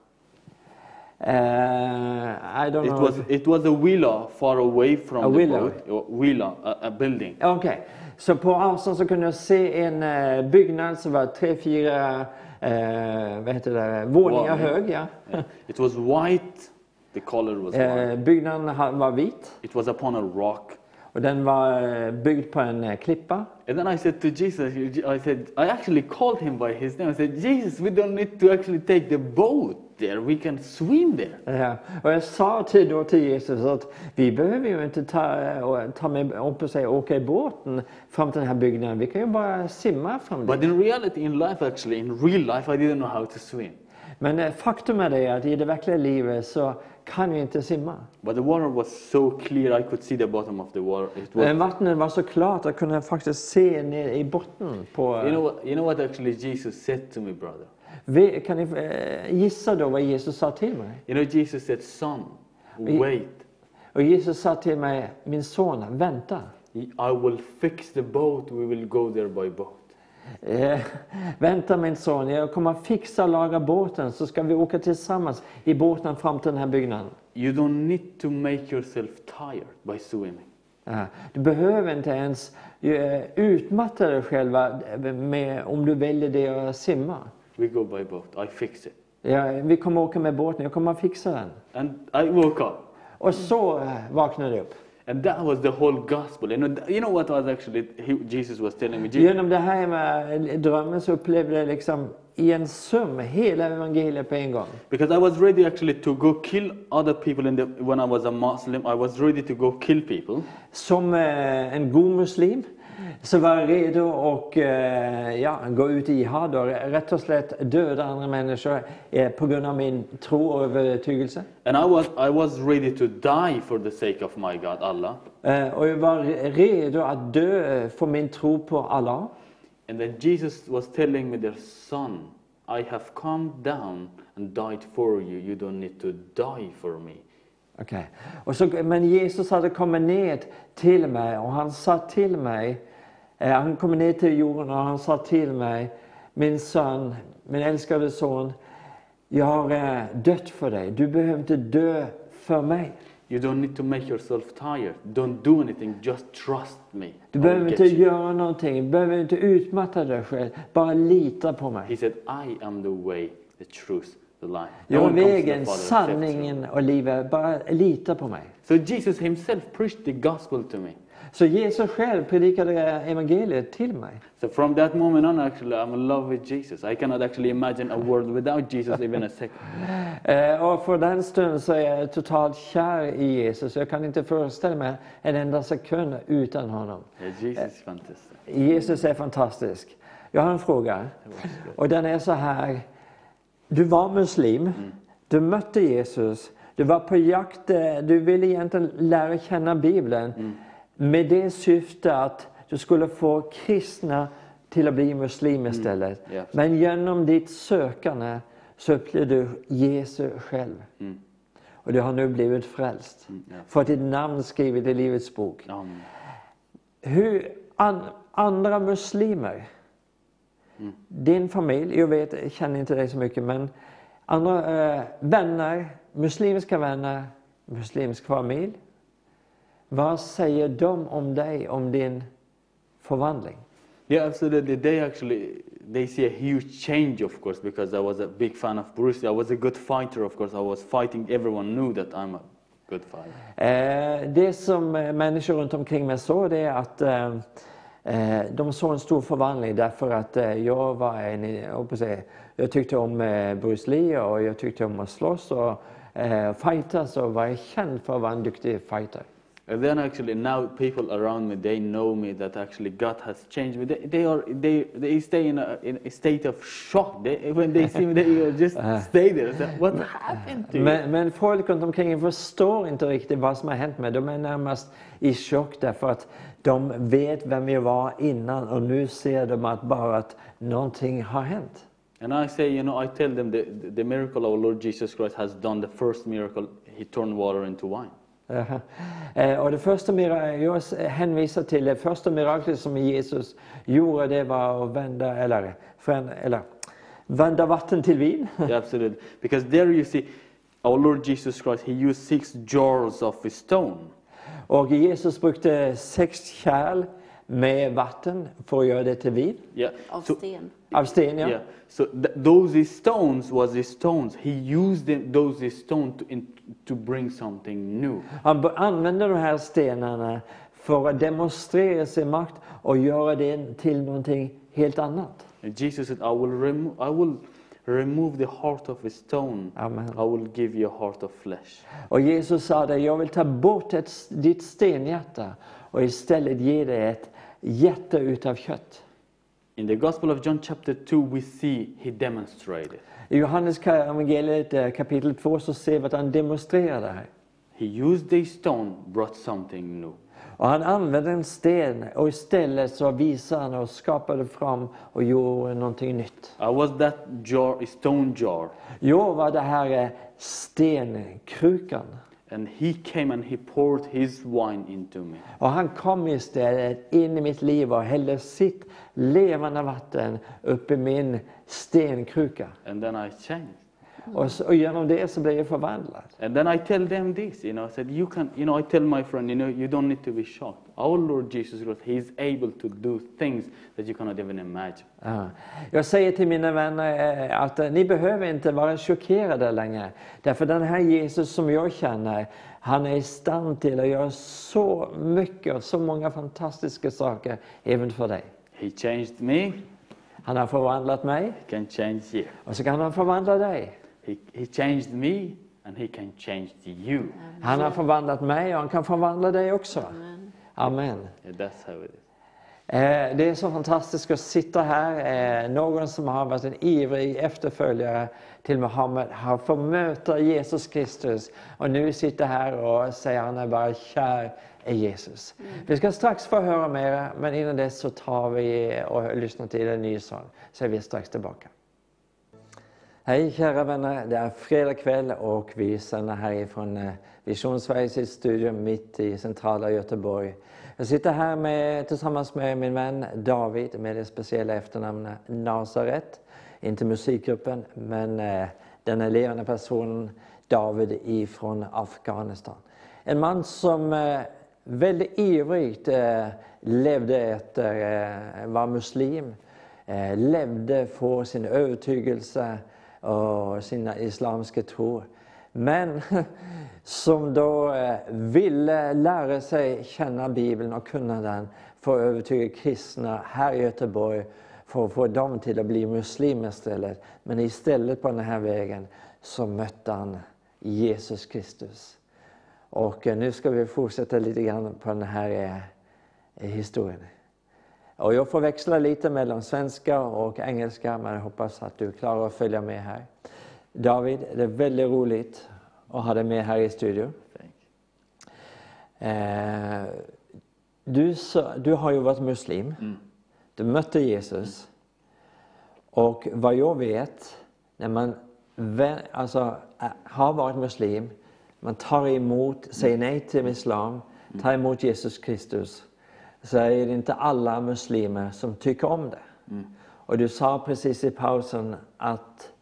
Eh, I don't It know. was it was a villa far away from A the villa? boat. A villa, a, a building. Okej, så på avstånd så kunde jag se en eh, byggnad som var tre, fyra eh, vad heter det, våningar Våning. hög. Ja. Yeah. It was white. The color was white. Byggnaden var vit It was upon a rock. och den var byggd på en klippa. And then I said to Jesus, I said, I actually called him by his name. I said, Jesus, we don't need to actually take the boat there. We can swim there. Ja, och jag sa till, då till Jesus att vi behöver ju inte ta, eh, ta med upp och säga, åka i båten fram till den här byggnaden. Vi kan ju bara simma fram But dit. in reality, in life, actually, in real life, I didn't know how to swim. Men eh, faktum är det att i det verkliga livet så kan vi inte simma. But the water was so clear, I could see the bottom of the water. It was, Men vattnet var så klart att jag kunde faktiskt se ner i botten. På, you, know what, you know what actually Jesus said to me, brother? Kan ni eh, gissa då vad Jesus sa till mig? You know, Jesus said, Son, wait. Och Jesus sa till mig, min son, vänta. I will fix the boat. We will go there by boat. Eh, vänta min son, jag kommer att fixa och laga båten så ska vi åka tillsammans i båten fram till den här byggnaden. You don't need to make yourself tired by swimming. Du behöver inte ens eh, utmatta dig själva med, om du väljer det att simma. We go by boat. I fix it. Ja, vi kommer åka med båten, jag kommer att fixa den. And I woke up. Och så eh, vaknade jag upp. And that was the whole gospel. You know, you know what was actually he, Jesus was telling me? Jesus, Genom det här med drömmen så upplevde jag liksom i en sum hela evangeliet på en gång. because I was ready actually to go kill other people in the, when I was a Muslim. I was ready to go kill people. Som eh, en god muslim så var redo att eh, ja, gå ut i jihad och rätt och slätt döda andra människor eh, på grund av min tro och övertygelse. And I was, I was ready to die for the sake of my God, Allah. Eh, och jag var re- redo att dö för min tro på Allah. And then Jesus was telling me, their son, I have come down and died for you. You don't need to die for me. Okej. Och så, men Jesus hade kommit ner till mig och han sa till mig, eh, han kom ner till jorden och han sa till mig, min son, min älskade son, jag har eh, dött för dig. Du behöver inte dö för mig. You don't need to make yourself tired. Don't do anything. Just trust me. Du behöver inte you. göra någonting, du behöver inte utmatta dig själv. Bara lita på He mig. said, I am the way, the truth, Jag är vägen, sanningen och livet. Bara lita på mig. So Jesus himself preached the gospel to me. Så Jesus själv predikade evangeliet till mig. So from that moment on, actually, I'm in love with Jesus. I cannot actually imagine a world without Jesus even a second. Eh, och för den stunden så är jag totalt kär i Jesus. Jag kan inte föreställa mig en enda sekund utan honom. Yeah, Jesus fantastic. Jesus är fantastisk. Jag har en fråga. Och den är så här. Du var muslim. Du mötte Jesus. Du var på jakt. eh, Du ville egentligen lära känna Bibeln. Med det syfte att du skulle få kristna till att bli muslim istället. Ja. Men genom ditt sökande så upplevde du Jesus själv. och du har nu blivit frälst. ja. Fått ditt namn skrivet i Livets bok. Hur an, andra muslimer, din familj, jag vet, jag känner inte dig så mycket, men andra eh, vänner, muslimska vänner, muslimsk familj. Vad säger de om dig, om din förvandling? Yeah, absolutely. They actually they see a huge change, of course, because I was a big fan of Bruce. I was a good fighter, of course. I was fighting. Everyone knew that I'm a good fighter. Eh, det som eh, människor runt omkring mig såg det är att eh, de såg en stor förvandling därför att eh, jag var en, jag, att säga, jag tyckte om eh, Bruce Lee och jag tyckte om att slåss och eh, fightas och var känd för att vara en duktig fighter. And then actually now people around me they know me that actually God has changed me. They, they are they they stay in a, in a state of shock. They, when they see me, they just stay there. Say, What happened to you? Men, men folk runt omkring förstår inte riktigt vad som har hänt mig. De är närmast i chock därför att de vet vem jag var innan och nu ser de att bara att någonting har hänt. And I say, you know, I tell them the, the miracle our Lord Jesus Christ has done, the first miracle, He turned water into wine. Jaha. Eh, Och det första jag hänvisar till det första miraklet som Jesus gjorde det var att vända, eller, förändra, eller, vända vatten till vin. Yeah, absolutely. Because there you see, our Lord Jesus Christ, He used six jars of stone. Och Jesus brukade sex kärl med vatten för att göra det till vin. Yeah. Av So, sten. Av sten ja. yeah. So th- those stones was the stones. He used them, those stones to, in, to bring something new. Han använde de här stenarna för att demonstrera sin makt och göra det till någonting helt annat. And Jesus said, I will, remo- I will remove the heart of a stone. Amen. I will give you a heart of flesh. Och Jesus sa det, jag vill ta bort ett, ditt stenhjärta och istället ge dig ett hjärta utav kött. In the Gospel of John chapter 2, we see he demonstrated. I Johannes evangeliet eh, kapitel 2 så ser vi att han demonstrerar det här. He used the stone, brought something new. Och han använde en sten och istället så visade han och skapade fram och gjorde någonting nytt. I was that jar, stone jar, Jag var det här stenkrukan. and he came and he poured his wine into me. Och han kom istället in i mitt liv och hällde sitt levande vatten upp i min stenkruka. And then I changed. Och, så, och genom det så blev jag förvandlad. And then I tell them this, you know, I said, you can, you know, I tell my friend, you know, you don't need to be shocked. Our Lord Jesus Christ, He is able to do things that you cannot even imagine. Ja. Jag säger till mina vänner eh, att eh, ni behöver inte vara chockerade längre. Därför den här Jesus som jag känner, han är i stand till att göra så mycket och så många fantastiska saker även för dig. He changed me, Han har förvandlat mig He can change you. och så kan han förvandla dig. He, he changed me, and He can change you. Han har förvandlat mig och han kan förvandla dig också. Amen. Yeah, that's how it is. Eh, Det är så fantastiskt att sitta här. Eh, Någon som har varit en ivrig efterföljare till Muhammed har fått möta Jesus Kristus och nu sitter här och säger han är bara kär i Jesus. Vi ska strax få höra mer men innan dess så tar vi och lyssnar till en ny sång. Så är vi strax tillbaka. Hej kära vänner, det är fredag kväll och vi sänder härifrån eh, Vision Sveriges studio mitt i centrala Göteborg. Jag sitter här med, tillsammans med min vän David med det speciella efternamnet Nazaret. Inte musikgruppen, men eh, den levande personen David ifrån Afghanistan. En man som eh, väldigt ivrigt levde efter, var muslim, levde för sin övertygelse och sina islamiska tro. Men som då eh, ville lära sig känna Bibeln och kunna den för att övertyga kristna här i Göteborg för att få dem till att bli muslimer istället. Men istället på den här vägen så mötte han Jesus Kristus. Och eh, nu ska vi fortsätta lite grann på den här eh, historien. Och jag får växla lite mellan svenska och engelska men jag hoppas att du klarar att följa med här. David, det är väldigt roligt att ha dig med här i studion. Eh, du, du har ju varit muslim. Du mötte Jesus. Och vad jag vet, när man alltså, ä- har varit muslim, man tar emot, säger nej till islam, tar emot Jesus Kristus, så är det inte alla muslimer som tycker om det. Och du sa precis i pausen att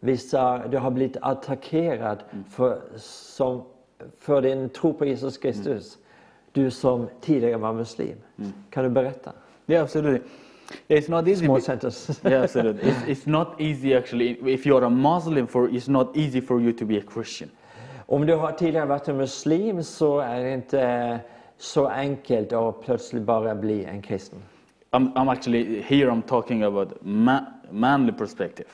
vissa, du har blivit attackerad för, som, för din tro på Jesus Kristus. Du som tidigare var muslim. Kan du berätta? Yeah, absolutely. It's not easy. Small sentence. yeah, absolutely. It's, it's not easy actually. If you're a Muslim, for it's not easy for you to be a Christian. Om du har tidigare varit en muslim så är det inte så enkelt att plötsligt bara bli en kristen. I'm, I'm actually here. I'm talking about ma- manly perspective.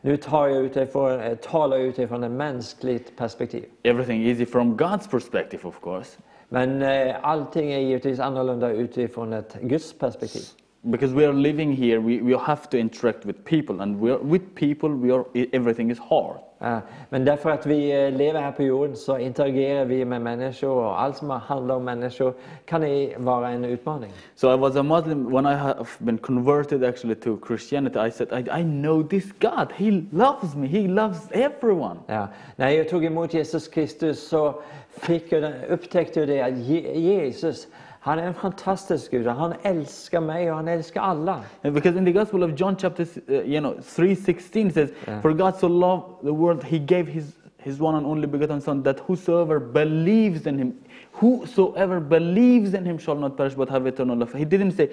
Nu tar jag utifrån, eh, talar jag utifrån ett mänskligt perspektiv. Everything easy from God's perspective, of course, Men eh, allting är givetvis annorlunda utifrån ett Guds perspektiv. Because we are living here. We, we have to interact with people, and we are, with people, we are everything is hard. Ja, Men därför att vi eh, lever här på jorden så interagerar vi med människor och allt som handlar om människor kan vara en utmaning. So I was a Muslim when I have been converted actually to Christianity. I said, I, I know this God. He loves me. He loves everyone. Ja. När jag tog emot Jesus Kristus så fick jag den, upptäckte jag det att Jesus, han är en fantastisk Gud. Han älskar mig och han älskar alla. And because in the Gospel of John, chapter uh, you know three sixteen says, "For God so loved the world, He gave His His one and only begotten Son, that whosoever believes in Him, whosoever believes in Him shall not perish but have eternal life." He didn't say.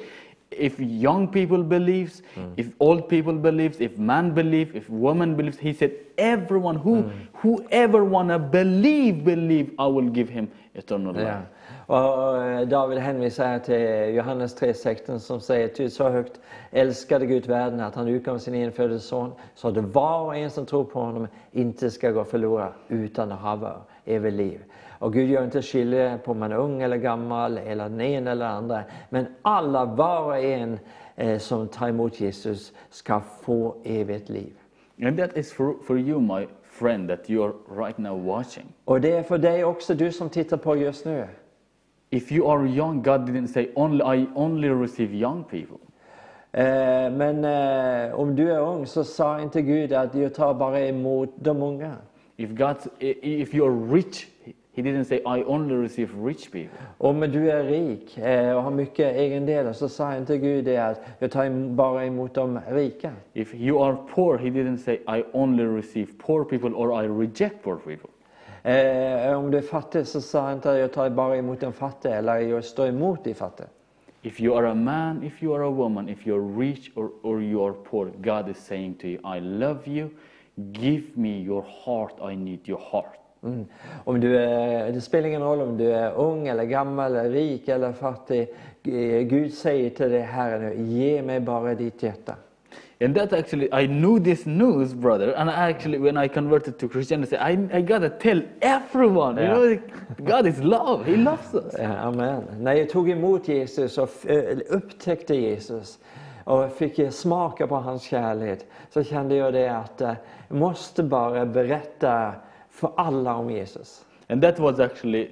If young people believes, if old people believes, if man believes if woman believes, he said, everyone who whoever wanna believe, believe, I will give him eternal life. Och eh, David hänvisar här till Johannes 3.16 som säger ty så högt älskade Gud världen att han utgav sin enfödde son så att var och en som tror på honom inte ska gå förlorad utan att ha evigt liv. Och Gud gör inte skillnad på om man är ung eller gammal eller den ena eller andra. Men alla, var och en eh, som tar emot Jesus ska få evigt liv. And that is for, for you, my friend, that you are right now watching. Och det är för dig också, du som tittar på just nu. If you are young, God didn't say only I only receive young people. Eh, Men eh, om du är ung så sa inte Gud att jag tar bara emot de unga. If God, if you are rich, He didn't say I only receive rich people. Om du är rik eh, och har mycket egendelar så sa inte Gud det att jag tar bara emot de rika. If you are poor, He didn't say I only receive poor people or I reject poor people. Eh, Om du är fattig så sa han inte att jag tar bara emot de fattiga eller jag står emot de fattiga. If you are a man, if you are a woman, if you are rich or, or you are poor, God is saying to you, I love you. Give me your heart. I need your heart. Mm. Om du är, det spelar ingen roll om du är ung eller gammal, eller rik eller fattig. Gud säger till dig här nu, ge mig bara ditt hjärta. And that actually, I knew this news, brother. And I actually, when I converted to Christianity, I, I gotta tell everyone, you Yeah. know, God is love. He loves us. Ja, Amen. När jag tog emot Jesus och eh, upptäckte Jesus och fick smaka på hans kärlek så kände jag det att eh, jag måste bara berätta för alla om Jesus. And that was actually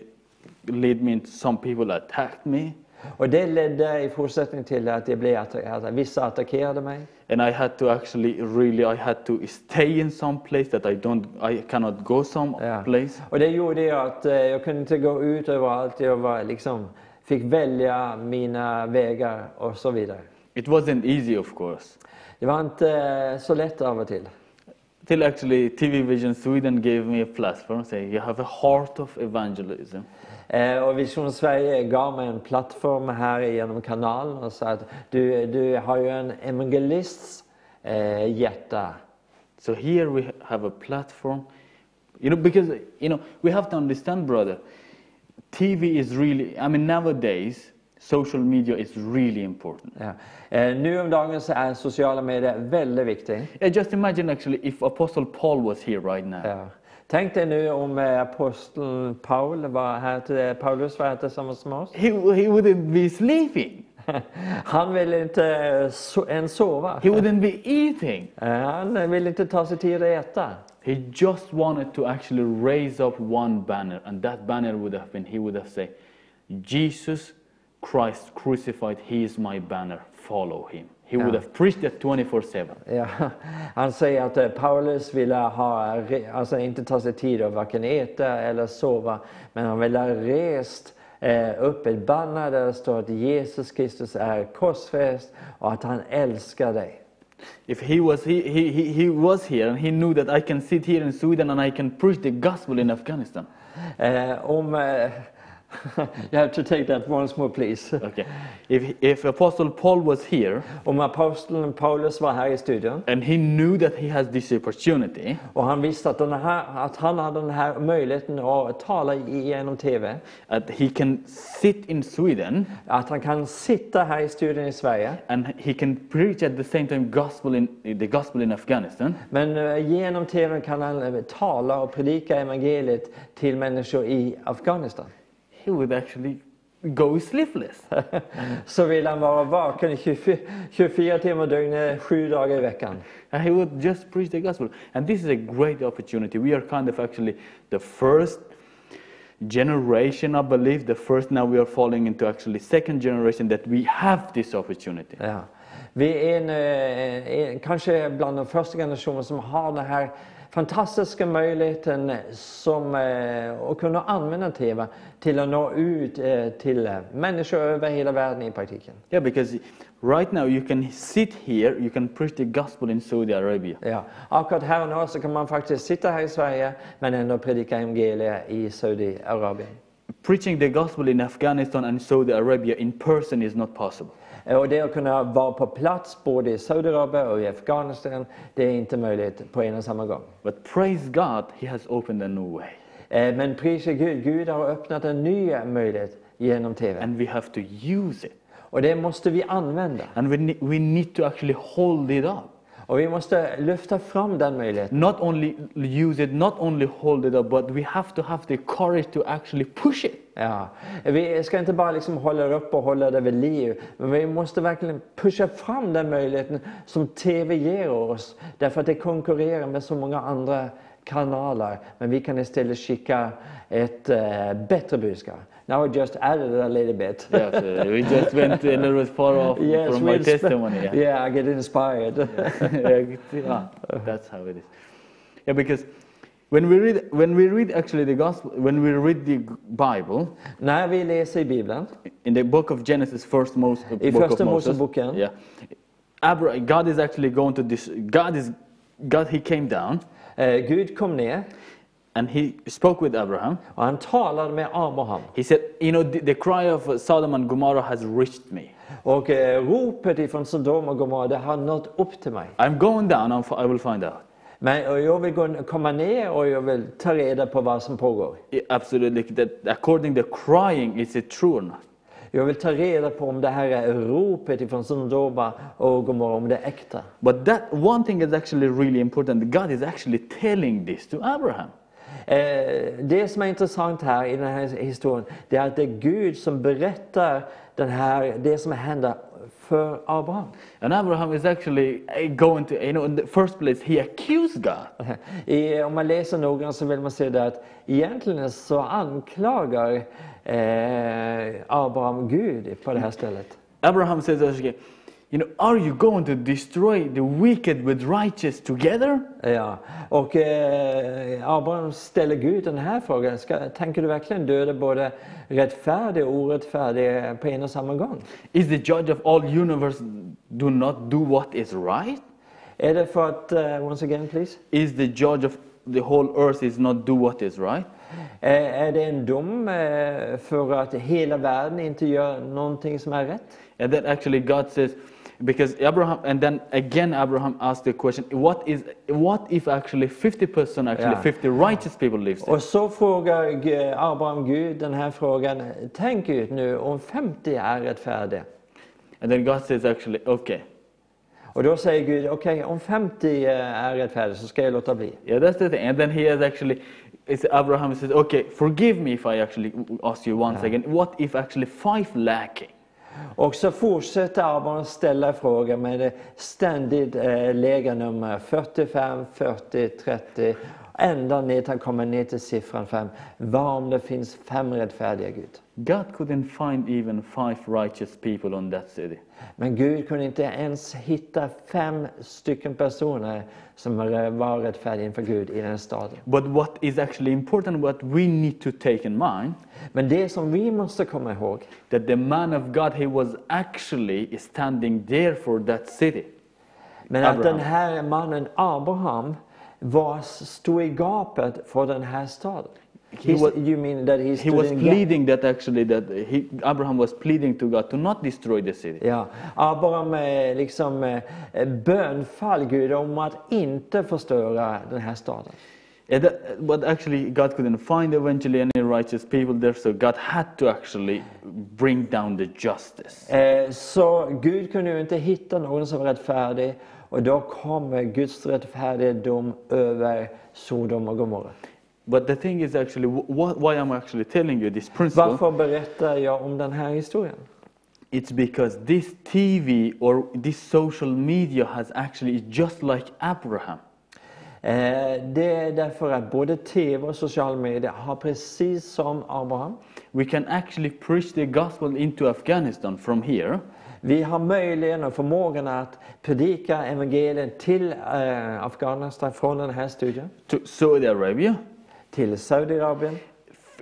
led me into some people attacked me. Och det ledde i fortsättning till att jag blev attackerad. Vissa attackerade mig. And I had to actually really, I had to stay in some place that I don't, I cannot go some Ja. place. Och det gjorde ju att eh, jag kunde inte gå ut överallt. Jag var liksom, fick välja mina vägar och så vidare. It wasn't easy, of course. Det var inte eh, så lätt av och till. Till actually TV Vision Sweden gave me a platform saying you have a heart of evangelism. Eh, och Vision Sverige gav mig en plattform här genom kanalen och sa att du, du har ju en evangelists eh, hjärta. So here we have a platform. You know, because you know, we have to understand, brother, TV is really I mean nowadays social media is really important. Ja. Eh, nu om dagen så är sociala medier väldigt viktiga. Yeah, just imagine actually if Apostle Paul was here right now. Ja. Tänk dig nu om eh, aposteln Paul var här till, Paulus var här tillsammans med oss. He, he wouldn't be sleeping. Han ville inte eh, so ens sova. He wouldn't be eating. Eh, Han ville inte ta sig tid att äta. He just wanted to actually raise up one banner, and that banner would have been he would have said, Jesus Christ crucified, he is my banner, follow him. He would have preached it 24 7. Ja, han säger att eh, Paulus ville ha, alltså inte ta sig tid att varken äta eller sova, men han ville ha rest eh, upp ett banner där det står att Jesus Kristus är korsfäst och att han älskar dig. If he was, he, he, he, he was here and he knew that I can sit here in Sweden and I can preach the gospel in Afghanistan. Eh, om, eh, you have to take that once more please. Okay. If, if Apostle Paul was here Om aposteln Paulus var här i studion and he knew that he has this opportunity, och han visste att, den här, att han hade den här möjligheten att tala genom TV, that he can sit in Sweden att han kan sitta här i studion i Sverige and he can preach at the same time gospel in the gospel in Afghanistan, Men eh, genom TV kan han eh, tala och predika evangeliet till människor i Afghanistan. He would actually go sleepless. Så vill han vara vaken 24, 24 timmar dygnet, sju dagar i veckan. And he would just preach the gospel. And this is a great opportunity. We are kind of actually the first generation, I believe, the first now we are falling into actually second generation that we have this opportunity. Ja. Vi är en, eh, en, kanske bland de första generationerna som har den här fantastiska möjligheten som, eh, att kunna använda TV till att nå ut eh, till eh, människor över hela världen i praktiken. Yeah, because right now you can sit here, you can preach the gospel in Saudi Arabia. Ja. Akkurat och nu så kan man faktiskt sitta här i Sverige men ändå predika evangeliet i Saudiarabien. Preaching the gospel in Afghanistan and Saudi Arabia in person is not possible. Och det att kunna vara på plats både i Saudiarabien och i Afghanistan, det är inte möjligt på en och samma gång. But praise God, He has opened a new way. Eh, Men prisa Gud, Gud har öppnat en ny möjlighet genom TV. And we have to use it. Och det måste vi använda. And we, ne- we need to actually hold it up. Och vi måste lyfta fram den möjligheten. Not only use it, not only hold it up, but we have to have the courage to actually push it. Ja. Vi ska inte bara liksom hålla upp och hålla det vid liv, men vi måste verkligen pusha fram den möjligheten som TV ger oss. Därför att det konkurrerar med så många andra kanaler. Men vi kan istället skicka ett eh, bättre budskap. Now I just added a little bit. Yes, uh, we just went a little bit far off from my testimony. Yeah. yeah, I get inspired. yeah, that's how it is. Yeah, because when we read, when we read actually the gospel, when we read the Bible, När vi läser Bibeln, in the book of Genesis, first Moses, I book Första of Moses, Moseboken. yeah, Abra- God is actually going to this. God is God. He came down eh, Gud kom ner and he spoke with Abraham. och han talade med Abraham. He said, "You know, the, the cry of Sodom and Gomorrah has reached me. Och eh, ropet ifrån Sodom och Gomorra, det har nått upp till mig. I'm going down. and I will find out." Men jag vill gå, komma ner och jag vill ta reda på vad som pågår. Yeah, absolutely. That according to crying, is it true or not? Jag vill ta reda på om det här är ropet ifrån Sodoma och Gomorra, om det är äkta. But that one thing is actually really important. God is actually telling this to Abraham. Eh, det som är intressant här i den här historien, det är att det är Gud som berättar den här, det som händer för Abraham. And Abraham is actually uh, going to, you know, in the first place, he accused God. I, om man läser noggrant så vill man se det att egentligen så anklagar eh, Abraham Gud på det här stället. Abraham says, okay, you know, are you going to destroy the wicked with righteous together? Ja. Och eh, Abraham ställer Gud den här frågan. Ska, tänker du verkligen döda både rättfärdig och orättfärdig på en och samma gång? Is the judge of all universe do not do what is right? Är det för att, eh, once again please, Is the judge of the whole earth is not do what is right? eh, är det en dom eh, för att hela världen inte gör någonting som är rätt? And then actually God says, because Abraham, and then again Abraham asked the question, what is, what if actually 50% actually Yeah. 50 righteous people lives there? Och så frågar Abraham Gud den här frågan. Tänk ut nu om 50 är rättfärdiga. And then God says actually, okay, Och då säger Gud, okej om 50 är rättfärdiga så ska jag låta bli. yeah, that's the thing. And then he has actually, it's Abraham says, okay, forgive me if I actually ask you once again, what if actually five lacking? Och så fortsätter Abraham ställa frågor med det ständigt eh, lägenummer 45, 40, 30 ända ner till, komma ner till siffran 5. Vad om det finns fem rättfärdiga Gud? God couldn't find even five righteous people on that city. Men Gud kunde inte ens hitta fem stycken personer som var rättfärdiga inför Gud i den staden. But what is actually important, what we need to take in mind, Men det som vi måste komma ihåg, that the man of God, he was actually standing there for that city. men att den här mannen Abraham var, stod i gapet för den här staden. He was- you mean that he He was in pleading that actually that he, Abraham was pleading to God to not destroy the city. Ja, Abraham eh, liksom eh, bönfall Gud om att inte förstöra den här staden. Yeah, that- but actually, God couldn't find eventually any righteous people there, so God had to actually bring down the justice. Eh, Så Gud kunde ju inte hitta någon som var rättfärdig och då kommer Guds rättfärdiga dom över Sodom och Gomorra. But the thing is actually wh- wh- why I'm actually telling you this principle. Varför berättar jag om den här historien? It's because this TV or this social media has actually just like Abraham. Eh, Det är därför att både TV och sociala medier har precis som Abraham. We can actually preach the gospel into Afghanistan from here, Vi har möjligheten och förmågan att predika evangeliet till eh, Afghanistan från den här studien, to Saudi Arabia. Till Saudiarabien.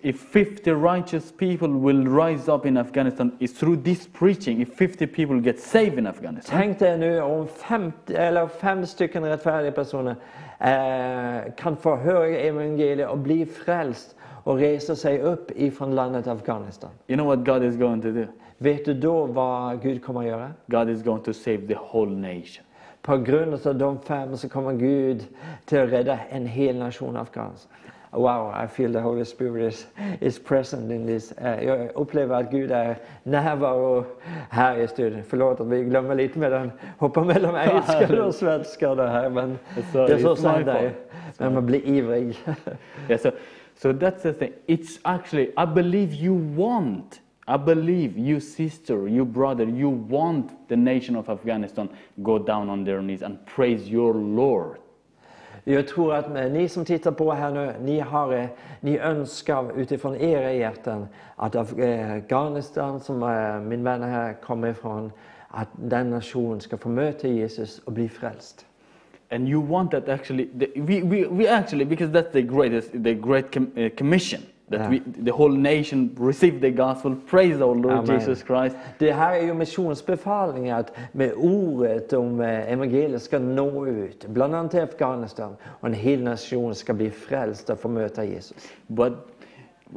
If 50 righteous people will rise up in Afghanistan, it's through this preaching. If 50 people get saved in Afghanistan, Tänk dig nu om 50, eller fem stycken rättfärdiga personer eh, kan få höra evangeliet och bli frälst och resa sig upp ifrån landet Afghanistan. you know what God is going to do? Vet du då vad Gud kommer att göra? God is going to save the whole nation. På grund av de fem så kommer Gud till att rädda en hel nation Afghanistan. Wow, I feel the Holy Spirit is, is present in this. Eh, Jag upplever att Gud är närvaro här i studion. Förlåt att vi glömmer lite med den, hoppar mellan engelska och svenska det här. Men Sorry, det är så sant det. Men man blir ivrig. Yeah, so, so that's the thing. It's actually, I believe you want, I believe you sister, you brother, you want the nation of Afghanistan go down on their knees and praise your Lord. Jag tror att ni som tittar på här nu, ni, har, eh, ni önskar utifrån era hjärtan att eh, Afghanistan, som eh, min vän här kommer ifrån, att den nationen ska få möta Jesus och bli frälst. And you want that actually, we, we, we actually, because that's the greatest, the great commission, that Yeah. we, the whole nation receive the gospel, praise our Lord Amen. Jesus Christ. Det här är ju missionsbefallningar att med ordet om eh, evangeliet ska nå ut, bland annat till Afghanistan, och en hel nation ska bli frälst och få möta Jesus. But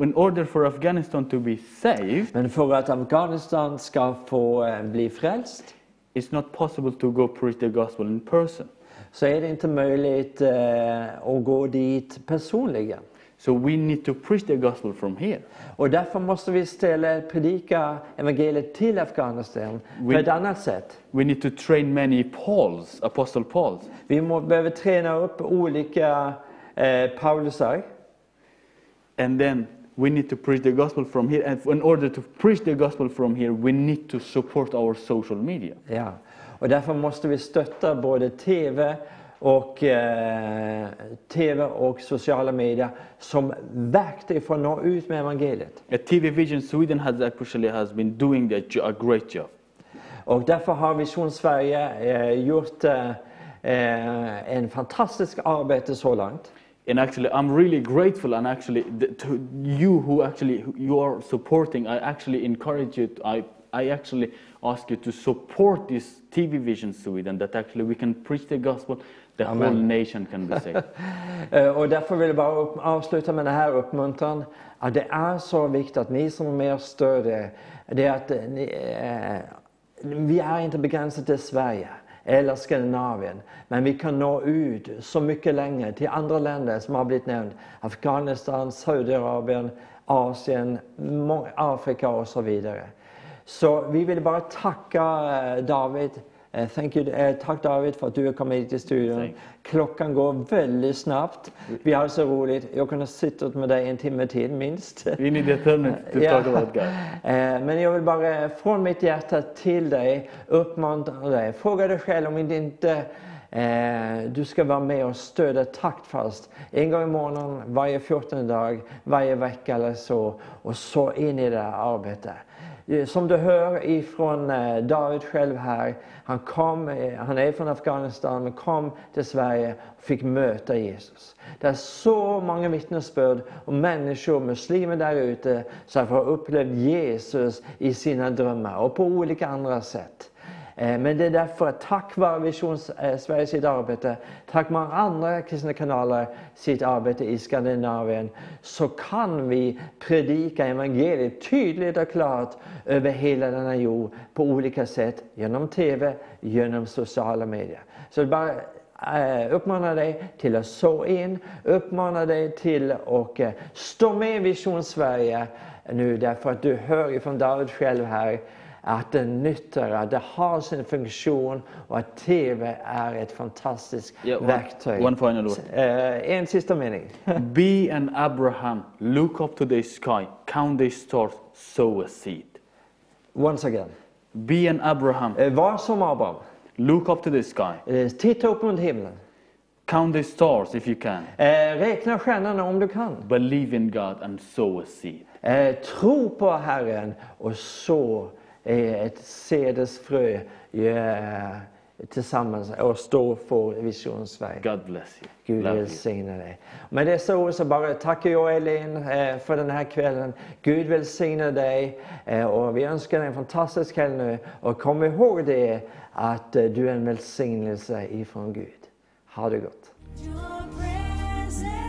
in order for Afghanistan to be saved, Men för att Afghanistan ska få eh, bli frälst it's not possible to go preach the gospel in person. så är det inte möjligt eh, att gå dit personligen. So we need to preach the gospel from here. Och därför måste vi istället predika evangeliet till Afghanistan på We- ett annat sätt. We need to train many Pauls, Apostle Pauls. Vi må, behöver träna upp olika eh, Paulusar. And then we need to preach the gospel from here. And in order to preach the gospel from here, we need to support our social media. Ja. Och därför måste vi stötta både TV och, eh, TV och sociala medier som verktyg för att nå ut med evangeliet. TV Vision Sweden has actually has been doing that a great job. Och därför har Vision Sverige eh, gjort eh, eh, en fantastisk arbete så långt. And actually, I'm really grateful. And actually, to you who actually who you are supporting, I actually encourage you. To, I I actually ask you to support this TV Vision Sweden. That actually we can preach the gospel. The Amen. whole nation can be saved. Eh, Och därför vill jag bara avsluta med den här uppmuntran. Att det är så viktigt att ni som är med och stödjer, det är att eh, ni, eh, vi är inte begränsade till Sverige eller Skandinavien. Men vi kan nå ut så mycket längre till andra länder som har blivit nämnt. Afghanistan, Saudiarabien, Asien, Afrika och så vidare. Så vi vill bara tacka eh, David. Eh, Thank you, eh, tack David för att du har kommit hit till studion. Tack. Klockan går väldigt snabbt. Vi har så roligt. Jag kunde sitta med dig en timme till minst. we need eternity to Ja. talk about God. Eh, Men jag vill bara från mitt hjärta till dig uppmuntra dig. Fråga dig själv om det inte du ska vara med och stödja taktfast en gång i månaden, varje 14 dag, varje vecka eller så och så in i det här arbetet. Eh, som du hör ifrån eh, David själv här, han, kom, eh, han är från Afghanistan men kom till Sverige och fick möta Jesus. Det är så många vittnesbörd om människor, muslimer där ute, som har upplevt Jesus i sina drömmar och på olika andra sätt. Eh, men det är därför att tack vare Vision eh, Sverige sitt arbete, tack vare andra kristna kanaler sitt arbete i Skandinavien, så kan vi predika evangeliet tydligt och klart över hela denna jord på olika sätt, genom TV, genom sociala medier. Så bara eh, uppmanar dig till att så in, uppmanar dig till att stå med i Vision Sverige nu därför att du hör ifrån David själv här att det nyttar, att det har sin funktion och att TV är ett fantastiskt Yeah, one- verktyg. one final word. Eh, en sista mening. Be an Abraham, look up to the sky, count the stars, sow a seed. Once again. Be an Abraham, Eh, var som Abraham. look up to the sky, Eh, titta upp mot himlen. count the stars if you can, Eh, räkna stjärnorna om du kan. believe in God and sow a seed. Eh, tro på Herren och så ett sädesfrö tillsammans och stå för Vision Sverige. God bless you. Gud välsigne dig. Med dessa ord så bara tackar jag Elin eh, för den här kvällen. Gud välsigne dig eh, och vi önskar dig en fantastisk kväll nu. Och kom ihåg det att eh, du är en välsignelse ifrån Gud. Ha det gott. Your